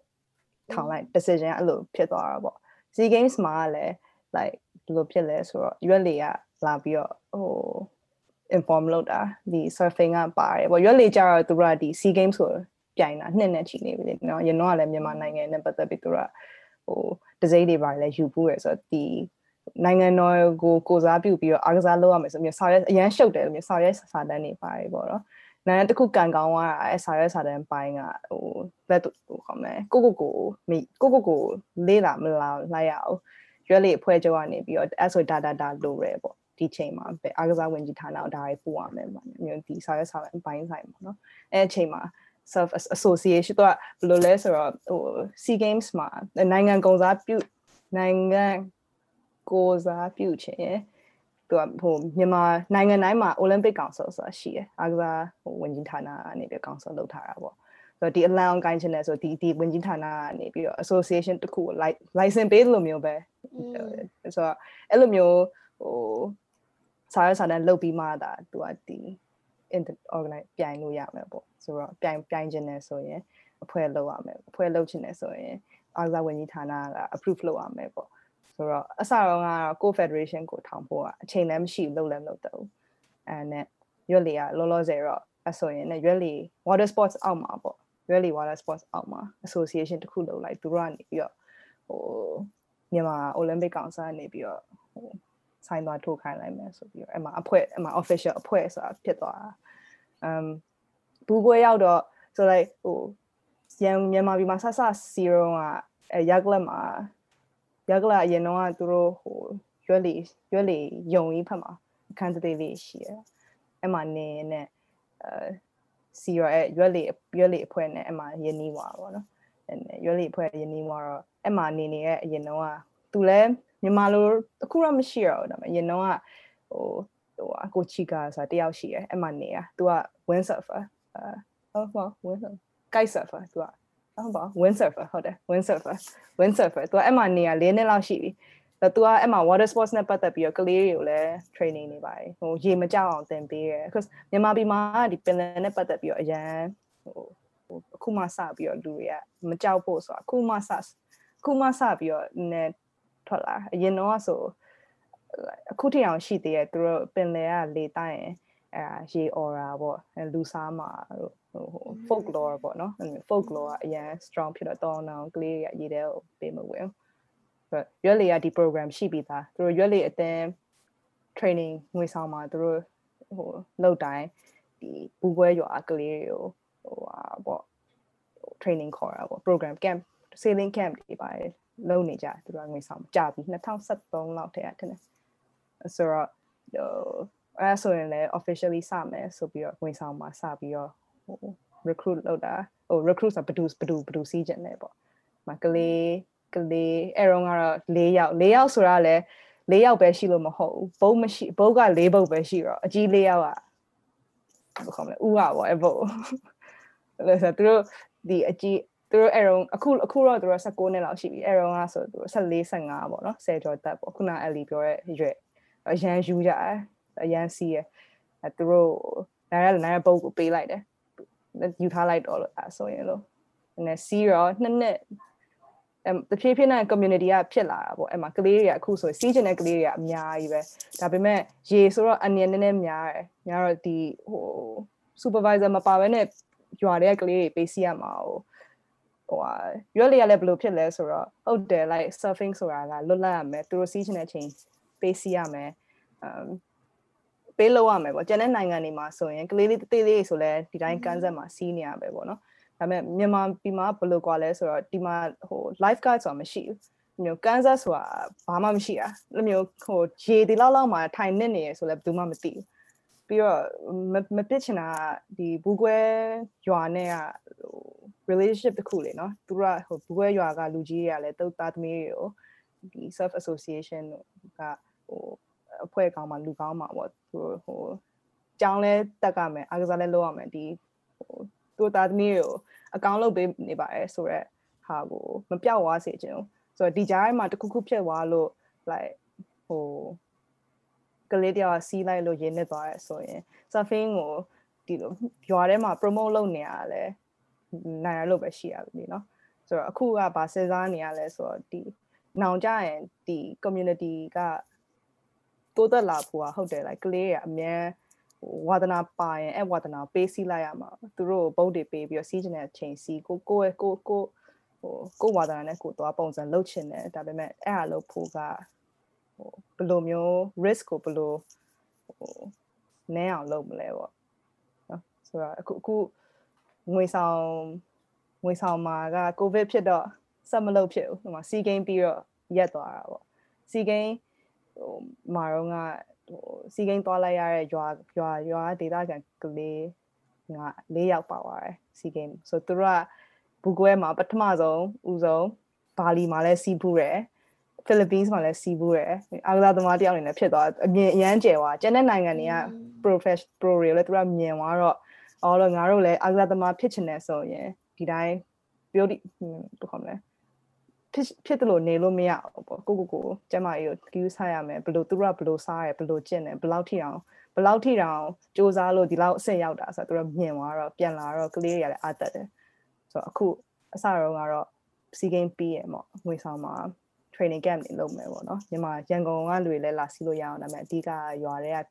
ထောင်လိုက် decision အဲ့လိုဖြစ်သွားတာပေါ့ SEA Games မှာကလည်း like ဘယ်လိုဖြစ်လဲဆိုတော့ရွက်လေကလာပြီးတော့ဟို inform လုပ်တာဒီ surfing ကပါတယ်ပေါ့ရွက်လေကြတော့သူကဒီ SEA Games ဆိုပြိုင်တာနှစ်နဲ့ချီနေပြီလေနော်ရတော့ကလည်းမြန်မာနိုင်ငံနဲ့ပတ်သက်ပြီးသူကဟိုတစိမ့်တွေပါလဲယူပူးရဆိုတော့ဒီနိုင်ငံတော်ကိုကိုစားပြုပြီးတော့အားကစားလုပ်ရမယ်ဆိုမျိုးစာရဲအရန်ရှုပ်တယ်လို့မျိုးစာရဲစာတန်းတွေပါတယ်ပေါ့နော် နိုင်ငံတစ်ခုကန်ကောင်းသွားတာအဲစာရဲစာတန်းပိုင်းကဟိုလက်ဟိုခေါ်မယ်ကိုကိုကိုမိကိုကိုကိုလေးလာမလာလိုက်ရအောင်ရွက်လေးအဖွဲကြောကနေပြီးတော့အဲဆိုဒါဒါဒါလိုရဲပေါ့ဒီချိန်မှာပဲအားကစားဝင်ကြီးဌာနဒါတွေပို့ရမယ်ပေါ့မျိုးဒီစာရဲစာတန်းပိုင်းဆိုင်ပေါ့နော်အဲအချိန်မှာ self association တော့ဘယ်လိုလဲဆိုတော့ဟို SEA Games မှာနိုင်ငံကုန်စားပြုနိုင်ငံကိုစားပြုခြင်း သူကဟိုမြန်မာနိုင်ငံတိုင်းမှာ Olympic Council ဆိုတာရှိတယ်အားကစားဟိုဝင်ကြီးဌာနကနေပြီး council လုပ်ထားတာပေါ့ဆိုတော့ဒီအလံအောင်ကိုင်းချင်တယ်ဆိုဒီဒီဝင်ကြီးဌာနကနေပြီးတော့ association တစ်ခုကို license ပေးလို့မျိုးပဲဆိုတော့အဲ့လိုမျိုးဟိုစားရစားတဲ့လုပ်ပြီးမှဒါသူကဒီ organize ပြိုင်လို့ရမယ်ပေါ့ဆိုတော့ပြိုင်ပြိုင်ခြင်းနဲ့ဆိုရင်အဖွဲ့လုပ်ရမယ်အဖွဲ့လုပ်ခြင်းနဲ့ဆိုရင်အားကစားဝန်ကြီးဌာနက approve လုပ်ရမယ်ပေါ့ ဆိုတော့အစတော့ကတော့ co federation ကိုထောင်ဖို့ကအချိန်လည်းမရှိဘူးလုပ်လည်းမလုပ်တော့ဘူးအဲနဲ့ရွက်လီကလောလောဆယ်တော့အဆိုရင်လည်းရွက်လီ water sports အောက်မှာပေါ့ရွက်လီ water sports အောက်မှာ association တစ်ခုလုပ်လိုက်သူတို့ကနေပြီးတော့ဟိုမြန်မာ Olympic Council ကနေပြီးတော့ဟိုဆိုင်သွားထိုးခိုင်းလိုက်မယ်ဆိုပြီးတော့အဲ့မှာအဖွဲ့အဲ့မှာ official အဖွဲ့ဆိုတာဖြစ်သွားတာ um ဘူးပွဲရောက်တော့ဆိုလိုက်ဟိုရန်မြန်မာပြည်မှာဆဆစီရုံကအဲရက်လက်မှာ ရက်လက်အရင်တော့ကသူတို့ဟိုရွက်လီရွက်လီယုံကြီးဖက်မှာအခန်းသေးလေးရှိတယ်အဲ့မှာနေနဲ့အဲစီရောအဲရွက်လီရွက်လီအဖွဲ့နဲ့အဲ့မှာယင်းနီးွားပေါ့နော်အဲရွက်လီအဖွဲ့ယင်းနီးွားတော့အဲ့မှာနေနေရဲ့အရင်တော့ကသူလဲမြန်မာလိုအခုတော့မရှိတော့ဘူးဒါပေမဲ့အရင်တော့ကဟိုဟိုအကိုချီကာဆိုတာတယောက်ရှိတယ်အဲ့မှာနေရသူက wind surfer အဲဟုတ်ပါ wind surfer kite surfer သူက ဟုတ်ပါ wind surfer ဟုတ်တယ် wind surfer wind surfer သူကအဲ့မှာနေရ၄နှစ်လောက်ရှိပြီဒါသူကအဲ့မှာ water sports နဲ့ပတ်သက်ပြီးတော့ကလေးတွေကိုလည်း training နေပါတယ်ဟိုရေမကြောက်အောင်သင်ပေးတယ် because မြန်မာပြည်မှာဒီပင်လယ်နဲ့ပတ်သက်ပြီးတော့အရန်ဟိုဟိုအခုမှစပြီးတော့လူတွေကမကြောက်ဖို့ဆိုတာအခုမှစအခုမှစပြီးတော့နည်းထွက်လာအရင်တော့ဆိုအခုထိအောင်ရှိသေးတယ်သူတို့ပင်လယ်ကလေတိုက်ရင်အဲရေအော်တာပေါ့လူစားမှာတို့ဟို folklore ပေါ့နော် folklore ကအရင် strong ဖြစ်တော့တောင်းတောင်းကလေးတွေကရေထဲကိုပေးမဝင်ဆိုရွက်လေကဒီ program ရှိပြီးသားသူတို့ရွက်လေအတင်း training ငွေဆောင်မှာသူတို့ဟိုလောက်တိုင်းဒီဘူးပွဲရွာကလေးတွေကိုဟိုဟာပေါ့ training ခေါ်တာပေါ့ program camp sailing camp တွေပါတယ်လုပ်နေကြသူတို့ငွေဆောင်ကြာပြီ2013လောက်တည်းကထင်တယ်ဆိုတော့ဟိုအဲဆိုရင်လည်း officially စမယ်ဆိုပြီးတော့ငွေဆောင်မှာစပြီးတော့ဟို recruit လုပ်တာဟို recruit ဆိုဘဒူဘဒူဘဒူစီးကျင်တယ်ပေါ့မကလေးကလေးအဲတော့ကတော့၄ယောက်၄ယောက်ဆိုတာလည်း၄ယောက်ပဲရှိလို့မဟုတ်ဘူးဘုတ်မရှိဘုတ်က၄ဘုတ်ပဲရှိတော့အကြီး၄ယောက်ကဘယ်ခေါ်မလဲဥကပေါ့အဲဘုတ်လဲဆိုသူတို့ဒီအကြီးသူတို့အဲတော့အခုအခုတော့သူတို့16နှစ်လောက်ရှိပြီအဲတော့ကဆိုသူတို့14 15ပေါ့နော်10ကျော်တက်ပေါ့ခုနအလီပြောတဲ့ရွယ်အရန်ယူကြတယ်အရန်စီးရအဲသူတို့နားရနားရပုတ်ကိုပေးလိုက်တယ် ယူထားလိုက်တော့လို့အဲဆိုရင်လို့နည်းစီးရောနှစ်နှစ်အဲတဖြည်းဖြည်းနဲ့ community ကဖြစ်လာတာပေါ့အဲ့မှာကလေးတွေကအခုဆိုစီးကျင်တဲ့ကလေးတွေကအများကြီးပဲဒါပေမဲ့ရေဆိုတော့အနည်းနည်းနည်းများတယ်များတော့ဒီဟို supervisor မပါဘဲနဲ့ရွာတဲ့ကလေးတွေပေးစီရမှာဟိုဟိုရွက်လေးရလည်းဘယ်လိုဖြစ်လဲဆိုတော့ဟုတ်တယ် like surfing ဆိုတာကလွတ်လပ်ရမယ်သူတို့စီးချင်တဲ့အချိန်ပေးစီရမယ် um ပေးလို့ရမယ်ပေါ့ကျန်တဲ့နိုင်ငံတွေမှာဆိုရင်ကလေးလေးတေးသေးဆိုလဲဒီတိုင်းကန်းဆက်မှာစီးနေရပဲပေါ့နော်ဒါပေမဲ့မြန်မာပြည်မှာဘယ်လိုကွာလဲဆိုတော့ဒီမှာဟို life guide ဆိုတာမရှိဘူးမျိုးကန်းဆက်ဆိုတာဘာမှမရှိတာအဲ့မျိုးဟိုရေဒီလောက်လောက်မှာထိုင်နေနေရဆိုလဲဘယ်သူမှမသိဘူးပြီးတော့မပစ်ချင်တာဒီဘူးကွဲရွာနဲ့ကဟို relationship တခုလေနော်သူကဟိုဘူးကွဲရွာကလူကြီးတွေကလည်းတုတ်သားသမီးတွေကိုဒီ self association ကဟို အဖွဲ့ကောင်းမှာလူကောင်းမှာပေါ့သူဟိုကြောင်းလဲတက်ကမယ်အားကစားလဲလုပ်ရမယ်ဒီဟိုသူသားသမီးတွေကိုအကောင့်လုပ်ပေးနေပါတယ်ဆိုတော့ဟာကိုမပြောက်သွားစေချင်ဘူးဆိုတော့ဒီကြားထဲမှာတခုခုဖြစ်သွားလို့ like ဟို ကလေးတယောက်ကစီးလိုက်လို့ရင်းနစ်သွားရဲဆိုရင် surfing ကိုဒီလိုရွာထဲမှာ promote လုပ်နေရလဲနိုင်ရလို့ပဲရှိရပြီเนาะဆိုတော့အခုကဗာစဉ်းစားနေရလဲဆိုတော့ဒီနောင်ကြရင်ဒီ community က တိုးတက်လာဖို့อ่ะဟုတ်တယ် like ကလေးရအများဝါဒနာပါရင်အဲ့ဝါဒနာပေးစီးလိုက်ရမှာသူတို့ဘုတ်တွေပေးပြီးတော့စီးချင်တဲ့အချိန်စီးကိုကိုယ့်ရဲ့ကိုကိုဟိုကိုဝါဒနာနဲ့ကိုသွားပုံစံလုပ်ချင်တယ်ဒါပေမဲ့အဲ့ဟာလုပ်ဖို့ကဟိုဘယ်လိုမျိုး risk ကိုဘယ်လိုဟိုနည်းအောင်လုပ်မလဲပေါ့နော်ဆိုတော့အခုအခုငွေဆောင်ငွေဆောင်မှာကကိုဗစ်ဖြစ်တော့ဆက်မလုပ်ဖြစ်ဘူးဟိုမှာစီဂိမ်းပြီးတော့ရက်သွားတာပေါ့စီဂိမ်း ဟိုမာတော့ကဟိုစီဂိမ်းသွားလိုက်ရတဲ့ရွာရွာရွာဒေသခံကလေးငါ၄ယောက်ပါသွားတယ်စီဂိမ်းဆိုသူတို့ကဘူကွဲမှာပထမဆုံးဦးဆုံးဘာလီမှာလည်းစီးဖူးတယ်ဖိလစ်ပင်းစ်မှာလည်းစီးဖူးတယ်အာဂလာသမားတယောက်အနေနဲ့ဖြစ်သွားအမြင်အရန်ကျယ်သွားကျန်တဲ့နိုင်ငံတွေက professional pro တွေလည်းသူကမြင်သွားတော့အော်လို့ငါတို့လည်းအာဂလာသမားဖြစ်ချင်တယ်ဆိုရင်ဒီတိုင်းပြောဒီဘယ်ခေါ်မလဲ ဖြစ်ဖြစ်တယ်လို့နေလို့မရဘူးပေါ့ကိုကိုကိုကျမကြီးကို view စားရမယ်ဘယ်လိုသူကဘယ်လိုစားရဘယ်လိုကျင့်တယ်ဘယ်လောက်ထိအောင်ဘယ်လောက်ထိတောင်စူးစမ်းလို့ဒီလောက်အဆင့်ရောက်တာဆိုတော့သူကမြင်သွားတော့ပြန်လာတော့ကလေးတွေကလည်းအားတက်တယ်ဆိုတော့အခုအစတော့ကတော့စီဂိမ်းပြီးရပေါ့ငွေဆောင်မှာ training camp တွေလုပ်မယ်ပေါ့နော်မြန်မာရန်ကုန်ကလူတွေလည်းလာစီးလို့ရအောင်ဒါပေမဲ့အဓိကရွာတွေက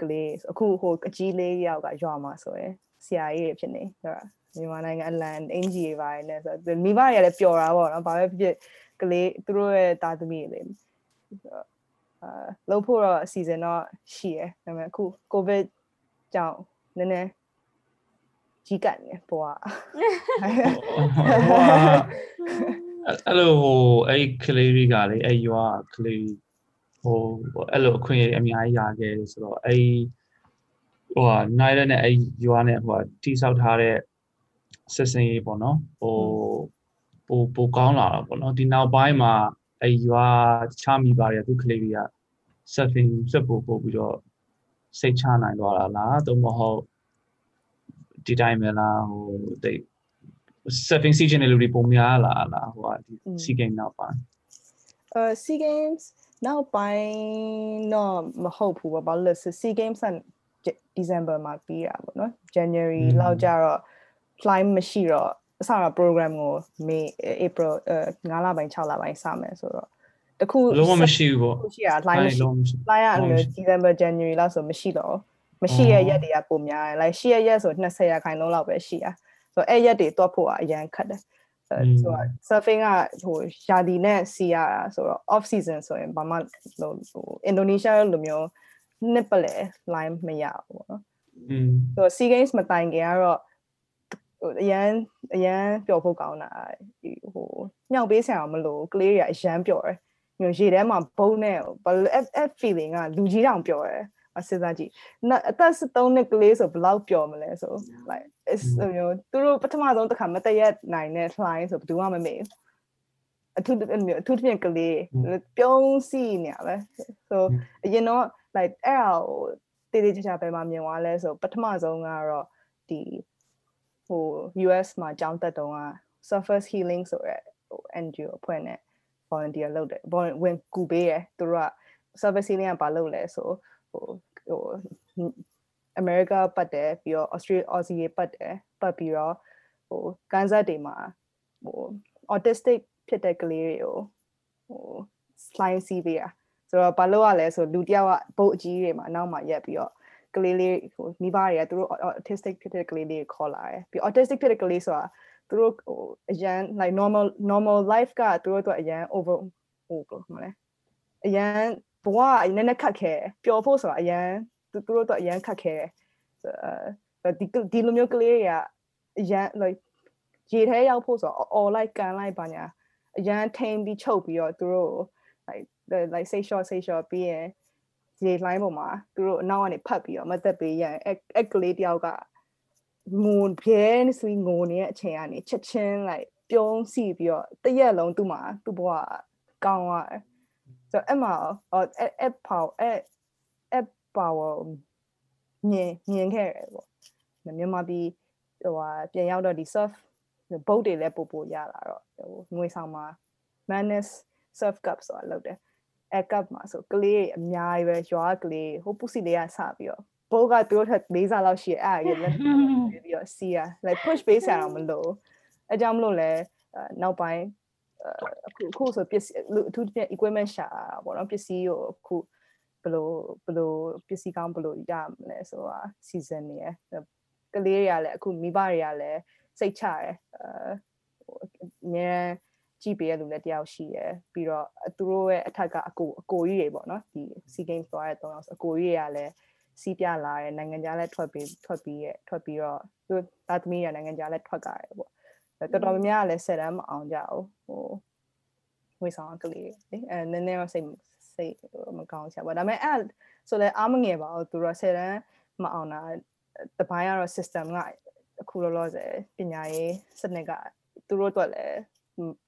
ကလေးအခုဟိုအကြီးလေးယောက်ကရွာမှာဆိုရယ် ဆရာကြီးတွေဖြစ်နေဆိုတော့မြန်မာနိုင်ငံအလန်အင်ဂျီတွေပါတယ်နဲ့ဆိုတော့မိဘတွေကလည်းပျော်တာပေါ့နော်ဘာပဲဖြစ်ဖြစ်ကလေးသူတို့ရဲ့တာသမီတွေလေအာလို့ဖို့တော့အစီအစဉ်တော့ရှိရယ်ဒါပေမဲ့အခုကိုဗစ်ကြောင့်နည်းနည်းကြီးကတ်နေပေါ်อ่ะအဲ့လိုဟိုအဲ့ကလေးတွေကလေအဲ့ရွာကလေးဟိုအဲ့လိုအခွင့်အရေးအများကြီးရခဲ့တယ်ဆိုတော့အဲ့ ဟိုဟာနိုင်တဲ့နဲ့အဲ့ရွာနဲ့ဟိုတိဆောက်ထားတဲ့ဆက်စင်ရေးပေါ့နော်ဟိုပိုပိုကောင်းလာတာပေါ့နော်ဒီနောက်ပိုင်းမှာအဲ့ရွာချမိပါတယ်သူကလေးတွေက surfing ဆက်ပို့ပို့ပြီးတော့စိတ်ချနိုင်သွားတာလားသို့မဟုတ်ဒီတိုင်းပဲလားဟိုတိတ် surfing season တွေလူတွေပုံများလာလားဟိုဟာဒီ sea game နောက်ပိုင်းအဲ SEA Games နောက်ပိုင်းတော့မဟုတ်ဘူးပေါ့ဘာလို့လဲဆို SEA Games က December မှာပြီးတာပေါ့နော် January လောက်ကြတော့ fly မရှိတော့အစတော့ program ကို May April အဲ9လပိုင်း6လပိုင်းစမယ်ဆိုတော့တခုလုံးဝမရှိဘူးပေါ့ရှိရ fly မရှိလုံးမရှိ fly ရအဲ့လို December January လောက်ဆိုမရှိတော့မရှိရရက်တွေကပုံများတယ် like ရှိရရက်ဆို20ရာခိုင်နှုန်းလောက်ပဲရှိရဆိုတော့အဲ့ရက်တွေတွက်ဖို့ကအရန်ခက်တယ်ဆိုတော့ surfing ကဟိုယာဒီနဲ့စီရတာဆိုတော့ off season ဆိုရင်ဘာမှဟိုဟိုအင်ဒိုနီးရှားလိုမျိုး နှစ်ပလဲ line မရဘူးပေါ့နော်อืมဆိုတော့ sea games မတိုင်ခင်ကတော့ဟိုအရန်အရန်ပျော်ဖို့ကောင်းတာဒီဟိုမြောက်ပေးဆရာမလို့ကလေးတွေကအရန်ပျော်တယ်မျိုးရေထဲမှာဘုံနဲ့ဘာလို့အဲ့အဲ့ feeling ကလူကြီးတောင်ပျော်တယ်အစစ်သားကြည့်အသက်73နှစ်ကလေးဆိုဘယ်လောက်ပျော်မလဲဆို like it's မျိုးသူတို့ပထမဆုံးတစ်ခါမတရက်နိုင်တဲ့ flying ဆိုဘယ်သူမှမမေ့ဘူးအထူးအထူးသဖြင့်ကလေးပြုံးစီနေရပဲ so အရင်တော့ like အဲ့ဒါကိုတေးသေးချာချာပဲမှာမြင်သွားလဲဆိုပထမဆုံးကတော့ဒီဟို US မှာကျောင်းတက်တုန်းက surface healing ဆိုရဲဟို NGO အဖွဲ့နဲ့ volunteer လုပ်တယ်ဝင်ကူပေးရသူတို့က surface healing ကဘာလုပ်လဲဆိုဟိုဟို America ပတ်တယ်ပြီးတော့ Australia Aussie ပတ်တယ်ပတ်ပြီးတော့ဟိုကန်ဇတ်တွေမှာဟို autistic ဖြစ်တဲ့ကလေးတွေကိုဟို slime စီးပေးတာ ဆိုတော့ဘာလို့ရလဲဆိုလူတယောက်ကဘုတ်အကြီးတွေမှာနောက်မှာရက်ပြီးတော့ကလေးလေးဟိုမိဘတွေကသူတို့ autistic ဖြစ်တဲ့ကလေးလေးခေါ်လာတယ်ပြီး autistic ဖြစ်တဲ့ကလေးဆိုတာသူတို့ဟိုအရန် like normal normal life ကသူတို့တော့အရန် over ဟိုဘယ်လိုလဲအရန်ဘဝအနည်းနည်းခက်ခဲပျော်ဖို့ဆိုတာအရန်သူတို့တော့အရန်ခက်ခဲအဲဒီဒီလိုမျိုးကလေးတွေကအရန် like ရေထဲရောက်ဖို့ဆိုတော့ all like ကန်လိုက်ပါညာအရန်ထိန်ပြီးချုပ်ပြီးတော့သူတို့ like like say short say short ပြီးရင်ဒီ line ပေါ်မှာသူတို့အနောက်ကနေဖတ်ပြီးတော့မသက်ပေးရရင်အဲ့အဲ့ကလေးတယောက်ကငိုပြဲနေဆိုငိုနေတဲ့အချိန်ကနေချက်ချင်း like ပြုံးစီပြီးတော့တရက်လုံးသူ့မှာသူ့ဘဝကောင်းသွားတယ်ဆိုတော့အဲ့မှာအဲ့အဲ့ power အဲ့အဲ့ power မြင်မြင်ခဲ့တယ်ပေါ့မြန်မာပြည်ဟိုဟာပြန်ရောက်တော့ဒီ surf ဘုတ်တွေလည်းပို့ပို့ရလာတော့ဟိုငွေဆောင်မှာ madness surf cup ဆိုတာလုပ်တယ် အကပ်မှာဆိုကလေးအများကြီးပဲရွာကလေးဟိုပူစီလေးကစပြီးတော့ဘောကသူတို့ထက်လေးစားလောက်ရှိအဲ့အရင်လက်ပြီးတော့စီရ like push base ရအောင်မလို့အကြောင်းမလို့လဲနောက်ပိုင်းအခုအခုဆိုပစ္စည်းအထူးသဖြင့် equipment ရှာပေါ့နော်ပစ္စည်းကိုအခုဘယ်လိုဘယ်လိုပစ္စည်းကောင်းဘယ်လိုရမလဲဆိုတာ season နေရကလေးတွေကလည်းအခုမိဘတွေကလည်းစိတ်ချရယ်အမြဲ ကြည့်ပေးရလူလည်းတယောက်ရှိရယ်ပြီးတော့သူတို့ရဲ့အထက်ကအကိုအကိုကြီးတွေပေါ့နော်ဒီ SEA Games သွားတဲ့၃ယောက်ဆိုအကိုကြီးတွေကလည်းစီးပြလာတယ်နိုင်ငံခြားလည်းထွက်ပြီးထွက်ပြီးရထွက်ပြီးတော့သူသားသမီးရနိုင်ငံခြားလည်းထွက်ကြတယ်ပေါ့တော်တော်များများလည်းဆက်တမ်းမအောင်ကြဘူးဟိုဝေဆောင်ကလေးလေအဲနည်းနည်းတော့စိတ်စိတ်မကောင်းချင်ပါဒါပေမဲ့အဲ့ဆိုလဲအားမငယ်ပါဘူးသူတို့ဆက်တမ်းမအောင်တာတပိုင်းကတော့ system ကအခုလောလောဆယ်ပညာရေးစနစ်ကသူတို့အတွက်လည်း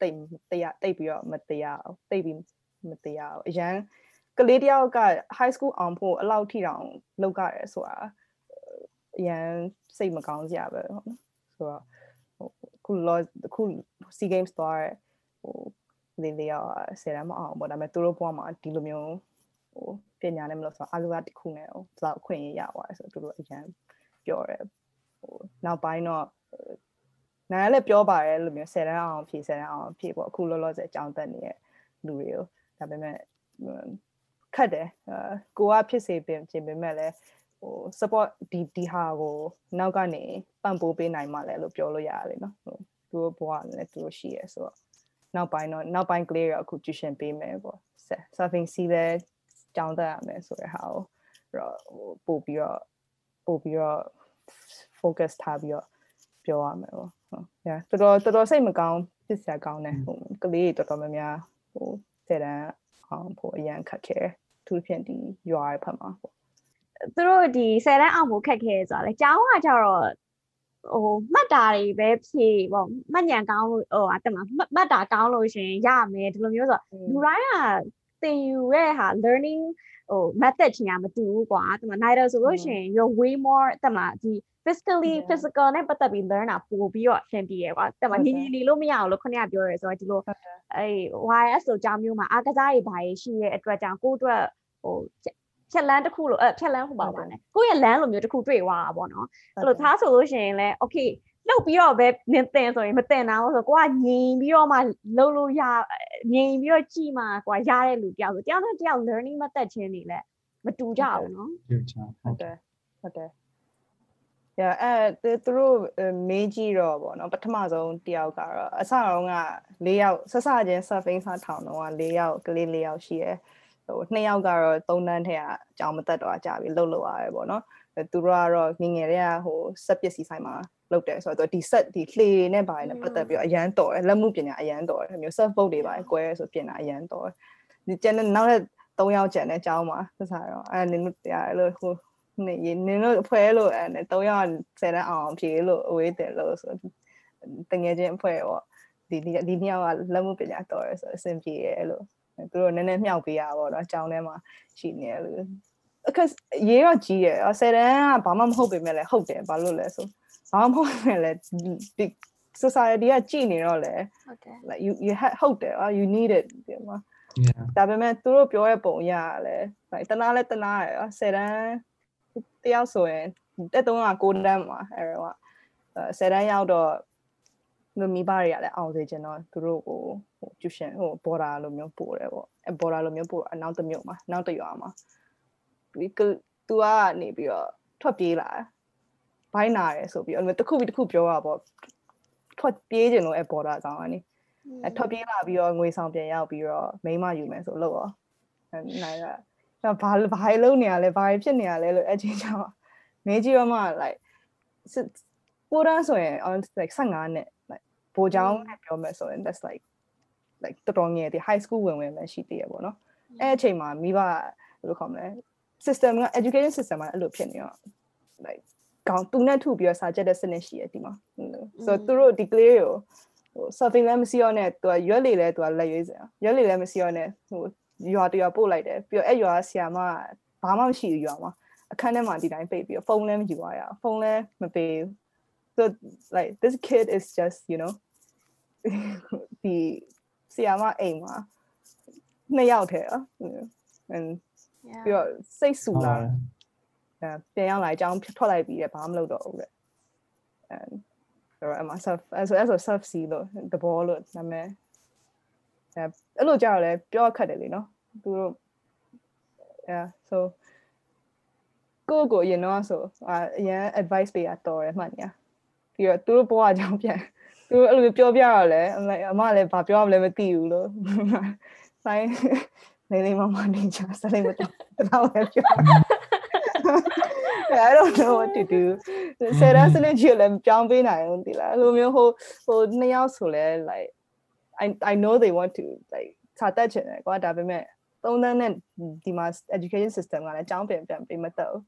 တိတ်တရားတိတ်ပြီးတော့မတရားတိတ်ပြီးမတရားအရန်ကလေးတယောက်က high school အောင်ဖို့အလောက်ထိတောင်လောက်ရတယ်ဆိုတာအရန်စိတ်မကောင်းစရာပဲဟုတ်နော်ဆိုတော့ခုလောခု SEA Games သွားရဟိုလေးလေးရောဆယ်တန်းမအောင်ပေါ့ဒါပေမဲ့သူတို့ဘဝမှာဒီလိုမျိုးဟိုပညာနဲ့မလို့ဆိုတော့အလိုကတစ်ခုနဲ့ဟိုဒီလောက်အခွင့်အရေးရပါတယ်ဆိုတော့သူတို့အရန်ပြောတယ်ဟိုနောက်ပိုင်းတော့ နားလည်းပြောပါတယ်လို့မျိုးဆယ်တန်းအောင်ဖြည့်ဆယ်တန်းအောင်ဖြည့်ပေါ့အခုလောလောဆယ်အကြောင်းတက်နေတဲ့လူတွေကိုဒါပေမဲ့ခက်တယ်အာကိုကဖြစ်စေပင်ပြင်ပေမဲ့လည်းဟို support ဒီဒီဟာကိုနောက်ကနေပံ့ပိုးပေးနိုင်မှလည်းလို့ပြောလို့ရတယ်နော်ဟိုသူတို့ဘဝနဲ့သူတို့ရှိရဆိုတော့နောက်ပိုင်းတော့နောက်ပိုင်းကလေးရောအခု tuition ပေးမယ်ပေါ့ surfing စီးလဲကြောင်းတက်ရမယ်ဆိုတဲ့ဟာကိုတော့ဟိုပို့ပြီးတော့ပို့ပြီးတော့ focus ထားပြီးတော့ ပြောရမယ်ပေါ့ဟုတ်။ yeah တော်တော်တော်တော်စိတ်မကောင်းဖြစ်စရာကောင်းတယ်ဟိုကလေးတွေတော်တော်များများဟိုစေတန်းအောင်ဖို့အရန်ခက်ခဲသူဖြင့်ဒီ UR ဖတ်မှာပေါ့သူတို့ဒီဆယ်တန်းအောင်ဖို့ခက်ခဲဆိုတာလေကျောင်းကကြတော့ဟိုမှတ်တာတွေပဲဖြေပေါ့မှတ်ဉာဏ်ကောင်းလို့ဟိုအတမမှတ်တာကောင်းလို့ရှင်ရမယ်ဒီလိုမျိုးဆိုလူတိုင်းကသင်ယူရဲ့ဟာ learning ဟို method ချင်းကမတူဘူးကွာတမ neither ဆိုလို့ရှင် you're way more တမဒီ physically physical နဲ့ပတ်သက်ပြီး learn တာပို့ပြီးတော့အဆင်ပြေရကွာတမညီညီနေလို့မရအောင်လို့ခဏပြောရဲဆိုတော့ဒီလိုအဲ YS ဆိုကြောင်းမျိုးမှာအားကစားတွေဘာတွေရှိရဲ့အတွက်ကြောင့်ကိုယ့်အတွက်ဟိုဖြက်လန်းတစ်ခုလို့အဲဖြက်လန်းဟိုပါပါနဲ့ကိုယ့်ရဲ့လမ်းလိုမျိုးတစ်ခုတွေ့သွားတာပေါ့နော်အဲ့လိုသားဆိုလို့ရှိရင်လည်း okay လှုပ်ပြီးတော့ပဲနင်တင်ဆိုရင်မတင်တော့ဆိုကိုကငြိမ်ပြီးတော့မှလှုပ်လို့ရငြိမ်ပြီးတော့ကြည်မှကိုကရတဲ့လူတယောက်ဆိုတယောက်နဲ့တယောက် learning method ချင်းနေလဲမတူကြဘူးနော်ဟုတ်တယ်ဟုတ်တယ် yeah အဲသူတို့မေးကြည့်တော့ဗောနော်ပထမဆုံးတယောက်ကတော့အစတော့က၄ယောက်ဆက်စချင်း surfing စထောင်တော့က၄ယောက်ကလေး၄ယောက်ရှိရယ်ဟိုနှစ်ယောက်ကတော့သုံးတန်းထဲကအကြောင်းမသက်တော့ကြပြီလှုပ်လှုပ်ရတယ်ဗောနော်သူတို့ကတော့ငငယ်တွေကဟိုစက်ပစ္စည်းဆိုင်မှာလုပ်တယ်ဆိုတော့ဒီ set ဒီလှေနဲ့ပါတယ်နဲ့ပတ်သက်ပြီးတော့အရန်တော်တယ်လက်မှုပညာအရန်တော်တယ်မျိုး surf boat တွေပါတယ်ကွဲဆိုပြင်တာအရန်တော်တယ်ဒီကျန်တဲ့နောက်တဲ့၃ယောက်ကျန်တဲ့အကြောင်းမှာဆက်စားတော့အဲနင်တို့တရားလို့ဟို နေနင်တို့ဖွဲလို့အဲ၃ယောက်ဆယ်တန်းအောင်ဖြေလို့အဝေးတယ်လို့ဆိုတငယ်ချင်းအဖွဲပေါ့ဒီဒီနှစ်ယောက်ကလက်မှုပညာတော်ရဆိုအဆင်ပြေရဲ့လို့သူတို့နည်းနည်းမြောက်ပေးရပါတော့အကြောင်းထဲမှာရှိနေတယ်လို့အခက်ရေးတော့ကြီးရယ်ဆယ်တန်းကဘာမှမဟုတ်ပေမဲ့လည်းဟုတ်တယ်ဘာလို့လဲဆိုဘာမှမဟုတ်ပေမဲ့လည်းဒီ society ကကြည်နေတော့လေဟုတ်တယ် like you you ဟုတ်တယ် you need it ဒီမှာဒါပေမဲ့သူတို့ပြောတဲ့ပုံရရလဲ like တနာလဲတနာရယ်ဆယ်တန်း တယောက်ဆိုရင်တက်တုံးကကိုတန်းမှာအဲ့တော့ဆယ်တန်းရောက်တော့လူမိဘတွေကလည်းအောင်စေချင်တော့သူတို့ကိုဟိုကျူရှင်ဟိုဘော်ဒါလိုမျိုးပို့တယ်ပေါ့အဲဘော်ဒါလိုမျိုးပို့အနောက်တစ်မြို့မှာနောက်တစ်ရွာမှာဒီကသူကနေပြီးတော့ထွက်ပြေးလာဘိုင်းနာတယ်ဆိုပြီးအဲ့လိုတစ်ခုပြီးတစ်ခုပြောတာပေါ့ထွက်ပြေးခြင်းလို့အဲဘော်ဒါကောင်ကနေအဲထွက်ပြေးလာပြီးတော့ငွေဆောင်ပြန်ရောက်ပြီးတော့မိမယူမယ်ဆိုလို့ရောအဲနိုင်ကကျွန် တော်ဘာဘာလုံးနေရလဲဘာဖြစ်နေရလဲလို့အချင်းချောင်းမေးကြည့်တော့မှ like ကိုရန်ဆိုရင် on like 15နှစ် like ဘိုးချောင်းနဲ့ပြောမယ်ဆိုရင် that's like like တော်တော်ငယ်ဒီ high school ဝင်ဝင်ပဲရှိသေးရပေါ့နော်အဲ့အချိန်မှာမိဘဘယ်လိုခေါ်မလဲ system က education system ကအဲ့လိုဖြစ်နေတော့ like ကောင်းသူနဲ့ထုပြီးတော့စာချက်တဲ့စနစ်ရှိရဒီမှာဆိုတော့သူတို့ဒီ clear ကိုဟို surfing လည်းမရှိတော့နဲ့သူကရွက်လေလဲသူကလက်ရွေးစရာရွက်လေလည်းမရှိတော့နဲ့ဟို ရွာတရွာပို့လိုက်တယ်ပြီးတော့အဲ့ရွာဆရာမဘာမှမရှိဘူးရွာမှာအခန်းထဲမှာဒီတိုင်းပိတ်ပြီးတော့ဖုန်းလည်းမယူရအောင်ဖုန်းလည်းမပေးဘူး so like this kid is just you know ဒီဆရာမအိမ်မှာနှစ်ယောက်ထဲอ่ะ and ပြီးတော့စိတ်ဆူလာအဲပြန်ရောက်လာအကြောင်းထွက်လိုက်ပြီးရဘာမှမလုပ်တော့ဘူးတဲ့ and ဆိုတော့အမ self အဲဆိုအဲဆို self see လို့တဘောလို့နာမည် အဲအဲ့လိုကြောက်လဲပြောခတ်တယ်လေနော်သူတို့ yeah so ကိုကိုရင်တော့ဆိုအရင် advice ပေးရတော်တယ်မှတ်နေရပြီးတော့သူတို့ဘဝအကြောင်းပြန်သူတို့အဲ့လိုပြောပြတော့လဲအမလည်းဘာပြောရမလဲမသိဘူးလို့ဆိုင်နေနေမမနေချစလိမ့်မတော့ပဲပြော I don't know what to do ဆရာစနေချီလည်းပြောင်းပေးနိုင်ဘူးဒီလားအဲ့လိုမျိုးဟိုဟိုနှစ်ယောက်ဆိုလဲ like I I know they want to like စာတက်ချင်တယ်ကွာဒါပေမဲ့သုံးသန်းနဲ့ဒီမှာ education system ကလည်းအကြောင်းပြန်ပြန်ပေးမတတ်ဘူး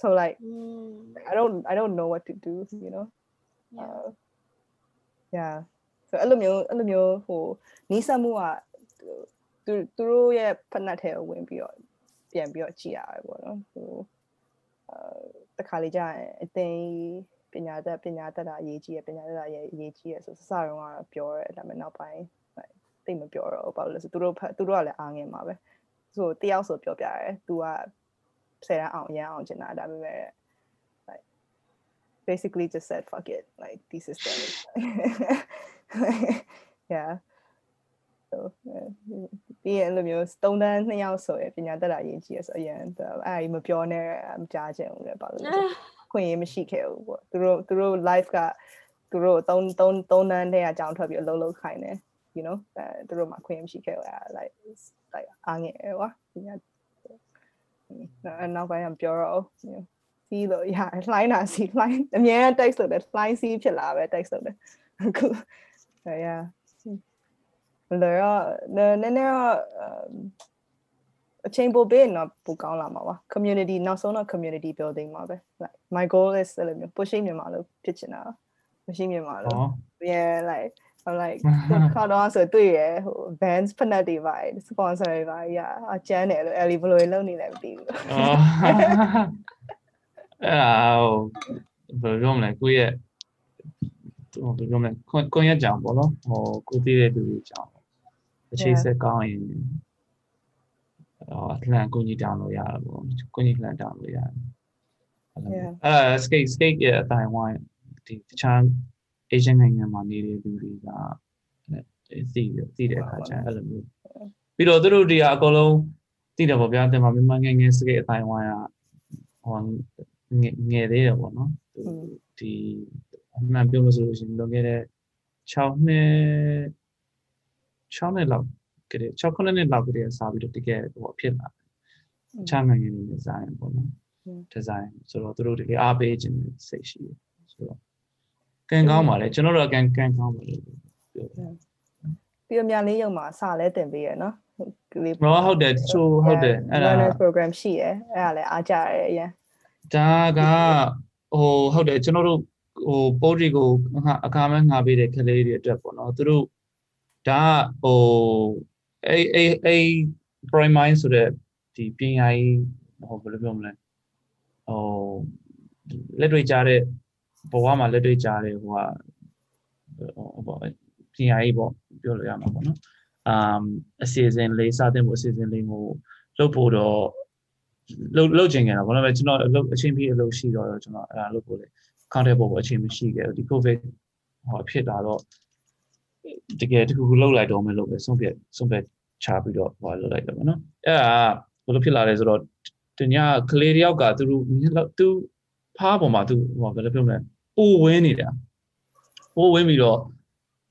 so like mm. I don't I don't know what to do you know yeah uh, yeah so အဲ့လိုမျိုးအဲ့လိုမျိုးဟိုနီးစပ်မှုကသူသူတို့ရဲ့ဖက်နှက်ထဲကိုဝင်ပြီးတော့ပြန်ပြီးတော့ကြည့်ရတယ်ပေါ့နော်ဟိုအာတခါလေကြာရင်အသိ ပညာတတ်ပညာတတ်တာအရေးကြီးရပညာတတ်တာအရေးကြီးရဆိုစစတော့ကတော့ပြောရဲဒါပေမဲ့နောက်ပိုင်းတိတ်မပြောတော့ဘာလို့လဲဆိုသူတို့သူတို့ကလည်းအားငယ်မှာပဲဆိုတယောက်ဆိုပြောပြရဲ तू ကဆယ်တန်းအောင်ရအောင်ကျင်တာဒါပေမဲ့ like basically just said fuck it like this is them yeah so ပြီးရင်လိုမျိုးသုံးတန်းနှစ်ယောက်ဆိုရင်ပညာတတ်တာရင်းကြီးရဆိုအရင်အဲ့ဒီမပြောနဲ့မကြားချင်ဘူးလေဘာလို့လဲ ခွင့်ရမရှိခဲ့ဘူးပေါ့သူတို့သူတို့ live ကသူတို့သုံးသုံးသုံးတန်းတဲ့အကြောင်းထွက်ပြီးအလုံးလုံးခိုင်းတယ် you know အဲသူတို့မှခွင့်ရမရှိခဲ့ဘူးအဲ like like အားငယ်ကွာပညာနောက်ပိုင်းကပြောတော့စီးလို့ရလှိုင်းတာစီလှိုင်းအမြဲ text လုပ်တယ်လှိုင်းစီးဖြစ်လာပဲ text လုပ်တယ်အခုအဲ yeah လဲတော့နည်းနည်းတော့ အချိန်ပိုပေးတော့ပိုကောင်းလာမှာပါ community နောက်ဆုံးတော့ community building မှာပဲ like my goal is အဲ့လိုမျိုး pushing မြန်မာလို့ဖြစ်ချင်တာမရှိမြန်မာလို့ yeah like I'm like ခါတော့ဆိုတွေ့ရဟို bands ဖက်နှက်တွေပါ sponsor တွေပါရအကျန်းတယ်လို့ Ellie ဘယ်လိုလုပ်နေလဲမသိဘူးအော်အဲ့ဒါဘယ်လိုမလဲကိုယ့်ရဲ့ဟိုဘယ်လိုမလဲကွန်ရက်ကြောင်ပေါ့နော်ဟိုကိုသိတဲ့လူတွေကြောင်အခြေဆက်ကောင်းရင်အော် လှန်ကိုကြီးတောင်းလို့ရတာပေါ့ကိုကြီးလှန်တောင်းလို့ရတယ်အဲ့ဒါ skate skate ရဲ့အတိုင်းဝိုင်းဒီတခြား Asian နိုင်ငံမှာနေတဲ့လူတွေကသိသိတဲ့အခါကျအဲ့လိုမျိုးပြီးတော့သူတို့တွေကအကုန်လုံးသိတယ်ပေါ့ဗျာတင်မှာမြန်မာငယ်ငယ် skate အတိုင်းဝိုင်းကဟိုငယ်သေးတယ်ပေါ့နော်ဒီအမှန်ပြောလို့ဆိုလို့ရှိရင်လွန်ခဲ့တဲ့6နှစ်6နှစ်လောက် ကလေး6ခုနှစ်လောက်ကလေးစပြီးတော့တကယ်ဟိုဖြစ်လာချမ်းနိုင်ငံတွေဒီဇိုင်းပေါ့နော်ဒီဇိုင်းဆိုတော့သူတို့တကယ်အားပေးခြင်းစိတ်ရှိတယ်ဆိုတော့ကန်ကောင်းပါလေကျွန်တော်တို့ကန်ကန်ကောင်းပါလေပြောတယ်ပြီးတော့မြန်လေးရုံမှာစာလဲတင်ပေးရနော်ကလေးဘောဟုတ်တယ်ချိုးဟုတ်တယ်အဲ့ဒါ learner program ရှိရယ်အဲ့ဒါလည်းအားကြရအရင်ဒါကဟိုဟုတ်တယ်ကျွန်တော်တို့ဟိုပိုးတွေကိုအခါမဲငှားပေးတဲ့ကလေးတွေအတွက်ပေါ့နော်သူတို့ဒါဟို အဲအဲအဲ prime ဆိုတဲ့ဒီပညာရေးဟိုဘယ်လိုပြောမလဲဟိုလက်တွေ့ကြတဲ့ဘဝမှာလက်တွေ့ကြတဲ့ဟိုဟာဟိုပေါ့ပညာရေးပေါ့ပြောလို့ရမှာပေါ့နော်အမ်အစီအစဉ်လေးစတင်ဖို့အစီအစဉ်လေးကိုလုပ်ဖို့တော့လုပ်လုပ်ချင်ကြတာဘာလို့လဲကျွန်တော်အလုပ်အချင်းပြည့်အလုပ်ရှိတော့ကျွန်တော်အဲ့ဒါလုပ်ဖို့လေ content ပေါ်ပေါ်အချင်းမရှိခဲ့ဘူးဒီ covid ဟောဖြစ်လာတော့တကယ်တခုခုလှုပ်လိုက်တော့မယ်လို့ပဲဆုံးဖြတ်ဆုံးဖြတ် ချပြီးတော့ဟောလှုပ်လိုက်တယ်ပေါ့နော်အဲ့ဒါဘယ်လိုဖြစ်လာလဲဆိုတော့တ냐ကလေးတယောက်ကသူတို့သူဖားပေါ်မှာသူဟောဘယ်လိုပြောမလဲပိုဝင်းနေတာပိုဝင်းပြီးတော့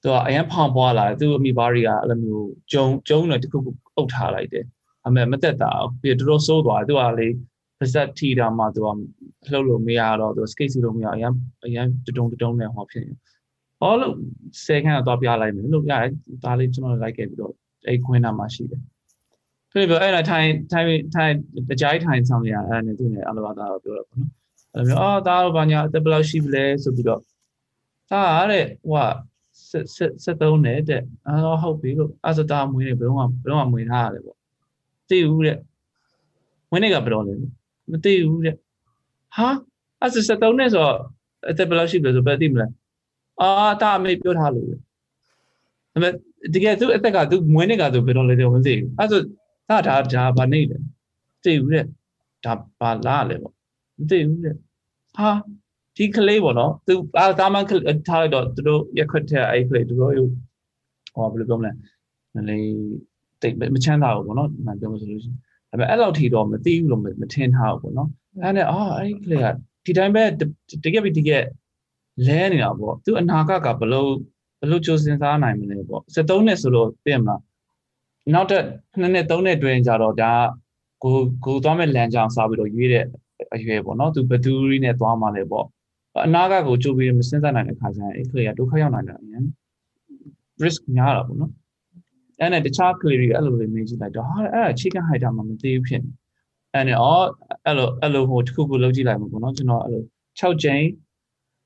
သူကအရန်ဖောင်ပွားလာတယ်သူအမိဘတွေကအဲ့လိုမျိုးကျုံကျုံတယ်တခုခုအုပ်ထားလိုက်တယ်အမေမသက်တာပြီးတော့တော်တော်ဆိုးသွားတယ်သူကလေပါဇက်ထီတာမှသူကလှုပ်လို့မရတော့သူစကိတ်စီလို့မရအရန်အရန်တုံတုံနဲ့ဟောဖြစ်နေဟောလို့ဆယ်ခန်းတော့ပြလိုက်မယ်လို့ရတယ်ဒါလေးကျွန်တော်လိုက်ခဲ့ပြီးတော့ အဲ့ခွင်းနာမှာရှိတယ်ဖြစ်ပြီးအဲ့ဒါထိုင်ထိုင်ထိုင်တကြိုက်ထိုင်ဆောင်ရအဲ့ဒါနဲ့သူနဲ့အလဘာသားတော့ပြောတော့ပေါ့နော်အဲ့လိုမျိုးအော်ဒါတော့ဘာညာအသက်ဘယ်လောက်ရှိပြီလဲဆိုပြီးတော့ဒါတဲ့ဟိုကဆက်ဆက်ဆက်သုံးတယ်တဲ့အော်ဟုတ်ပြီလို့အဲ့ဒါဒါမွေးနေဘယ်တော့မှဘယ်တော့မှမွေးထားရတယ်ပေါ့သိဘူးတဲ့မွေးနေကဘယ်တော့လဲမသိဘူးတဲ့ဟာအဲ့ဒါဆက်သုံးနေဆိုအသက်ဘယ်လောက်ရှိပြီလဲဆိုဘယ်သိမလဲအာတာအမေပြောထားလို့ ဒါပေမဲ့တကယ်သူအသက်ကသူမွေးနေ့ကသူဘယ်တော့လဲတော့မသိဘူးအဲ့ဆိုဒါဒါဒါဘာနေလဲသိဘူးတဲ့ဒါဘာလားလဲပေါ့မသိဘူးတဲ့ဟာဒီကလေးပေါ့နော်သူအာတာမန်ထားလိုက်တော့သူတို့ရက်ခွက်တဲ့အဲ့ကလေးသူတို့ဟိုဟောဘယ်လိုပြောမလဲမလေးတိတ်မချမ်းသာဘူးပေါ့နော်မှန်ပြောလို့ဆိုလို့ရှိရင်ဒါပေမဲ့အဲ့လောက်ထိတော့မသိဘူးလို့မထင်ထားဘူးပေါ့နော်အဲ့နဲ့အာအဲ့ကလေးကဒီတိုင်းပဲတကယ်ပြီးတကယ်လဲနေတာပေါ့သူအနာဂတ်ကဘယ်လို ဘယ်လိုကြိုးစင်စားနိုင်မလဲပေါ့73နှစ်ဆိုလို့သိရမလားနောက်တစ်နှစ်နှစ်သုံးနှစ်တွင်ကြတော့ဒါကိုကိုသွားမဲ့လမ်းကြောင်းစားပြီးတော့ရွေးတဲ့အရွယ်ပေါ့နော်သူဘသူရီနဲ့သွားမှလည်းပေါ့အနာဂတ်ကိုကြိုးပြီးမစဉ်းစားနိုင်တဲ့ခါကျရင်အဲ့ကလေးကဒုက္ခရောက်နိုင်တာအရင် risk များတာပေါ့နော်အဲ့နဲ့တခြားကလေးတွေအဲ့လိုလေးမေးကြည့်လိုက်တော့ဟာအဲ့ဒါ chicken hider မှမသိဘူးဖြစ်နေအဲ့နဲ့အော်အဲ့လိုအဲ့လိုဟိုတစ်ခုခုလုပ်ကြည့်လိုက်မှာပေါ့နော်ကျွန်တော်အဲ့လို6ကြိမ်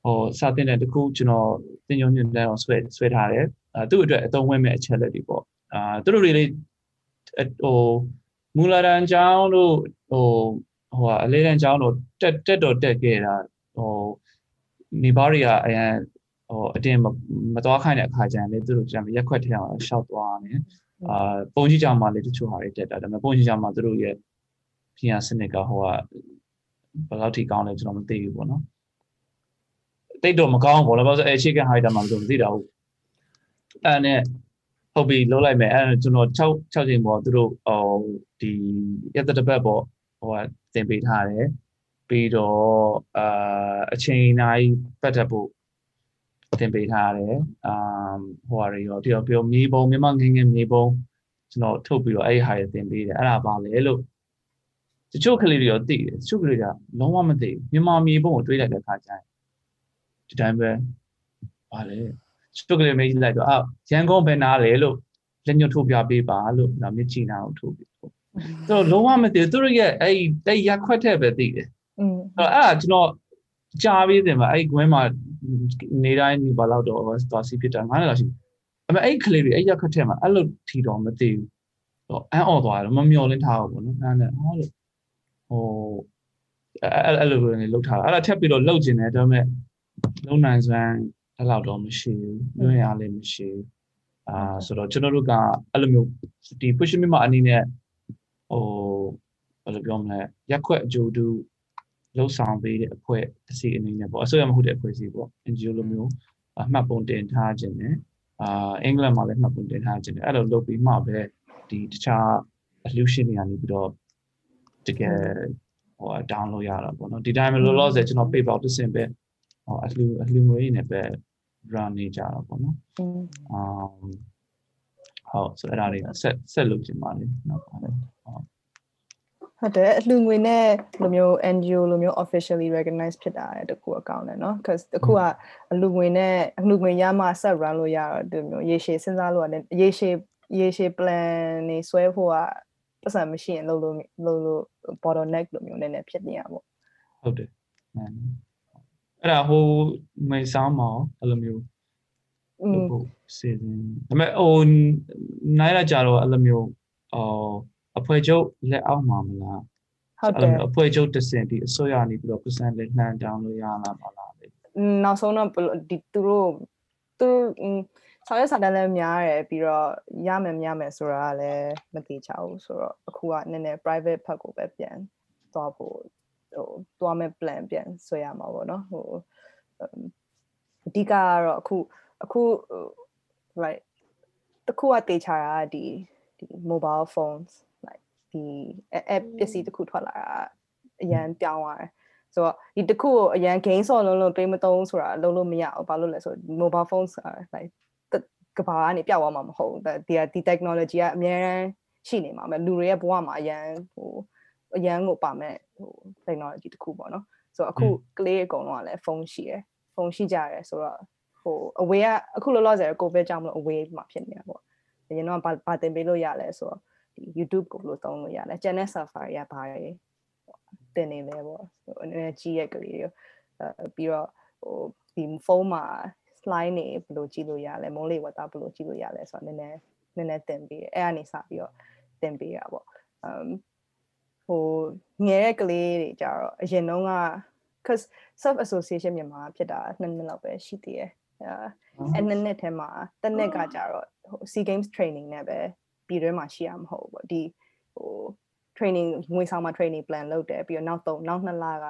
ဟိုစာတင်တဲ့တစ်ခုကျွန်တော်သင်ညွှန်ညွှန်တန်းအောင်ဆွဲဆွဲထားတယ်အဲသူ့အတွက်အသုံးဝင်မဲ့အချက်လက်တွေပေါ့အာသူတို့တွေလေးဟိုမူလာတန်ကျောင်းတို့ဟိုဟိုအလေးတန်းကျောင်းတို့တက်တက်တော့တက်ခဲ့တာဟိုမိဘတွေကအရင်ဟိုအတင်းမသွားခိုင်းတဲ့အခါကျရင်လေသူတို့ကျန်ရက်ခွက်ထဲအောင်ရှောက်သွားတယ်အာပုံကြီးကြောင်မှလေတချို့ဟာတွေတက်တာဒါပေမဲ့ပုံကြီးကြောင်မှသူတို့ရဲ့ပြင်စနစ်ကဟိုကဘယ်လောက်ထိကောင်းလဲကျွန်တော်မသိဘူးပေါ့နော် တိတ်တော့မကောင်းဘူးပေါ့နော်ဘာလို့ဆိုအဲ chicken hider မှမသိတာဟုတ်အဲ့နဲ့ဟုတ်ပြီလုံးလိုက်မယ်အဲ့ကျွန်တော်6 6ချိန်ပေါ့သူတို့ဟိုဒီရက်တစ်ပတ်ပေါ့ဟိုကသင်ပေးထားတယ်ပြီးတော့အာအချိန်တိုင်းပတ်သက်ဖို့သင်ပေးထားတယ်အာဟိုဟာတွေရောပြီးတော့ပြောမြေပုံမြန်မာငင်းငင်းမြေပုံကျွန်တော်ထုတ်ပြီးတော့အဲ့ဒီဟာတွေသင်ပေးတယ်အဲ့ဒါပါလေလို့တချို့ကလေးတွေရောသိတယ်တချို့ကလေးကလုံးဝမသိဘူးမြန်မာမြေပုံကိုတွေးလိုက်တဲ့အခါကျရင် ဒီတိုင်းပဲပါလေချိုကလေးမေးလိုက်တော့အာရန်ကုန်ဘယ်နာလဲလို့လက်ညှိုးထိုးပြပေးပါလို့ဒါမြစ်ချီနာကိုထိုးပြီးသူတို့လုံးဝမသိဘူးသူတို့ရဲ့အဲ့တဲ့ရက်ခွက်တဲ့ပဲသိတယ်อืมအဲ့အဲ့ကျွန်တော်ကြားပြီးတယ်မှာအဲ့ကွင်းမှာနေတိုင်းနေပါတော့တော့သွားစီဖြစ်တာငါးနှစ်လောက်ရှိအမေအဲ့ကလေးတွေအဲ့ရက်ခွက်တဲ့မှာအဲ့လိုထီတော့မသိဘူးတော့အန်အော်သွားတယ်မမျောလင်းထားဘူးပေါ့နော်အဲ့နဲ့ဟောလို့ဟိုအဲ့အဲ့လိုနေလောက်ထားတာအဲ့ဒါထက်ပြီးတော့လောက်ကျင်တယ်ဒါပေမဲ့ လုံနိုင်စွမ်းအဲ့လောက်တော့မရှိဘူးလွင်ရလည်းမရှိဘူးအာဆိုတော့ကျွန်တော်တို့ကအဲ့လိုမျိုးဒီ push မြမအနေနဲ့ဟိုဘယ်လိုပြောမလဲရက်ခွက်အကျိုးတူလှုပ်ဆောင်ပေးတဲ့အဖွဲ့အစီအနေနဲ့ပေါ့အစိုးရမဟုတ်တဲ့အဖွဲ့အစည်းပေါ့ NGO လိုမျိုးအမှတ်ပုံတင်ထားခြင်းနဲ့အာအင်္ဂလန်မှာလည်းမှတ်ပုံတင်ထားခြင်းနဲ့အဲ့လိုလုပ်ပြီးမှပဲဒီတခြား solution တွေကနေပြီးတော့တကယ်ဟို download ရတာပေါ့နော်ဒီတိုင်းလောလောဆယ်ကျွန်တော် paper တစ်စင်ပဲ ဟိုအလှအလှငွေနဲ့ပဲ run နေကြတာပေါ့နော် อืม အာဟုတ်ဆိုအဲ့ဒါတွေကဆက်ဆက်လုပ်ချင်ပါလေနောက်ပါလေဟုတ် ဟုတ်တယ်အလှငွေနဲ့လိုမျိုး NGO လိုမျိုး officially recognized ဖြစ်တာတဲ့တခုအကောင့်နဲ့เนาะ cuz တခုကအလှငွေနဲ့အလှငွေရမှဆက် run လို့ရတော့ဒီမျိုးရေရှည်စဉ်းစားလို့ရတယ်ရေရှည်ရေရှည် plan နေဆွဲဖို့ကပတ်စံမရှိရင်လုပ်လို့လုပ်လို့ bottleneck လိုမျိုးနည်းနည်းဖြစ်နေရပါ ဟုတ်တယ်မှန်တယ် အဲ့ဒါဟိုမိတ်ဆောင်းမအောင်အဲ့လိုမျိုးဟုတ်စေစဉ်ဒါပေမဲ့ဟိုနိုင်ရကြတော့အဲ့လိုမျိုးဟိုအဖွဲချုပ်လက်အောက်မှာမလားဟုတ်တယ်အဖွဲချုပ်တစင်ဒီအစိုးရနေပြီးတော့ percent လေးနှမ်းတောင်းလို့ရလားမလားလေနောက်ဆုံးတော့ဒီသူတို့သူဆောင်ရွက်စာတမ်းလည်းများတယ်ပြီးတော့ရမယ်မရမယ်ဆိုတာလည်းမသိချဘူးဆိုတော့အခုကနည်းနည်း private ဘက်ကိုပဲပြန်သွားဖို့ ဟိုသွားမဲ့ plan ပြန်ဆွဲရမှာပေါ့နော်ဟိုအမ်အဓိကကတော့အခုအခုဟို like တခုကတေချာတာကဒီဒီ mobile phones like ဒီ app ပစ္စည်းတစ်ခုထွက်လာတာအရန်ပြောင်းသွားတယ်ဆိုတော့ဒီတစ်ခုကိုအရန် gain ဆော့လုံးလုံးတွေးမသုံးဆိုတာလုံးလုံးမရဘူးဘာလို့လဲဆိုတော့ mobile phones are like ကဘာကနေပြောက်သွားမှာမဟုတ်ဘူးဒီဒီ technology ကအများရန်ရှိနေမှာပဲလူတွေရဲ့ဘဝမှာအရန်ဟို အရန်ကိုပါမဲ့ဟို technology တစ်ခုပေါ့နော်ဆိုတော့အခုကလေးအကုန်လုံးကလည်းဖုန်းရှိရယ်ဖုန်းရှိကြရဲဆိုတော့ဟို away ကအခုလောလောဆယ် covid ကြောင့်မလို့ away မှာဖြစ်နေတာပေါ့အရင်တော့ဗာတင်ပေးလို့ရလဲဆိုတော့ဒီ YouTube ကိုဘယ်လိုသုံးလို့ရလဲ channel Safari ကဘာတွေတင်နေလဲပေါ့ဟိုနည်းနည်းကြီးရဲ့ကလေးတွေအဲပြီးတော့ဟိုဒီဖုန်းမှာ slide နေဘယ်လိုကြည့်လို့ရလဲမိုးလေဝသဘယ်လိုကြည့်လို့ရလဲဆိုတော့နည်းနည်းနည်းနည်းတင်ပေးတယ်အဲ့ကနေစပြီးတော့တင်ပေးရပေါ့ um ဟိုငယ်တဲ့ကလေးတွေကြတော့အရင်တုန်းက cause self association မြန်မာဖြစ်တာနှစ်နှစ်လောက်ပဲရှိသေးတယ်အဲအဲ့နှစ်နှစ်ထဲမှာတစ်နှစ်ကကြတော့ဟို SEA Games training နဲ့ပဲပြည်တွင်းမှာရှိရမှာမဟုတ်ဘူးပေါ့ဒီဟို training ငွေဆောင်မှာ training plan လုပ်တယ်ပြီးတော့နောက်3နောက်2လက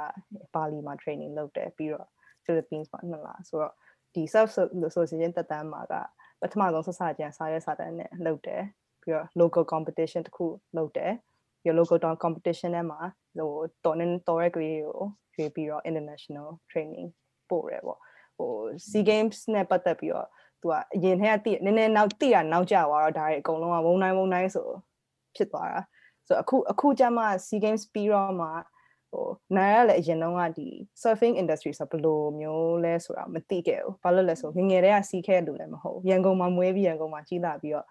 ပါလီမှာ training လုပ်တယ်ပြီးတော့ Philippines မှာ2လဆိုတော့ဒီ self association တက်တန်းမှာကပထမဆုံးဆက်စကြံစာရဲစာတမ်းနဲ့လုပ်တယ်ပြီးတော့ local competition တခုလုပ်တယ် ပြီးတော့ local competition ထဲမှာဟိုတော်နေတော်ရဲကလေးကိုရွေးပြီးတော့ international training ပို့ရဲပေါ့ဟို SEA Games နဲ့ပတ်သက်ပြီးတော့သူကအရင်ထဲကတိနည်းနည်းနောက်တိရနောက်ကျသွားတော့ဒါတွေအကုန်လုံးကဝုံတိုင်းဝုံတိုင်းဆိုဖြစ်သွားတာဆိုတော့အခုအခုကျမှ SEA Games ပြီးတော့မှဟိုနိုင်ရလည်းအရင်တုန်းကဒီ surfing industry ဆိုဘယ်လိုမျိုးလဲဆိုတာမသိခဲ့ဘူးဘာလို့လဲဆိုငငယ်တည်းကစီးခဲ့လူလည်းမဟုတ်ရန်ကုန်မှာမွေးပြီးရန်ကုန်မှာကြီးလာပြီးတော့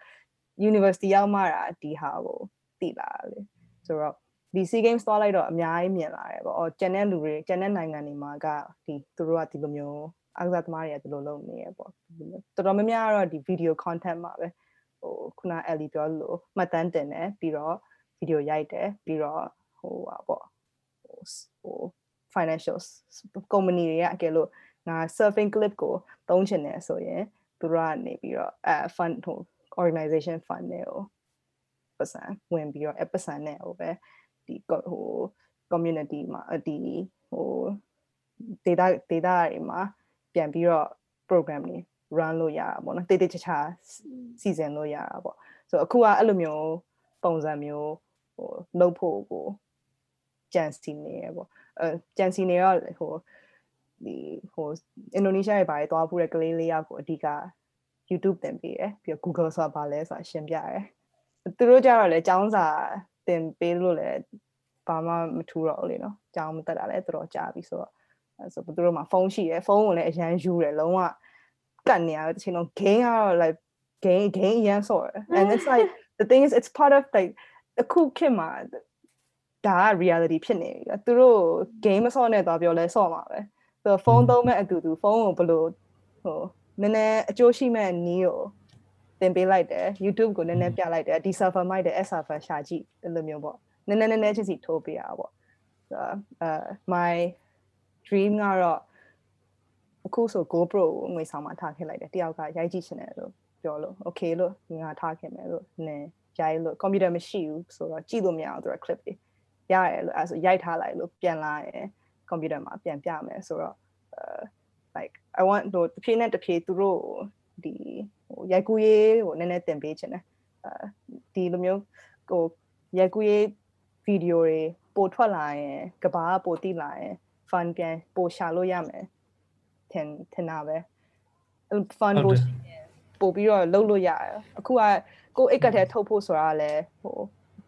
university ရောက်မှတာဒီဟာကိုသိလာတယ် ဆိုတော့ဒီ SEA Games သွားလိုက်တော့အများကြီးမြင်လာတယ်ပေါ့အော်ကျန်တဲ့လူတွေကျန်တဲ့နိုင်ငံတွေမှာကဒီသူတို့ကဒီလိုမျိုးအားကစားသမားတွေကဒီလိုလုပ်နေရပေါ့တော်တော်များများကတော့ဒီ video content မှာပဲဟိုခုန Ellie ပြောလို့မှတ်တမ်းတင်တယ်ပြီးတော့ video ရိုက်တယ်ပြီးတော့ဟိုပါပေါ့ဟို financial company တွေကအကယ်လို့ငါ surfing clip ကိုသုံးချင်တယ်ဆိုရင်သူတို့ကနေပြီးတော့အဲ fund ဟို organization fund တွေကို ပတ်စံဝင်ပြီးတော့အပတ်စံနဲ့ဟိုပဲဒီဟို community မှာဒီဟို data data တွေမှာပြန်ပြီးတော့ program တွေ run လို့ရတာပေါ့နော်တိတိကျကျစီစဉ်လို့ရတာပေါ့ဆိုတော့အခုကအဲ့လိုမျိုးပုံစံမျိုးဟိုလုပ်ဖို့ကိုကြံစီနေရပေါ့အဲကြံစီနေတော့ဟိုဒီဟိုအင်ဒိုနီးရှားရဲ့ဘာတွေသွားဖို့တဲ့ကလေးလေးယောက်ကိုအဓိက YouTube တင်ပေးရပြီးတော့ Google ဆိုတာဘာလဲဆိုတာရှင်းပြရတယ် သူတို့ကြတော့လေចောင်းစာတင်ပေးလို့လေဘာမှမထူတော့ဘူးလေနော်ចောင်းမတက်တာလည်းတော်တော်ကြာပြီဆိုတော့အဲဆိုသူတို့မှာဖုန်းရှိရယ်ဖုန်းကိုလည်းအရန်ယူတယ်လုံးဝကတ်နေရတဲ့ချိန်လုံး game ကတော့ like game game ရန်ဆော့ and it's like the thing is it's part of like အခုခေတ်မှာဒါက reality ဖြစ်နေပြီသူတို့ game မဆော့နဲ့တော့ပြောလဲဆော့မှာပဲဆိုတော့ဖုန်းသုံးမဲ့အတူတူဖုန်းကိုဘယ်လိုဟိုနည်းနည်းအကျိုးရှိမဲ့နီးကို သင်ပေးလိုက်တယ် YouTube ကိုနည်းနည်းပြလိုက်တယ်ဒီ server မိုက်တယ် S server ရှာကြည့်အဲ့လိုမျိုးပေါ့နည်းနည်းနည်းနည်းချင်းစီထိုးပေးရတာပေါ့အဲ my dream ကတော့အခုဆို GoPro ကိုငွေဆောင်မှထားခဲ့လိုက်တယ်တယောက်ကရိုက်ကြည့်ချင်တယ်လို့ပြောလို့ okay လို့ငါထားခဲ့မယ်လို့နည်းရိုက်လို့ computer မရှိဘူးဆိုတော့ကြည့်လို့မရအောင်သူက clip တွေရတယ်လို့အဲဆိုရိုက်ထားလိုက်လို့ပြန်လာရင် computer မှာပြန်ပြမယ်ဆိုတော့ uh like i want တို့တစ်ဖြည်းနဲ့တစ်ဖြည်းသူတို့ဒီ ဟိုရိုက်ကူးရေးဟိုနည်းနည်းတင်ပေးချင်တယ်အဲဒီလိုမျိုးဟိုရိုက်ကူးရေးဗီဒီယိုတွေပို့ထွက်လာရင်ကဘာပို့တိလာရင် fun ပြန်ပို့ရှာလို့ရမယ်ထင်ထင်တာပဲ fun ပို့ပို့ပြီးတော့လုပ်လို့ရတယ်အခုကကိုအိတ်ကထဲထုတ်ဖို့ဆိုတာလည်းဟို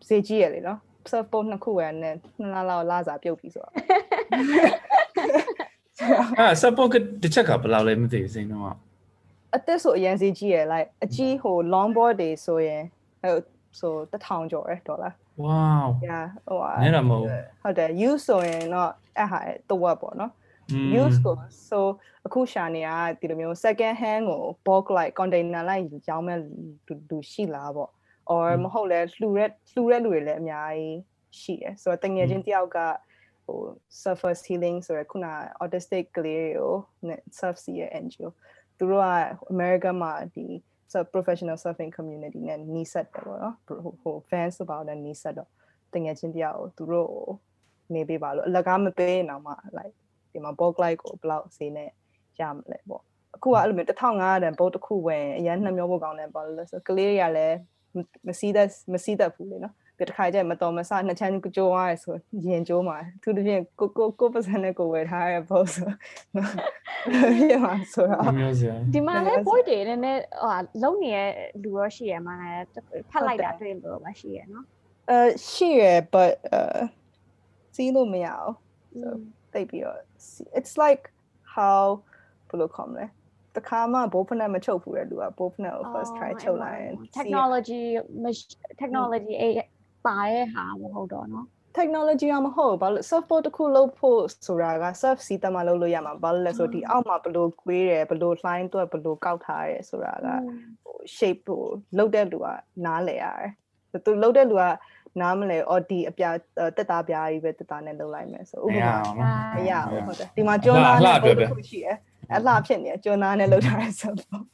ဈေးကြီးရလေနော် surfboard နှစ်ခုပဲနဲ့နှစ်လလောက်လာစားပြုတ်ပြီဆိုတော့အဲ support တစ်ချက်ကဘယ်လောက်လဲမသိဘူးစိန်တော့ အသက်ဆိုအရင်ဈေးကြီးရ like အကြီးဟို long board တွေဆိုရင်ဟိုဆိုတထောင်ကျော်ရဒေါ်လာ wow yeah ဟိုနည်းတော့မဟုတ်ဟုတ်တယ် use ဆိုရင်တော့အဲ့ဟာတော့ပေါ့နော် use ကို so အခုရှာနေတာဒီလိုမျိုး second hand ကို bulk like container လိုက်ရောင်းမဲ့လူရှိလားပေါ့ or မဟုတ်လဲလှူရက်လှူရက်လူတွေလည်းအများကြီးရှိတယ်ဆိုတော့တငယ်ချင်းတယောက်ကဟို surface healing ဆိုရယ်ခုန autistic ကလေးတွေကို surf စီရဲ့ NGO သူတို့က America မှာဒီ sub professional surfing community နဲ့နီးစပ်တယ်ပေါ့နော်ဟို fans ဆိုပါတော့နီးစပ်တော့တငယ်ချင်းတယောက်ကိုသူတို့နေပေးပါလို့အလကားမပေးရင်တော့မှ like ဒီမှာ bulk light ကိုဘယ်လောက်ဈေးနဲ့ရမလဲပေါ့အခုကအဲ့လိုမျိုး1500တန် bulk တစ်ခုဝင်အရန်နှမျောဖို့ကောင်းတယ်ပေါ့လို့ဆိုကလေးတွေကလည်းမစီးတတ်မစီးတတ်ဘူးလေနော်ပြ တခါကျမတော်မဆနှစ်ချမ်းကြိုးရတယ်ဆိုရင်ကြိုးမှာသူတပြင်းကိုကိုကိုပတ်စံနဲ့ကိုဝယ်ထားရပေါ့ဆိုပြမှာဆိုတော့မျိုးစရာဒီမှာလည်း board တွေနည်းနည်းဟိုလုံနေတဲ့လူရောရှိရမှာဖတ်လိုက်တာတွေ့လို့ပါရှိရနော်အဲရှိရ but အဲစီးလို့မရအောင် so တိတ်ပြီးတော့ it's like how ဘယ်လိုခေါ်မလဲတခါမှဘိုးဖနက်မချုပ်ဘူးတဲ့လူကဘိုးဖနက်ကို first try ချုပ်လိုက်ရင် technology technology အေး ပါရဲ့ဟာမဟုတ်တော့နော် technology ကမဟုတ်ဘာလို့ surfboard တစ်ခုလုပ်ဖို့ဆိုတာက surf စီးတမလုပ်လို့ရမှာဘာလို့လဲဆိုဒီအောက်မှာဘယ်လိုကွေးတယ်ဘယ်လို line တော့ဘယ်လိုကောက်ထားရဲဆိုတာကဟို shape ဟိုလုပ်တဲ့လူကနားလဲရတယ်သူလုပ်တဲ့လူကနားမလဲအော်ဒီအပြတက်တာပြားကြီးပဲတက်တာနဲ့လုပ်လိုက်မယ်ဆိုဥပမာမရဘူးဟုတ်တယ်ဒီမှာကျွန်းသားနဲ့ဘုတ်တစ်ခုရှိတယ်အလှဖြစ်နေကျွန်းသားနဲ့လုပ်ထားတဲ့ surfboard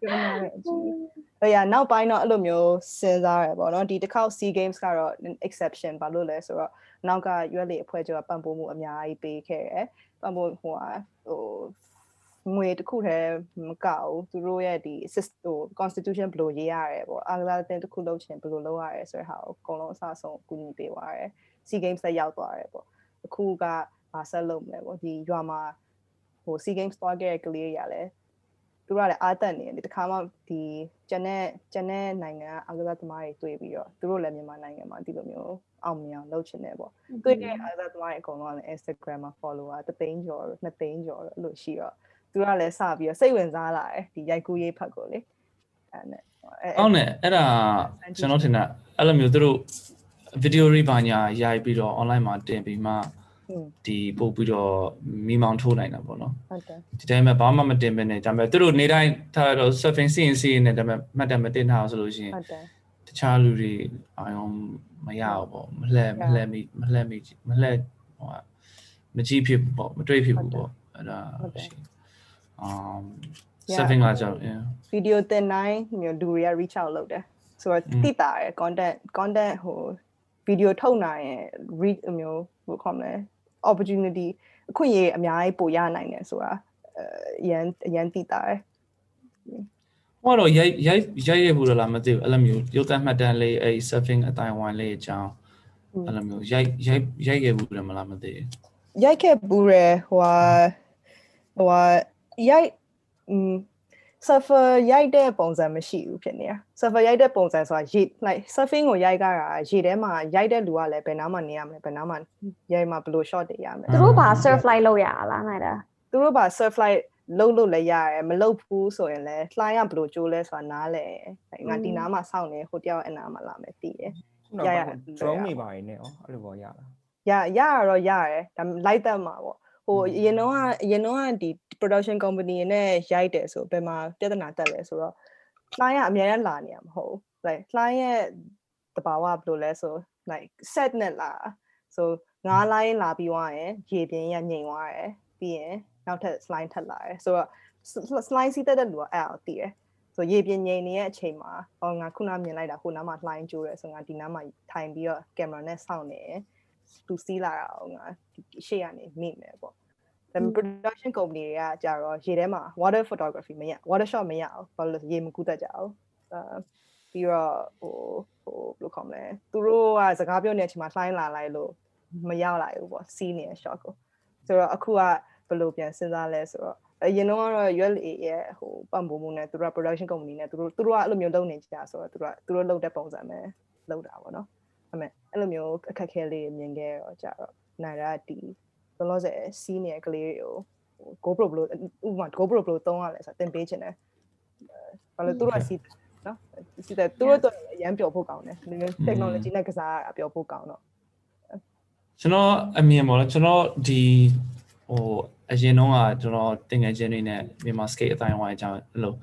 ပြောနေတယ်အကြီး ဟိုရနောက်ပိုင်းတော့အဲ့လိုမျိုးစဉ်းစားရပေါ့နော်ဒီတစ်ခေါက် SEA Games ကတော့ exception ဘာလို့လဲဆိုတော့နောက်ကရွက်လေအဖွဲ့ချုပ်ကပံ့ပိုးမှုအများကြီးပေးခဲ့တယ်ပံ့ပိုးဟိုဟာဟိုငွေတစ်ခုတည်းမကဘူးသူတို့ရဲ့ဒီ assist ဟို constitution ဘယ်လိုရေးရတယ်ပေါ့အားကစားတဲ့တစ်ခုလုပ်ချင်ဘယ်လိုလုပ်ရတယ်ဆိုတဲ့ဟာကိုအကုန်လုံးအစအဆုံးအကူအညီပေးသွားတယ် SEA Games ဆက်ရောက်သွားတယ်ပေါ့အခုကဘာဆက်လုပ်မလဲပေါ့ဒီရွာမှာဟို SEA Games သွားခဲ့တဲ့ကလေးတွေကလည်း သူတို့ကလည်းအားတက်နေတယ်ဒီတစ်ခါမှဒီကျန်တဲ့ကျန်တဲ့နိုင်ငံအားကစားသမားတွေတွေ့ပြီးတော့သူတို့လည်းမြန်မာနိုင်ငံမှာဒီလိုမျိုးအောင်မြင်အောင်လုပ်ချင်တယ်ပေါ့တွေ့တဲ့အားကစားသမားတွေအကုန်လုံးကလည်း Instagram မှာ follower တသိန်းကျော်နှစ်သိန်းကျော်အဲ့လိုရှိတော့သူကလည်းစပြီးတော့စိတ်ဝင်စားလာတယ်ဒီရိုက်ကူးရေးဖတ်ကိုလေအဲ့နဲ့အောင်းနဲ့အဲ့ဒါကျွန်တော်ထင်တာအဲ့လိုမျိုးသူတို့ဗီဒီယိုတွေဘာညာရိုက်ပြီးတော့ online မှာတင်ပြီးမှอืม ဒီပို့ပြီးတော့မိမောင်ထိုးနိုင်တာပေါ့နော်ဟုတ်တယ်ဒီတိုင်းမှာဘာမှမတင်ဘဲနဲ့ဒါပေမဲ့သူတို့နေတိုင်းထားတော့ surfing စီရင်စီရင်နဲ့ဒါပေမဲ့မှတ်တယ်မတင်ထားအောင်ဆိုလို့ရှိရင်ဟုတ်တယ်တခြားလူတွေအာရုံမရဘူးပေါ့မလှက်မလှက်မိမလှက်မိမလှက်ဟိုဟာမကြည့်ဖြစ်ဘူးပေါ့မတွေ့ဖြစ်ဘူးပေါ့အဲ့ဒါရှိအမ် surfing လာကြောက် yeah ဗီဒီယိုတင်တိုင်းမျိုးလူတွေက reach out လုပ်တယ်ဆိုတော့တိတာရယ် content content ဟိုဗီဒီယိုထုတ်နိုင်ရင် reach အမျိုးဟိုခေါမလဲ opportunity အခွင့်အရေးအများကြီးပိုရနိုင်တယ်ဆိုတာအရန်အရန်တိတာရယ်ဟောတော့ရိုက်ရိုက်ရိုက်ရဘူးလားမသိဘူးအဲ့လိုမျိုးရုပ်သံမှတ်တမ်းလေးအဲ့ surfing အတိုင်းဝိုင်းလေးအကြောင်းအဲ့လိုမျိုးရိုက်ရိုက်ရိုက်ရဘူးလားမလားမသိဘူးရိုက်ခဲ့ဘူးရယ်ဟိုဟာဟိုဟာရိုက်อืม surfer ရိုက်တဲ့ပုံစံမရှိဘူးဖြစ်နေတာ surfer ရိုက်တဲ့ပုံစံဆိုတာရေ like surfing ကိုရိုက်ကြတာရေထဲမှာရိုက်တဲ့လူကလည်းဘယ်နားမှာနေရမလဲဘယ်နားမှာရိုက်မှာဘယ်လို shot တွေရမလဲသူတို့ဘာ surf flight လုပ်ရလားနိုင်တာသူတို့ပါ surf flight လုံးလို့လည်းရတယ်မလုံးဘူးဆိုရင်လည်း fly ကဘယ်လိုကြိုးလဲဆိုတာနားလဲငါဒီနားမှာစောင့်နေဟိုတယောက်အနားမှာလာမယ်တည်တယ်ခုနကရရ drone တွေပါနေနဲ့ဩအဲ့လိုပေါ့ရတာရရရတော့ရတယ်ဒါပေမဲ့ light တက်မှာပေါ့ ဟိုအရင်တော့ကအရင်တော့ကဒီ production company နဲ့ရိုက်တယ်ဆိုဘယ်မှာပြဿနာတက်လဲဆိုတော့ fly ကအများကြီးလာနေရမဟုတ်ဘူး like fly ရဲ့တဘာဝဘယ်လိုလဲဆို like set နဲ့လာဆိုငါး line လာပြီးသွားရင်ရေပြင်းရငြိမ်သွားတယ်ပြီးရင်နောက်ထပ် slide ထပ်လာတယ်ဆိုတော့ sl- slide စီးတက်တဲ့လူကအဲ့အောင်တည်တယ်ဆိုရေပြင်းငြိမ်နေတဲ့အချိန်မှာဟောငါခုနမြင်လိုက်တာဟိုနားမှာ line ကျိုးတယ်ဆိုငါဒီနားမှာထိုင်ပြီးတော့ camera နဲ့စောင့်နေတယ် သူစီးလာတာအောင်ငါဒီရှေ့ကနေမိမယ်ပေါ့ဒါပေမဲ့ production company တွေကကြတော့ရေထဲမှာ water photography မရ water shot မရအောင်ဘာလို့လဲဆိုရေမကူတတ်ကြအောင်အာပြီးတော့ဟိုဟိုဘယ်လိုခေါ်မလဲသူတို့ကစကားပြောနေတဲ့အချိန်မှာ line လာလိုက်လို့မရောက်လာဘူးပေါ့စီးနေတဲ့ shot ကိုဆိုတော့အခုကဘယ်လိုပြန်စဉ်းစားလဲဆိုတော့အရင်တော့ကတော့ ULA ရဲ့ဟိုပံ့ပိုးမှုနဲ့သူတို့က production company နဲ့သူတို့သူတို့ကအဲ့လိုမျိုးလုပ်နေကြဆိုတော့သူတို့ကသူတို့လုပ်တဲ့ပုံစံပဲလုပ်တာပေါ့နော် အဲ့မဲ့အဲ့လိုမျိုးအခက်အခဲလေးတွေမြင်ခဲ့တော့ကြတော့နိုင်ရဒီလောလောဆယ်စီးနေတဲ့ကလေးတွေကို GoPro ဘယ်လိုဥပမာ GoPro ဘယ်လိုသုံးရလဲဆိုတော့သင်ပေးခြင်းတယ်ဘာလို့သူတို့ကစီးနော်စီးတဲ့သူတို့တော့အရန်ပျော်ဖို့ကောင်းတယ်ဒီမျိုး technology နဲ့ကစားရတာပျော်ဖို့ကောင်းတော့ကျွန်တော်အမြင်ပေါ့နော်ကျွန်တော်ဒီဟိုအရင်တော့ကကျွန်တော်တင်ငယ်ချင်းတွေနဲ့မြန်မာ skate အတိုင်းဝိုင်းအကြောင်းအဲ့လို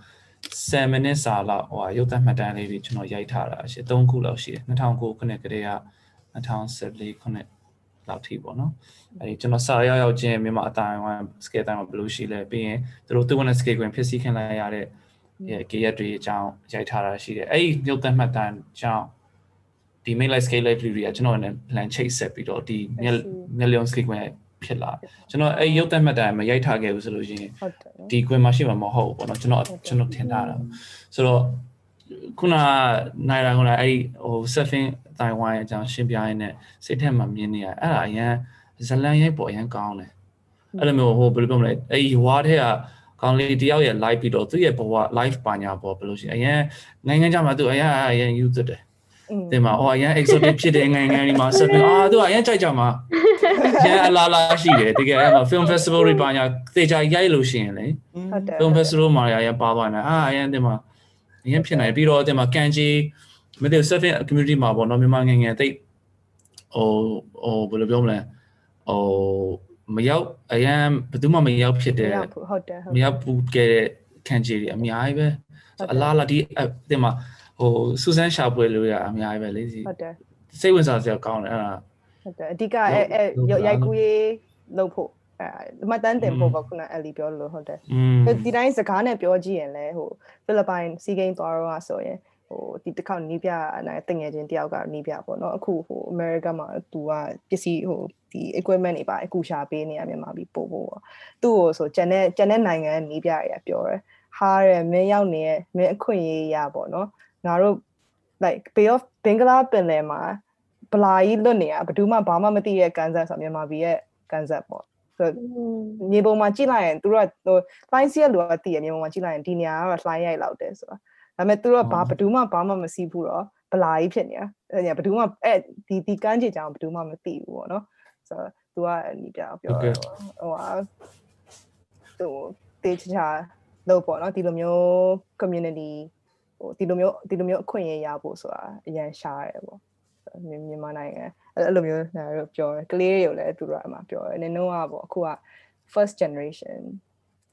7 minute စာလောက်ဟိုရုပ်သံမှတ်တမ်းလေးတွေကျွန်တော်ရိုက်ထားတာရှိ3ခုလောက်ရှိတယ်2009ခုနှစ်ကတည်းက2014ခုနှစ်လောက်ထိပေါ့နော်အဲဒီကျွန်တော်စာရောက်ရောက်ချင်းမြန်မာအတိုင်းဝိုင်း skate အတိုင်းမှာဘယ်လိုရှိလဲပြီးရင်သူတို့သူ့ဝင် skate ခွင်ဖြစ်စီခင်လိုက်ရတဲ့ကေရက်တွေအကြောင်းရိုက်ထားတာရှိတယ်အဲ့ဒီရုပ်သံမှတ်တမ်းကြောင့်ဒီ main light scale live view တွေကကျွန်တော်နဲ့ plan ချိတ်ဆက်ပြီးတော့ဒီမျက်မျက် လျောင် scale ခွင်ဖြစ်လာကျွန်တော်အဲ့ရုပ်သံမှတ်တမ်းမရိုက်ထားခဲ့ဘူးဆိုလို့ရှိရင်ဟုတ်တယ်နော်ဒီ queen မှာရှိမှာမဟုတ်ဘူးပေါ့နော်ကျွန်တော်ကျွန်တော်ထင်တာတော့ဆိုတော့ခုနနိုင်ရာခုနအဲ့ဟို surfing အတိုင်းဝိုင်းအကြောင်းရှင်းပြရင်းနဲ့စိတ်ထက်မှာမြင်နေရအဲ့ဒါအရန်ဇလန်ရိုက်ပေါ်အရန်ကောင်းတယ်အဲ့လိုမျိုးဟိုဘယ်လိုပြောမလဲအဲ့ဒီဝါထဲကကောင်းလေးတယောက်ရဲ့ live ပြီးတော့သူ့ရဲ့ဘဝ live ပါညာပေါ်ဘယ်လိုရှိအရန်နိုင်ငံခြားမှာသူအရန်အရန် use တယ်อืมတင်မှာဟိုအရန် exotic ဖြစ်တဲ့နိုင်ငံတွေမှာ surfing အာသူကအရန်ကြိုက်ကြမှာ ရန်အလားလားရှိတယ်တကယ်အဲ့မှာ film festival တွေပါညာသေချာရိုက်လို့ရှိရင်လေဟုတ်တယ် film festival မှာရရပါသွားနေအာအရင်တင်မှာအရင်ဖြစ်နေပြီးတော့တင်မှာကန်ကြီးမသိဘူး surfing community မှာပေါ့နော်မြန်မာငယ်ငယ်တိတ်ဟိုဟိုဘယ်လိုပြောမလဲဟိုမရောက်အရင်ဘယ်သူမှမရောက်ဖြစ်တဲ့ရောက်ဘူးဟုတ်တယ်ဟုတ်မရောက်ဘူးခဲ့တဲ့ကန်ကြီးတွေအများကြီးပဲအလားလာဒီတင်မှာဟိုစူဆန်ရှာပွဲလို့ရအများကြီးပဲလေဒီဟုတ်တယ်စိတ်ဝင်စားစရာကောင်းတယ်အဲ့ဒါ ဟုတ်တယ်အဓိကအဲအဲရိုက်ကူးရေးလုပ်ဖို့အဲမှတ်တမ်းတင်ဖို့ပေါ့ခုနအလီပြောလို့ဟုတ်တယ်อืมဒီတိုင်းစကားနဲ့ပြောကြည့်ရင်လည်းဟိုဖိလစ်ပိုင်စီဂိမ်းသွားတော့ဆိုရင်ဟိုဒီတစ်ခေါက်နီးပြနိုင်တငယ်ချင်းတယောက်ကနီးပြပေါ့နော်အခုဟိုအမေရိကမှာသူကပစ္စည်းဟိုဒီ equipment တွေပါအခုရှာပေးနေရမြန်မာပြည်ပို့ဖို့ပေါ့သူ့ကိုဆိုကျန်တဲ့ကျန်တဲ့နိုင်ငံနီးပြတွေကပြောတယ်ဟာတဲ့မင်းရောက်နေတဲ့မင်းအခွင့်အရေးရပေါ့နော်ငါတို့ like Bay of Bengal ပင်လယ်မှာ ဗလာကြီးလွတ်နေတာဘယ်သူမှဘာမှမသိတဲ့ကန်ဆက်ဆိုမြန်မာပြည်ရဲ့ကန်ဆက်ပေါ့ဆိုမြေပုံမှာကြည့်လိုက်ရင်သူတို့ကဟို line စီးရလူကတည်ရမြေပုံမှာကြည့်လိုက်ရင်ဒီနေရာကတော့ line ရိုက်လောက်တယ်ဆိုတာဒါပေမဲ့သူတို့ကဘာဘယ်သူမှဘာမှမစီးဘူးတော့ဗလာကြီးဖြစ်နေတာအဲ့ညာဘယ်သူမှအဲ့ဒီဒီကန်းကြီးကြောင်ဘယ်သူမှမသိဘူးပေါ့နော်ဆိုတော့သူကနီးပြပြောဟိုဟာသူတေးချာလို့ပေါ့နော်ဒီလိုမျိုး community ဟိုဒီလိုမျိုးဒီလိုမျိုးအခွင့်အရေးရဖို့ဆိုတာအရင်ရှားရတယ်ပေါ့ မြန်မာနိုင်ငံအဲ့လိုမျိုးနာတို့ပြောတယ်ကလေးတွေကိုလည်းသူတို့ကအမှပြောတယ်နင်တို့ကပေါ့အခုက first generation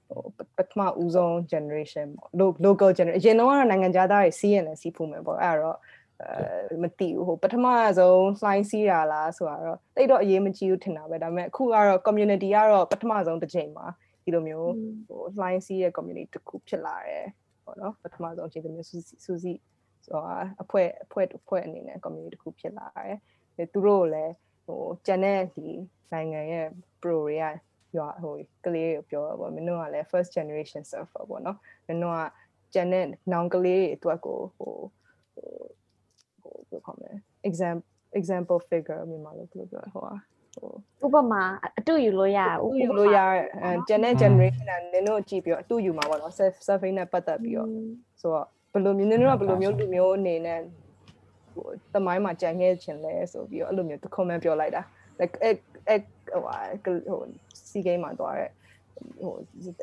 ဟိုပထမဦးဆုံး generation ပေါ့ local generation အရင်တော့နိုင်ငံခြားသားတွေစီးရင်လည်းစီးဖို့မယ်ပေါ့အဲ့တော့အဲမသိဘူးဟိုပထမဆုံး slide စီးရလားဆိုတော့တိတ်တော့အရေးမကြီးဘူးထင်တာပဲဒါပေမဲ့အခုကတော့ community ကတော့ပထမဆုံးတစ်ချိန်မှာဒီလိုမျိုးဟို slide စီးရဲ့ community တစ်ခုဖြစ်လာတယ်ပေါ့နော်ပထမဆုံးအချိန်တမျိုးစူးစူးစီ ဆိုတာအဖွဲ့အဖွဲ့အဖွဲ့အနေနဲ့ community တစ်ခုဖြစ်လာတယ်သူတို့လည်းဟိုကျန်တဲ့ဒီနိုင်ငံရဲ့ pro တွေကရွာဟိုကလေးကိုပြောတော့ဗောမင်းတို့ကလည်း first generation surfer ပေါ့နော်မင်းတို့ကကျန်တဲ့နောင်ကလေးတွေအတွက်ကိုဟိုဟိုဟိုဘယ်လိုခေါ်မလဲ example example figure မြန်မာလိုဘယ်လိုပြောဟိုဟာဟိုဥပမာအတူယူလို့ရဥယူလို့ရအဲကျန်တဲ့ generation ကနင်တို့ကြည့်ပြီးတော့အတူယူမှာပေါ့နော် surfing နဲ့ပတ်သက်ပြီးတော့ဆိုတော့ ဘယ်လိုမျိုးနင်တို့ကဘယ်လိုမျိုးလူမျိုးအနေနဲ့ဟိုတမိုင်းမှာကြံခဲ့ခြင်းလဲဆိုပြီးတော့အဲ့လိုမျိုး comment ပြောလိုက်တာ like အဲအဲဟိုဟာဟိုစီဂိမ်းမှာသွားတဲ့ဟို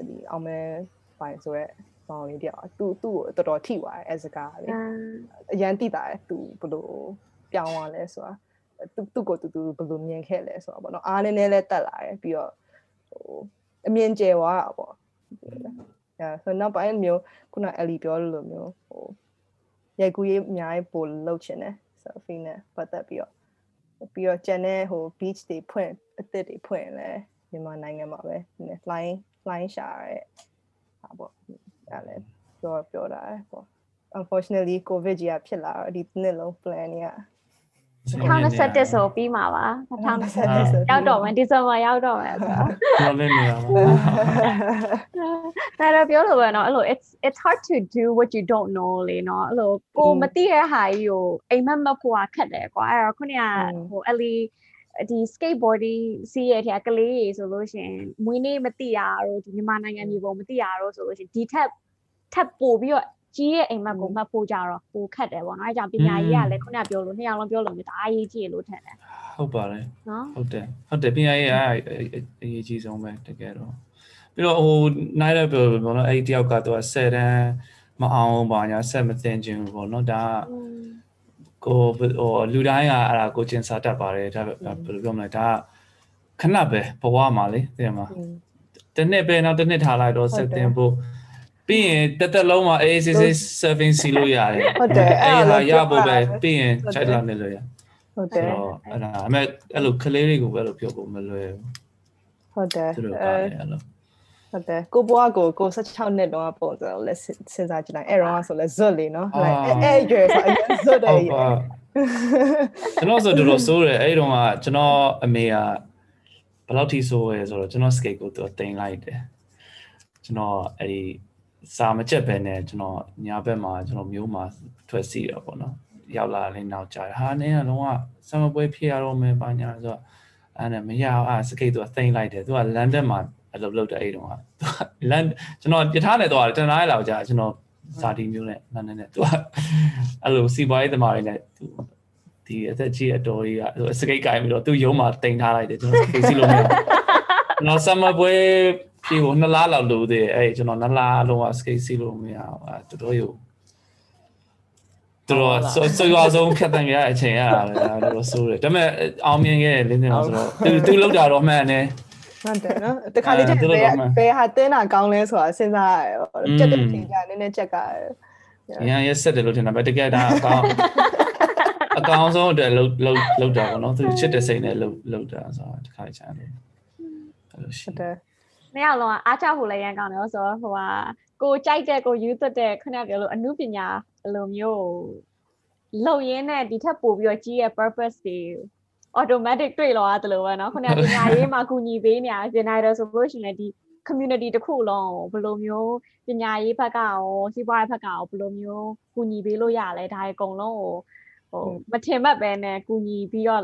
ဒီအောင်မဲပိုင်ဆိုရဲပေါင်းလေးတယောက်သူသူ့ကိုတော်တော်ထိသွားတယ်အဲစကားလေးအရန်တိတာတယ်သူဘယ်လိုပြောင်းသွားလဲဆိုတာသူသူ့ကိုသူသူဘယ်လိုမြင်ခဲ့လဲဆိုတော့ပေါ့နော်အားနည်းနည်းလေးတက်လာတယ်ပြီးတော့ဟိုအမြင်ကျယ်သွားတာပေါ့ အဲဆိုတော့ပိုင်းမျိုးခုနအလီပြောလို့မျိုးဟိုရိုက်ကူးရေးအများကြီးပို့လုပ်ချင်တယ် surfing နဲ့ပတ်သက်ပြီးတော့ပြီးတော့ကျန်တဲ့ဟို beach တွေဖွင့်အသစ်တွေဖွင့်လဲမြန်မာနိုင်ငံမှာပဲနည်း flying flying ရှာရတဲ့ဟာပေါ့အဲ့လည်းပြောပြောတာပေါ့ unfortunately covid ကြီးကဖြစ်လာတော့ဒီနှစ်လုံး plan တွေက 2021ဆိုပြီးမှာပါ2021ရောက်တော့မယ်ဒီဇင်ဘာရောက်တော့မယ်ဆိုတော့ ပြောနေနေတာပါ ဒါတော့ပြောလို့ပဲเนาะအဲ့လို it's it's hard to do what you don't know လေเนาะအဲ့လိုကိုမသိတဲ့ဟာကြီးကိုအိမ်မက်မက်ဖို့ခက်တယ်ကွာအဲ့တော့ခုနကဟိုအလီဒီ skateboarding စီးရတဲ့ကလေးတွေဆိုလို့ရှင်မွေးနေ့မသိရတော့ဒီမြန်မာနိုင်ငံမြေပုံမသိရတော့ဆိုလို့ရှင်ဒီထက်ထပ်ပို့ပြီးတော့ ကြီးရဲ့အိမ်မက်ကိုမှတ်ဖို့ကြတော့ပိုခက်တယ်ပေါ့နော်အဲကြောင့်ပညာရေးကလည်းခုနကပြောလို့နှစ်ယောက်လုံးပြောလို့မျိုးဒါအရေးကြီးလို့ထင်တယ်ဟုတ်ပါတယ်နော်ဟုတ်တယ်ဟုတ်တယ်ပညာရေးကအရေးကြီးဆုံးပဲတကယ်တော့ပြီးတော့ဟိုနိုင်ရပြောပေါ့နော်အဲ့ဒီတယောက်ကတော့10တန်းမအောင်ပါညာဆက်မသိခြင်းဘူးပေါ့နော်ဒါကိုဟိုလူတိုင်းကအဲ့ဒါကိုကျင်စာတတ်ပါတယ်ဒါဘယ်လိုပြောမလဲဒါခဏပဲဘဝမှာလေသိရမှာတနှစ်ပဲနောက်တနှစ်ထားလိုက်တော့ဆက်တင်ဖို့ ပြီးရင်တက်တက်လုံးမှာ AACC serving စီလို့ရတယ်ဟုတ်တယ်အဲ့ဒါရဖို့ပဲပြီးရင် chat လာနေလို့ရဟုတ်တဆိုယ်တော့အဲ့ဒါအမေအဲ့လိုကလေးတွေကိုပဲအဲ့လိုပြောဖို့မလွယ်ဘူးဟုတ်တယ်သူတို့ကအဲလည်းအဲ့လိုဟုတ်တယ်ကိုဘွားကိုကို16နှစ်တော့ပုံစံလဲစဉ်းစားကြည့်လိုက်အဲ့တော့ဆိုလဲဇွတ်လေနော် like အဲ့ရွယ်ဆိုအရင်ဇွတ်တယ်ဟုတ်ပါကျွန်တော်ဆိုတော်တော်စိုးတယ်အဲ့တုန်းကကျွန်တော်အမေကဘယ်လောက်ထိစိုးရဲဆိုတော့ကျွန်တော် skate ကိုသူတင်လိုက်တယ်ကျွန်တော်အဲ့ဒီ စာမချက်ပဲနဲ့ကျွန်တော်ညာဘက်မှာကျွန်တော်မျိုးမှာထွက်စီတော့ပေါ့နော်ရောက်လာရင်နောက်ကြတယ်ဟာနင်းကလုံးဝဆမ်မပွဲဖြစ်ရတော့မယ်ဘာညာဆိုတော့အဲ့နဲ့မရအောင်အဲ့စကိတ်သူကသိမ့်လိုက်တယ်သူကလန်ဒန်မှာအလုပ်လုပ်တဲ့အဲ့တုန်းကသူကလန်ကျွန်တော်ပြထားနေတော့တနင်္လာရက်လောက်ကြာကျွန်တော်ဇာတိမျိုးနဲ့လန်ဒန်နဲ့သူကအဲ့လိုစီပွားရေးသမားတွေနဲ့သူဒီအသက်ကြီးအတော်ကြီးကစကိတ်ကင်ပြီးတော့သူရုံးမှာတင်ထားလိုက်တယ်ကျွန်တော်ဖေးစီလို့မရကျွန်တော်ဆမ်မ ပွဲဒီကိုနှစ်လားလောက်လိုသေးတယ်အဲ့ကျွန်တော်နှစ်လားလုံးဝစကိတ်စီလို့မရအောင်အဲ့တော်တော်ယူတော်ဆိုဆိုရအောင်ဖြတ်တန်းရအချိန်ရတာလေဒါတော့ဆိုးတယ်ဒါပေမဲ့အောင်မြင်ခဲ့လင်းနေတော့ဆိုတော့သူသူလောက်တာတော့မှန်တယ်ဟုတ်တယ်နော်တခါလေးကျဘယ်ဘယ်ဟာတင်းတာကောင်းလဲဆိုတာစဉ်းစားရတယ်ကြက်တဲ့ချိန်ကနည်းနည်းကြက်ကရန်ရက်ဆက်တယ်လို့ထင်တာပဲတကယ်ဒါအကောင်းအကောင်းဆုံးအတွက်လှုပ်လှုပ်လှုပ်တာပေါ့နော်သူချစ်တဲ့စိတ်နဲ့လှုပ်လှုပ်တာဆိုတော့တခါချမ်းတယ်ဟုတ်တယ် နှစ်ယောက်လုံးကအားချဖို့လည်းရန်ကောင်းတယ်ဆိုတော့ဟိုဟာကိုကြိုက်တဲ့ကိုယူသွတ်တဲ့ခဏပြောလို့အမှုပညာအလိုမျိုးလုံရင်းနဲ့ဒီထက်ပိုပြီးတော့ကြီးရဲ့ purpose တွေ automatic တွေ့လောရတယ်လို့ပဲเนาะခုနကပညာရေးမှာကူညီပေးနေရပြင်နိုင်တယ်ဆိုလို့ရှိရင်ဒီ community တစ်ခုလုံးကိုဘယ်လိုမျိုးပညာရေးဘက်ကရောစီးပွားရေးဘက်ကရောဘယ်လိုမျိုးကူညီပေးလို့ရလဲဒါအကုန်လုံးကိုဟိုမထင်မှတ်ပဲနဲ့ကူညီပြီးတော့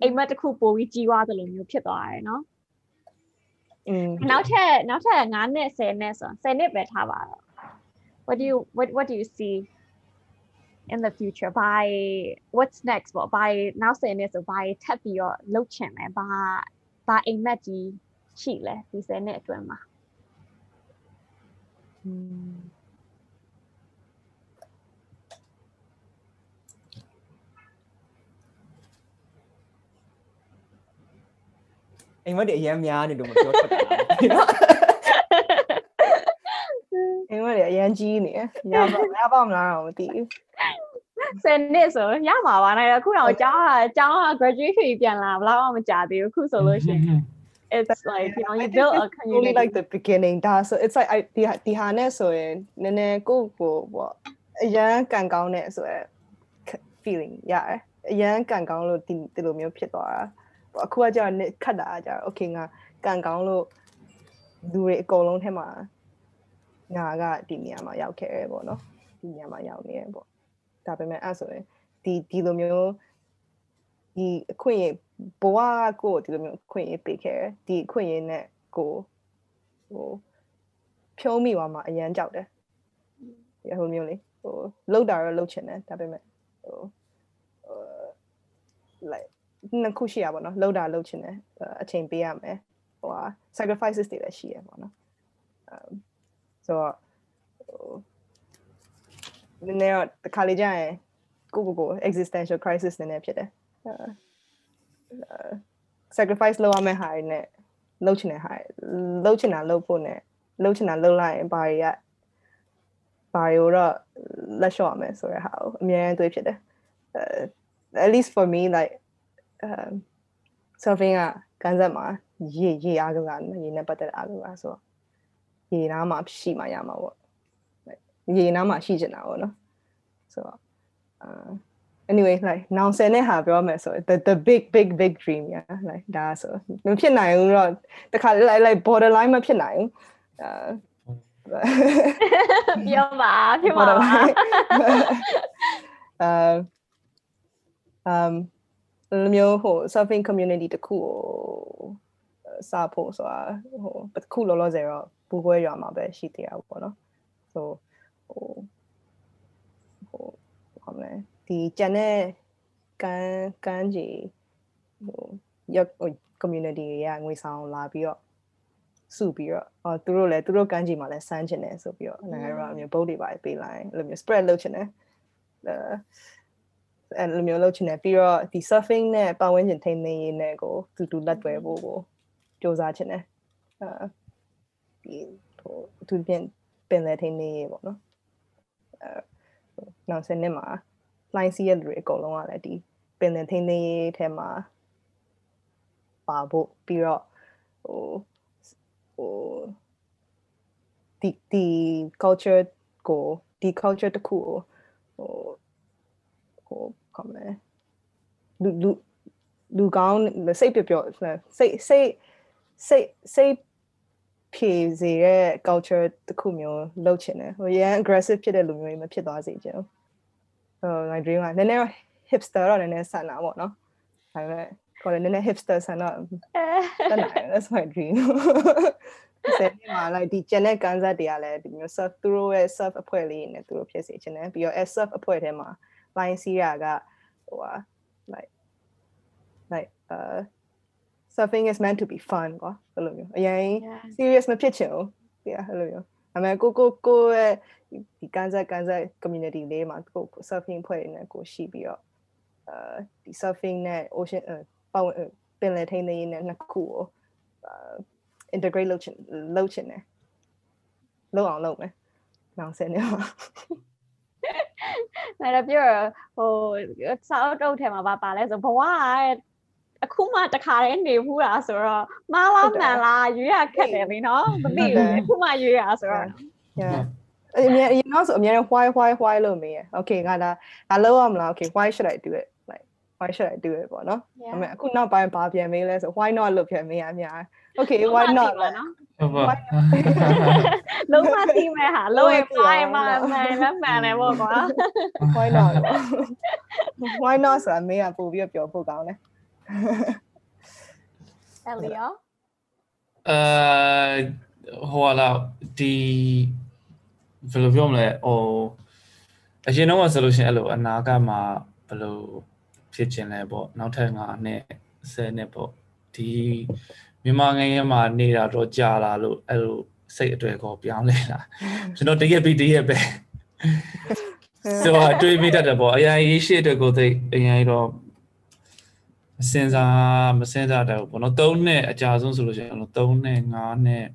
အိမ်မက်တစ်ခုပို့ပြီးကြီးွားတယ်လို့မျိုးဖြစ်သွားတယ်เนาะ อืม နောက်ထပ်နောက်ထပ်9နှစ်10နှစ်ဆို10နှစ်ပဲထားပါတော့ what do you what what do you see in the future by what's next ပေါ့ by နောက်10နှစ်ဆို by ထပ်ပြီးတော့လှုပ်ချင်မယ်ဘာဘာအိမ်မက်ကြီးရှိလဲဒီ10နှစ်အတွင်းမှာ အိမ်မက်တွေအရင်များနေလို့မပြောတတ်တာအင်းမလေးအရန်ကြီးနေရပါရပါမလားတော့မသိဘူး10နှစ်ဆိုရမှာပါနိုင်အခုတော့ကျောင်းကကျောင်းက graduation ပြန်လာဘယ်တော့မှမကြာသေးဘူးအခုဆိုလို့ရှိရင် it's like you know you build a only community like the beginning ဒါဆို it's like I ဒီဟာဒီဟာနဲ့ဆိုရင်နည်းနည်းကိုယ့်ကိုပေါ့အရန်ကန်ကောင်းတဲ့ဆိုရယ် feeling ရတယ်အရန်ကန်ကောင်းလို့ဒီဒီလိုမျိုးဖြစ်သွားတာပေါ့ အခုကကြာင့်ခတ်တာကကြာင့် okay ငါကန်ကောင်းလို့လူတွေအကုန်လုံးထဲမှာငါကဒီနေရာမှာရောက်ခဲ့ရပေါ့နော်ဒီနေရာမှာရောက်နေရပေါ့ဒါပေမဲ့အဲ့ဆိုရင်ဒီဒီလိုမျိုးဒီအခွင့်အရေးဘဝကကိုယ်ဒီလိုမျိုးအခွင့်အရေးပေးခဲ့တယ်ဒီအခွင့်အရေးနဲ့ကိုယ်ဟိုဖြုံးမိသွားမှာအရန်ကြောက်တယ်ဒီဟိုမျိုးလေးဟိုလှုပ်တာတော့လှုပ်ချင်တယ်ဒါပေမဲ့ဟိုဟို like နှစ်ခုရှိရပါတော့လှုပ်တာလှုပ်ချင်တယ်အချိန်ပေးရမယ်ဟိုဟာ sacrifices တွေလည်းရှိရပါတော့ um ဆိုတော့ဟိုနည်းနည်းတော့တစ်ခါလေကြာရင်ကိုကိုကို existential crisis နည်းနည်းဖြစ်တယ်အဲ sacrifice လုပ်ရမယ့်ဟာတွေနဲ့လုပ်ချင်တဲ့ဟာတွေလုပ်ချင်တာလုပ်ဖို့နဲ့လုပ်ချင်တာလုပ်လိုက်ရင်ဘာတွေကဘာတွေတော့လက်လျှော့ရမယ်ဆိုတဲ့ဟာကိုအများကြီးတွေးဖြစ်တယ်အဲ at least for me like um surfing ကကန်ဆက်မှာရေရေအားကစားရေနဲ့ပတ်သက်တဲ့အားကစားဆိုတော့ရေနားမှာရှိမှရမှာပေါ့ရေနားမှာရှိချင်တာပေါ့နော်ဆိုတော့ uh anyway like now ဆယ်နဲ့ဟာပြောမယ်ဆို the the big big big dream yeah like ဒါဆိုမဖြစ်နိုင်ဘူးတော့တခါ like like borderline မဖြစ်နိုင်ဘူးအာပြောပါပြောပါ um um လိုမျိုးဟို surfing community တခုကိုစဖို့ဆိုတာဟိုတစ်ခုလောလောဆယ်တော့ပူပွဲရွာမှာပဲရှိသေးတာပေါ့နော်ဆိုဟိုဟိုဘာမလဲဒီကျန်တဲ့ကန်းကန်းကြီးဟိုရ community တွေကငွေဆောင်လာပြီးတော့စုပြီးတော့အော်သူတို့လည်းသူတို့ကန်းကြီးမှာလည်းစမ်းချင်တယ်ဆိုပြီးတော့နိုင်ငံတော်အမျိုးဘုတ်တွေပါပေးလိုက်အဲ့လိုမျိုး spread လုပ်ချင်တယ်အဲ အဲ့လိုမျိုးလုပ်ချင်တယ်ပြီးတော့ဒီ surfing နဲ့ပတ်ဝန်းကျင်ထိန်းသိမ်းရေးနဲ့ကိုတူတူလက်တွဲဖို့ကိုစူးစမ်းချင်တယ်အဲဒီဟိုအထူးဖြင့်ပင်လယ်ထိန်းသိမ်းရေးပေါ့နော်အဲနောက်ဆက်နှစ်မှာ line စီးရတဲ့လူတွေအကုန်လုံးကလည်းဒီပင်လယ်ထိန်းသိမ်းရေးထဲမှာပါဖို့ပြီးတော့ဟိုဟိုဒီဒီ culture ကိုဒီ culture တခုကိုဟိုဟို ကောမလဲလူလူလူကောင်းစိတ်ပျော့ပျော့စိတ်စိတ်စိတ်စိတ်ဖြေစေတဲ့ culture တခုမျိုးလုပ်ချင်တယ်ဟိုရန် aggressive ဖြစ်တဲ့လူမျိုးတွေမဖြစ်သွားစေချင်ဘူးဟို my dream ကနည်းနည်း hipster တော့နည်းနည်းဆန်တာပေါ့နော်ဒါပေမဲ့ကိုလည်းနည်းနည်း hipster ဆန်တော့တတ်နိုင် that's my dream စက်မှာ like ဒီကျန်တဲ့ကန်ဇတ်တွေကလည်းဒီမျိုး surf သူတို့ရဲ့ surf အဖွဲ့လေးနဲ့သူတို့ဖြစ်စေချင်တယ်ပြီးတော့ as surf အဖွဲ့ထဲမှာ line စီးရကဟိုဟာ like like uh surfing is meant to be fun ကွာအဲ့လိုမျိုးအရင် serious မဖြစ်ချင်ဘူး yeah အဲ့လိုမျိုးအမေကိုကိုကိုရဲ့ဒီကန်ဇက်ကန်ဇက် community လေးမှာကို surfing ဖွဲ့နေကိုရှိပြီးတော့အာဒီ surfing နဲ့ ocean ပတ်ဝန်းပင်လယ်ထိန်းသိမ်းရေးနဲ့နှစ်ခုကိုအာ integrate လုပ်ချင်လုပ်ချင်တယ်လုပ်အောင်လုပ်မယ်နောက်ဆက်နေပါ အဲ့ဒါပြောဟိုစောက်တုတ်ထဲမှာပါပါလဲဆိုဘဝအခုမှတခါတည်းနေဘူးလားဆိုတော့မှားလားမှန်လားရွေးရခက်တယ်လीနော်မသိဘူးအခုမှရွေးရဆိုတော့ yeah အမြဲအရင်တော့ဆိုအမြဲ why why why လို့မေးရ okay ငါဒါငါလောက်ရမလား okay why should i do it like why should i do it ပေါ့နော်ဒါပေမဲ့အခုနောက်ပိုင်းဘာပြန်မေးလဲဆို why not လို့ပြန်မေးရအများ okay why not ပါနော်ဟုတ်ပါလုံးဝသိမဲ့ဟာလုံးဝပိုင်းမှာမှန်လည်းမှန်တယ်ပေါ့ကွာ why not ပေါ့ why not ဆိုတာမေးရပို့ပြီးတော့ပြောဖို့ကောင်းတယ်အဲ့လီယောအဲဟိုလာဒီဘယ်လိုပြောမလဲဟိုအရင်တော့ဆိုလို့ရှိရင်အဲ့လိုအနာဂတ်မှာဘယ်လိုဖြစ်ကျင်လဲပေါ့နောက်ထပ်9နှစ်10နှစ်ပေါ့ဒီ မြန်မာငယ်ငယ်မှာနေတာတော့ကြာလာလို့အဲ့လိုစိတ်အတွေ့ကောပြောင်းလဲလာကျွန်တော်တရက်ပြီးတရက်ပဲဆိုတော့အတွေ့မိတတ်တယ်ပေါ့အရင်ရေးရှိတဲ့ကိုသိအရင်တော့မစင်စားမစင်စားတယ်ပေါ့နော်3နှစ်အကြာဆုံးဆိုလို့ရှိရင်3နှစ်5နှစ်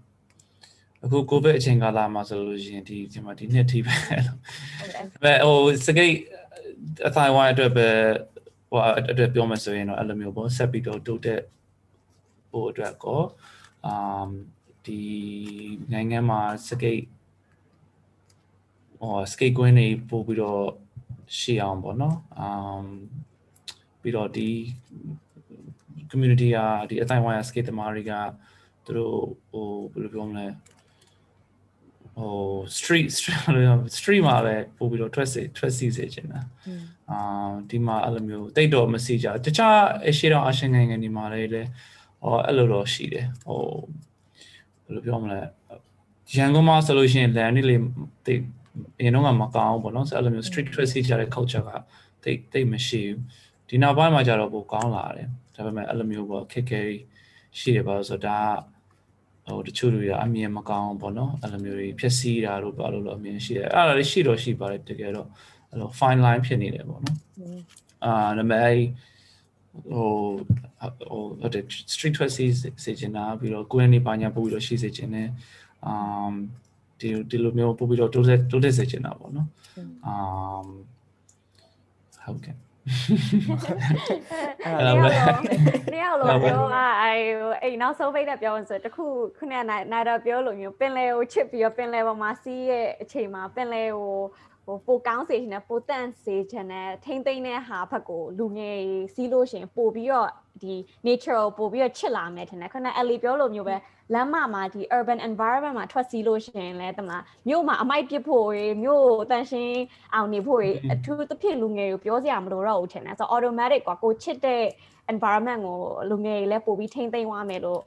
အခုကိုဗစ်အချိန်ကာလမှာဆိုလို့ရှိရင်ဒီဒီမှာဒီနှစ်ထိပဲအဲ့လိုပဲဟိုစကိတ်အထိုင်ဝိုင်းအတွက်ပဲဟိုအတွက်ပြောမှဆိုရင်တော့အဲ့လိုမျိုးပေါ့ဆက်ပြီးတော့တိုးတက် ဟိုအတွက်ကောအမ်ဒီနိုင်ငံမှာစကိတ်ဟိုစကိတ်ကွင်းတွေပို့ပြီးတော့ရှိအောင်ပေါ့နော်အမ်ပြီးတော့ဒီ community อ่ะဒီအတိုင်းဝိုင်း skate သမားတွေကသူတို့ဟိုဘယ်လိုပြောမလဲဟို street street မှာပဲပို့ပြီးတော့ထွက်စီထွက်စီစေချင်တာအာဒီမှာအဲ့လိုမျိုးတိတ်တော့မစီကြတခြားအရှိတော့အရှင်နိုင်ငံတွေမှာလည်းလေ ဟောအဲ့လိုတော့ရှိတယ်ဟိုဘယ်လိုပြောမလဲရန်ကုန်မှာဆိုလို့ရှိရင် land လေးတိတ်အရင်တော့မကောင်းဘူးပေါ့နော်ဆိုအဲ့လိုမျိုး street ထွက်စီကြတဲ့ culture ကတိတ်တိတ်မရှိဘူးဒီနောက်ပိုင်းမှာကျတော့ပိုကောင်းလာတယ်ဒါပေမဲ့အဲ့လိုမျိုးပေါ့ခက်ခဲရှိတယ်ပါဆိုတော့ဒါကဟိုတချို့တွေကအမြင်မကောင်းပေါ့နော်အဲ့လိုမျိုးတွေဖြစ်စီတာတို့ဘာလို့လို့အမြင်ရှိတယ်အဲ့ဒါလည်းရှိတော့ရှိပါတယ်တကယ်တော့အဲ့လို fine line ဖြစ်နေတယ်ပေါ့နော်အာဒါပေမဲ့အဲ့ ဟိုဟိုဟုတ်တယ် street tweet စီစေချင်တာပြီးတော့ကိုယ်နေပါညာပို့ပြီးတော့ရှိစေချင်တယ်အမ်ဒီဒီလိုမျိုးပို့ပြီးတော့တိုးတက်တိုးတက်စေချင်တာပေါ့နော်အမ်ဟုတ်ကဲ့အဲ့ဒါပဲတယောက်လို့ပြောอ่ะအဲအိမ်နောက်ဆုံးပိတ်တဲ့ပြောဆိုတခုခုနကနိုင်တော့ပြောလို့မျိုးပင်လဲကိုချစ်ပြီးတော့ပင်လဲပေါ်မှာစီးရဲ့အချိန်မှာပင်လဲကို ဟိုပိုကောင်းစေချင်တဲ့ပိုတန့်စေချင်တဲ့ထိမ့်သိမ့်တဲ့ဟာဘက်ကိုလူငယ်စီးလို့ရှင်ပို့ပြီးတော့ဒီ nature ကိုပို့ပြီးတော့ချစ်လာမယ်ထင်တယ်ခုန Ellie ပြောလိုမျိုးပဲလမ်းမမှာဒီ urban environment မှာထွက်စီးလို့ရှင်လဲတမလားမြို့မှာအမိုက်ပစ်ဖို့ရေမြို့တန်ရှင်းအောင်နေဖို့ရေအထူးသဖြင့်လူငယ်ကိုပြောစရာမလိုတော့ဘူးထင်တယ်ဆိုတော့ automatic ကွာကိုချစ်တဲ့ environment ကိုလူငယ်တွေလည်းပို့ပြီးထိမ့်သိမ့်သွားမယ်လို့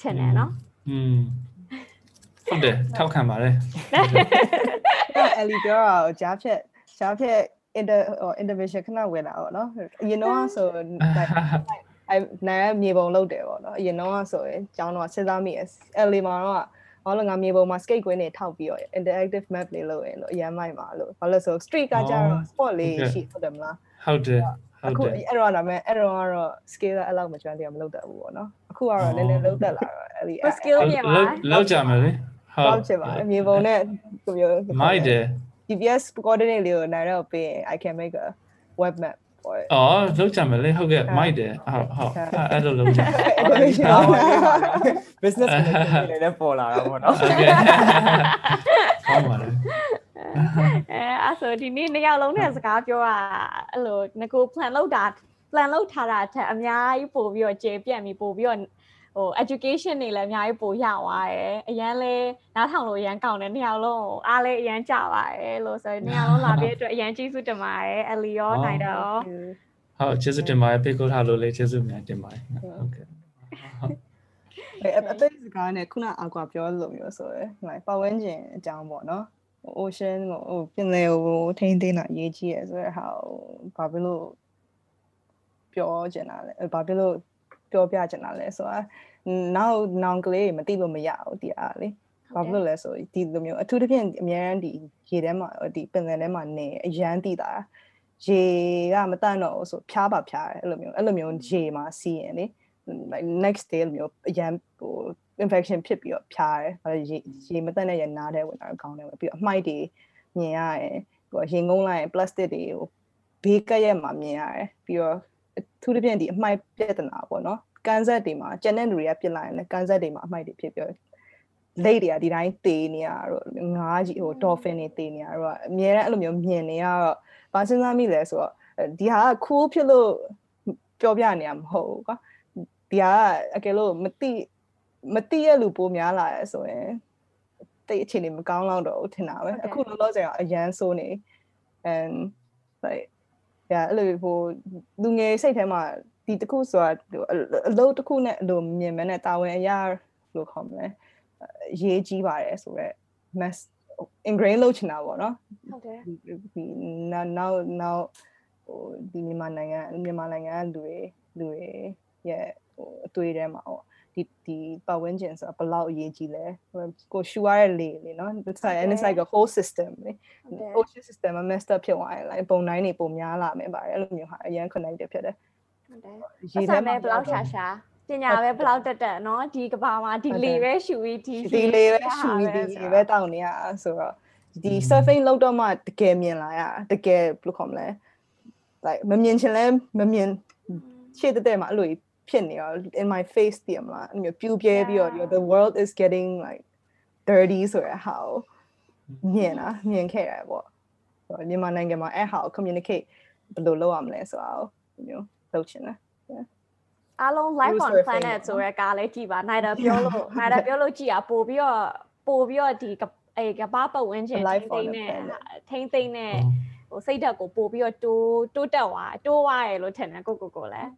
ထင်တယ်နော်อืมဟုတ်တယ်ထောက်ခံပါတယ် အဲ့အလီပြောတာကိုကြားဖြတ်ကြားဖြတ် inter intervention ခဏဝင်လာပေါ့နော်အရင်တော့ဆိုအဲနိုင်ရမြေပုံလောက်တယ်ပေါ့နော်အရင်တော့ဆိုရင်ကျောင်းတော့စဉ်းစားမိတယ်အဲ့လေမှာတော့ဘာလို့ငါမြေပုံမှာ skate ကွင်းတွေထောက်ပြီးတော့ interactive map လေးလုပ်ရင်လို့အရင်မိုက်ပါလို့ဘာလို့ဆို street ကကြတော့ sport လေးရှိဟုတ်တယ်မလားဟုတ်တယ်ဟုအခုတ်တယ်အဲ့တော့ဒါမဲ့အဲ့တော့ကတော့ scale အဲ့လောက်မကျွမ်းတရားမလုပ်တတ်ဘူးပေါ့နော်အခုကတော့နည်းနည်းလုပ်တတ်လာတော့အဲ့ဒီ skill ပြင်ပါလောက်ကြမယ်လေ ဟုဟုတ်တ်ချင်ပါမြေပုံနဲ့ကိုမျိုးမိုက်တယ် GPS coordinate လေးကိုနိုင်တော့ပေးရင် I can make a web map for it အော်လောက်ကြမယ်လေဟုတ်ကဲ့မိုက်တယ်ဟုတ်ဟုတ်အဲ့လိုလောက်ကြ business တွေလည်းပေါ်လာတာပေါ့နော်ဟုတ်ကဲ့ကောင်းပါလေအဲအဲ့ဆိုဒီနေ့နှစ်ယောက်လုံးနဲ့စကားပြောတာအဲ့လိုငကို plan လုပ်တာ plan လုပ်ထားတာအထက်အများကြီးပို့ပြီးတော့ကျေပြန့်ပြီးပို့ပြီးတော့ ဟို education တွေလည်းအများကြီးပို့ရသွားတယ်အရန်လဲနားထောင်လို့အရန်ကောင်းတယ်နှစ်ယောက်လုံးအားလည်းအရန်ကြပါတယ်လို့ဆိုရင်နှစ်ယောက်လုံးလာပြီးအတွက်အရန်ကျေးဇူးတင်ပါတယ်အလီရောနိုင်တော့ဟုတ်ကျေးဇူးတင်ပါတယ်ပေးကိုထားလို့လေကျေးဇူးများတင်ပါတယ်ဟုတ်ကဲ့အဲအသေးစကားနဲ့ခုနအကွာပြောလို့မျိုးဆိုရယ်ဟိုပတ်ဝန်းကျင်အကြောင်းပေါ့နော်ဟို ocean ကိုဟိုပြင်လေကိုထိန်းသိမ်းတာအရေးကြီးရယ်ဆိုရယ်ဟာဘာဖြစ်လို့ပြောချင်တာလဲဘာဖြစ်လို့ပြောပြချင်တာလဲဆိုတာ နောက်နောင်ကလေးမသိလို့မရဘူးဒီအားလေဘာဖြစ်လို့လဲဆိုဒီလိုမျိုးအထူးသဖြင့်အများရန်ဒီရေထဲမှာဒီပင်လယ်ထဲမှာနေအရန်တည်တာရေကမတန့်တော့ဘူးဆိုဖျားပါဖျားတယ်အဲ့လိုမျိုးအဲ့လိုမျိုးရေမှာစီးရင်လေ like next day မျိုးအရန်ဟို infection ဖြစ်ပြီးတော့ဖြားတယ်။အဲရေရေမတက်တဲ့ရနားတဲ့ဝင်တာကောင်းတယ်ပြီးတော့အမိုက်တွေမြင်ရတယ်။ဟိုရင်ငုံလိုက်ရင် plastic တွေကိုဘေးကက်ရက်မှာမြင်ရတယ်။ပြီးတော့သူတပြင်းဒီအမိုက်ပြဿနာပေါ့နော် ကန်ဆက်တွေမှာကျန်တဲ့လူတွေကပြစ်လိုက်ရင်လည်းကန်ဆက်တွေမှာအမိုက်တွေဖြစ်ပြောလိတ်တွေကဒီတိုင်းတေးနေရတော့ငားကြီးဟို dolphin တွေတေးနေရတော့အများအားအဲ့လိုမျိုးမြင်နေရတော့ဘာစဉ်းစားမိလဲဆိုတော့ဒီဟာက cool ဖြစ်လို့ပြောပြနေရမဟုတ်ဘူးကွာဒီဟာအကယ်လို့မတိမတိရလူပိုများလာရဲဆိုရင်တိတ်အခြေအနေမကောင်းတော့တော့ထင်တာပဲအခုလောလောဆယ်ကအရန်ဆိုးနေ and like yeah အဲ့လိုဟိုလူငယ်စိတ်ထဲမှာ ဒီတစ်ခုဆိုတာအလုပ်တစ်ခုနဲ့အလိုမြင်မနဲ့တာဝန်အရာလို့ခေါ်မလဲရေးကြီးပါတယ်ဆိုတော့ mass ingrain လုပ်ချင်တာပေါ့နော်ဟုတ်တယ်ဒီနောက်နောက်နောက်ဟိုဒီမြန်မာနိုင်ငံမြန်မာနိုင်ငံကလူတွေလူတွေရဲ့ဟိုအတွေ့အထဲမှာဟိုဒီဒီပတ်ဝန်းကျင်ဆိုတာဘယ်လောက်အရေးကြီးလဲကိုရှူရတဲ့လေလေနော် it's like and it's like a whole system လေဟုတ်တယ် ocean system မှာ messed up ဖြစ်သွားရင် like ပုံတိုင်းတွေပုံများလာမယ်ပါတယ်အဲ့လိုမျိုးဟာအရင် connected ဖြစ်တယ် ဟုတ်တယ် ရေ ပတ်စံပဲဘယ်လောက်ရှာရှာပညာပဲဘယ်လောက်တက်တက်เนาะဒီကဘာမှာဒီလေပဲရှူပြီးဒီ ဒီလေးပဲရှူပြီးဒီရေပဲတောက်နေရဆိုတော့ဒီ surfing လောက်တော့မှတကယ်မြင်လာရတကယ်ဘယ်လိုခေါ်မလဲ like မမြင်ချင်လဲမမြင်ရှေ့တက်တက်မှာအဲ့လိုဖြစ်နေရော in my face တည်မလားအဲ့လိုပြူပြဲပြီးတော့ the world is getting like dirty ဆိုရဟာမြင်တာမြင်ခဲ့ရပေါ့မြန်မာနိုင်ငံမှာအဲ့ဟာကို communicate ဘယ်လိုလုပ်ရမလဲဆိုတော့မျိုး လုပ်ချင်တယ်အားလုံး live on surfing planet ပေါ့နော်ဆိုရဲကားလေးကြည်ပါနိုင်တယ်ပြောလို့နိုင်တယ်ပြောလို့ကြည်อ่ะပို့ပြီးတော့ပို့ပြီးတော့ဒီကအေကဘာပတ်ဝန်းကျင် Live ထိမ့် on သိမ့် the နဲ့ planet ထိမ့်သိမ့်နဲ့ဟိုစိတ်ဓာတ်ကိုပို့ပြီးတော့တိုးတိုးတက်သွားတိုးသွားရလို့ထင်တယ်ကိုကိုကိုလည်း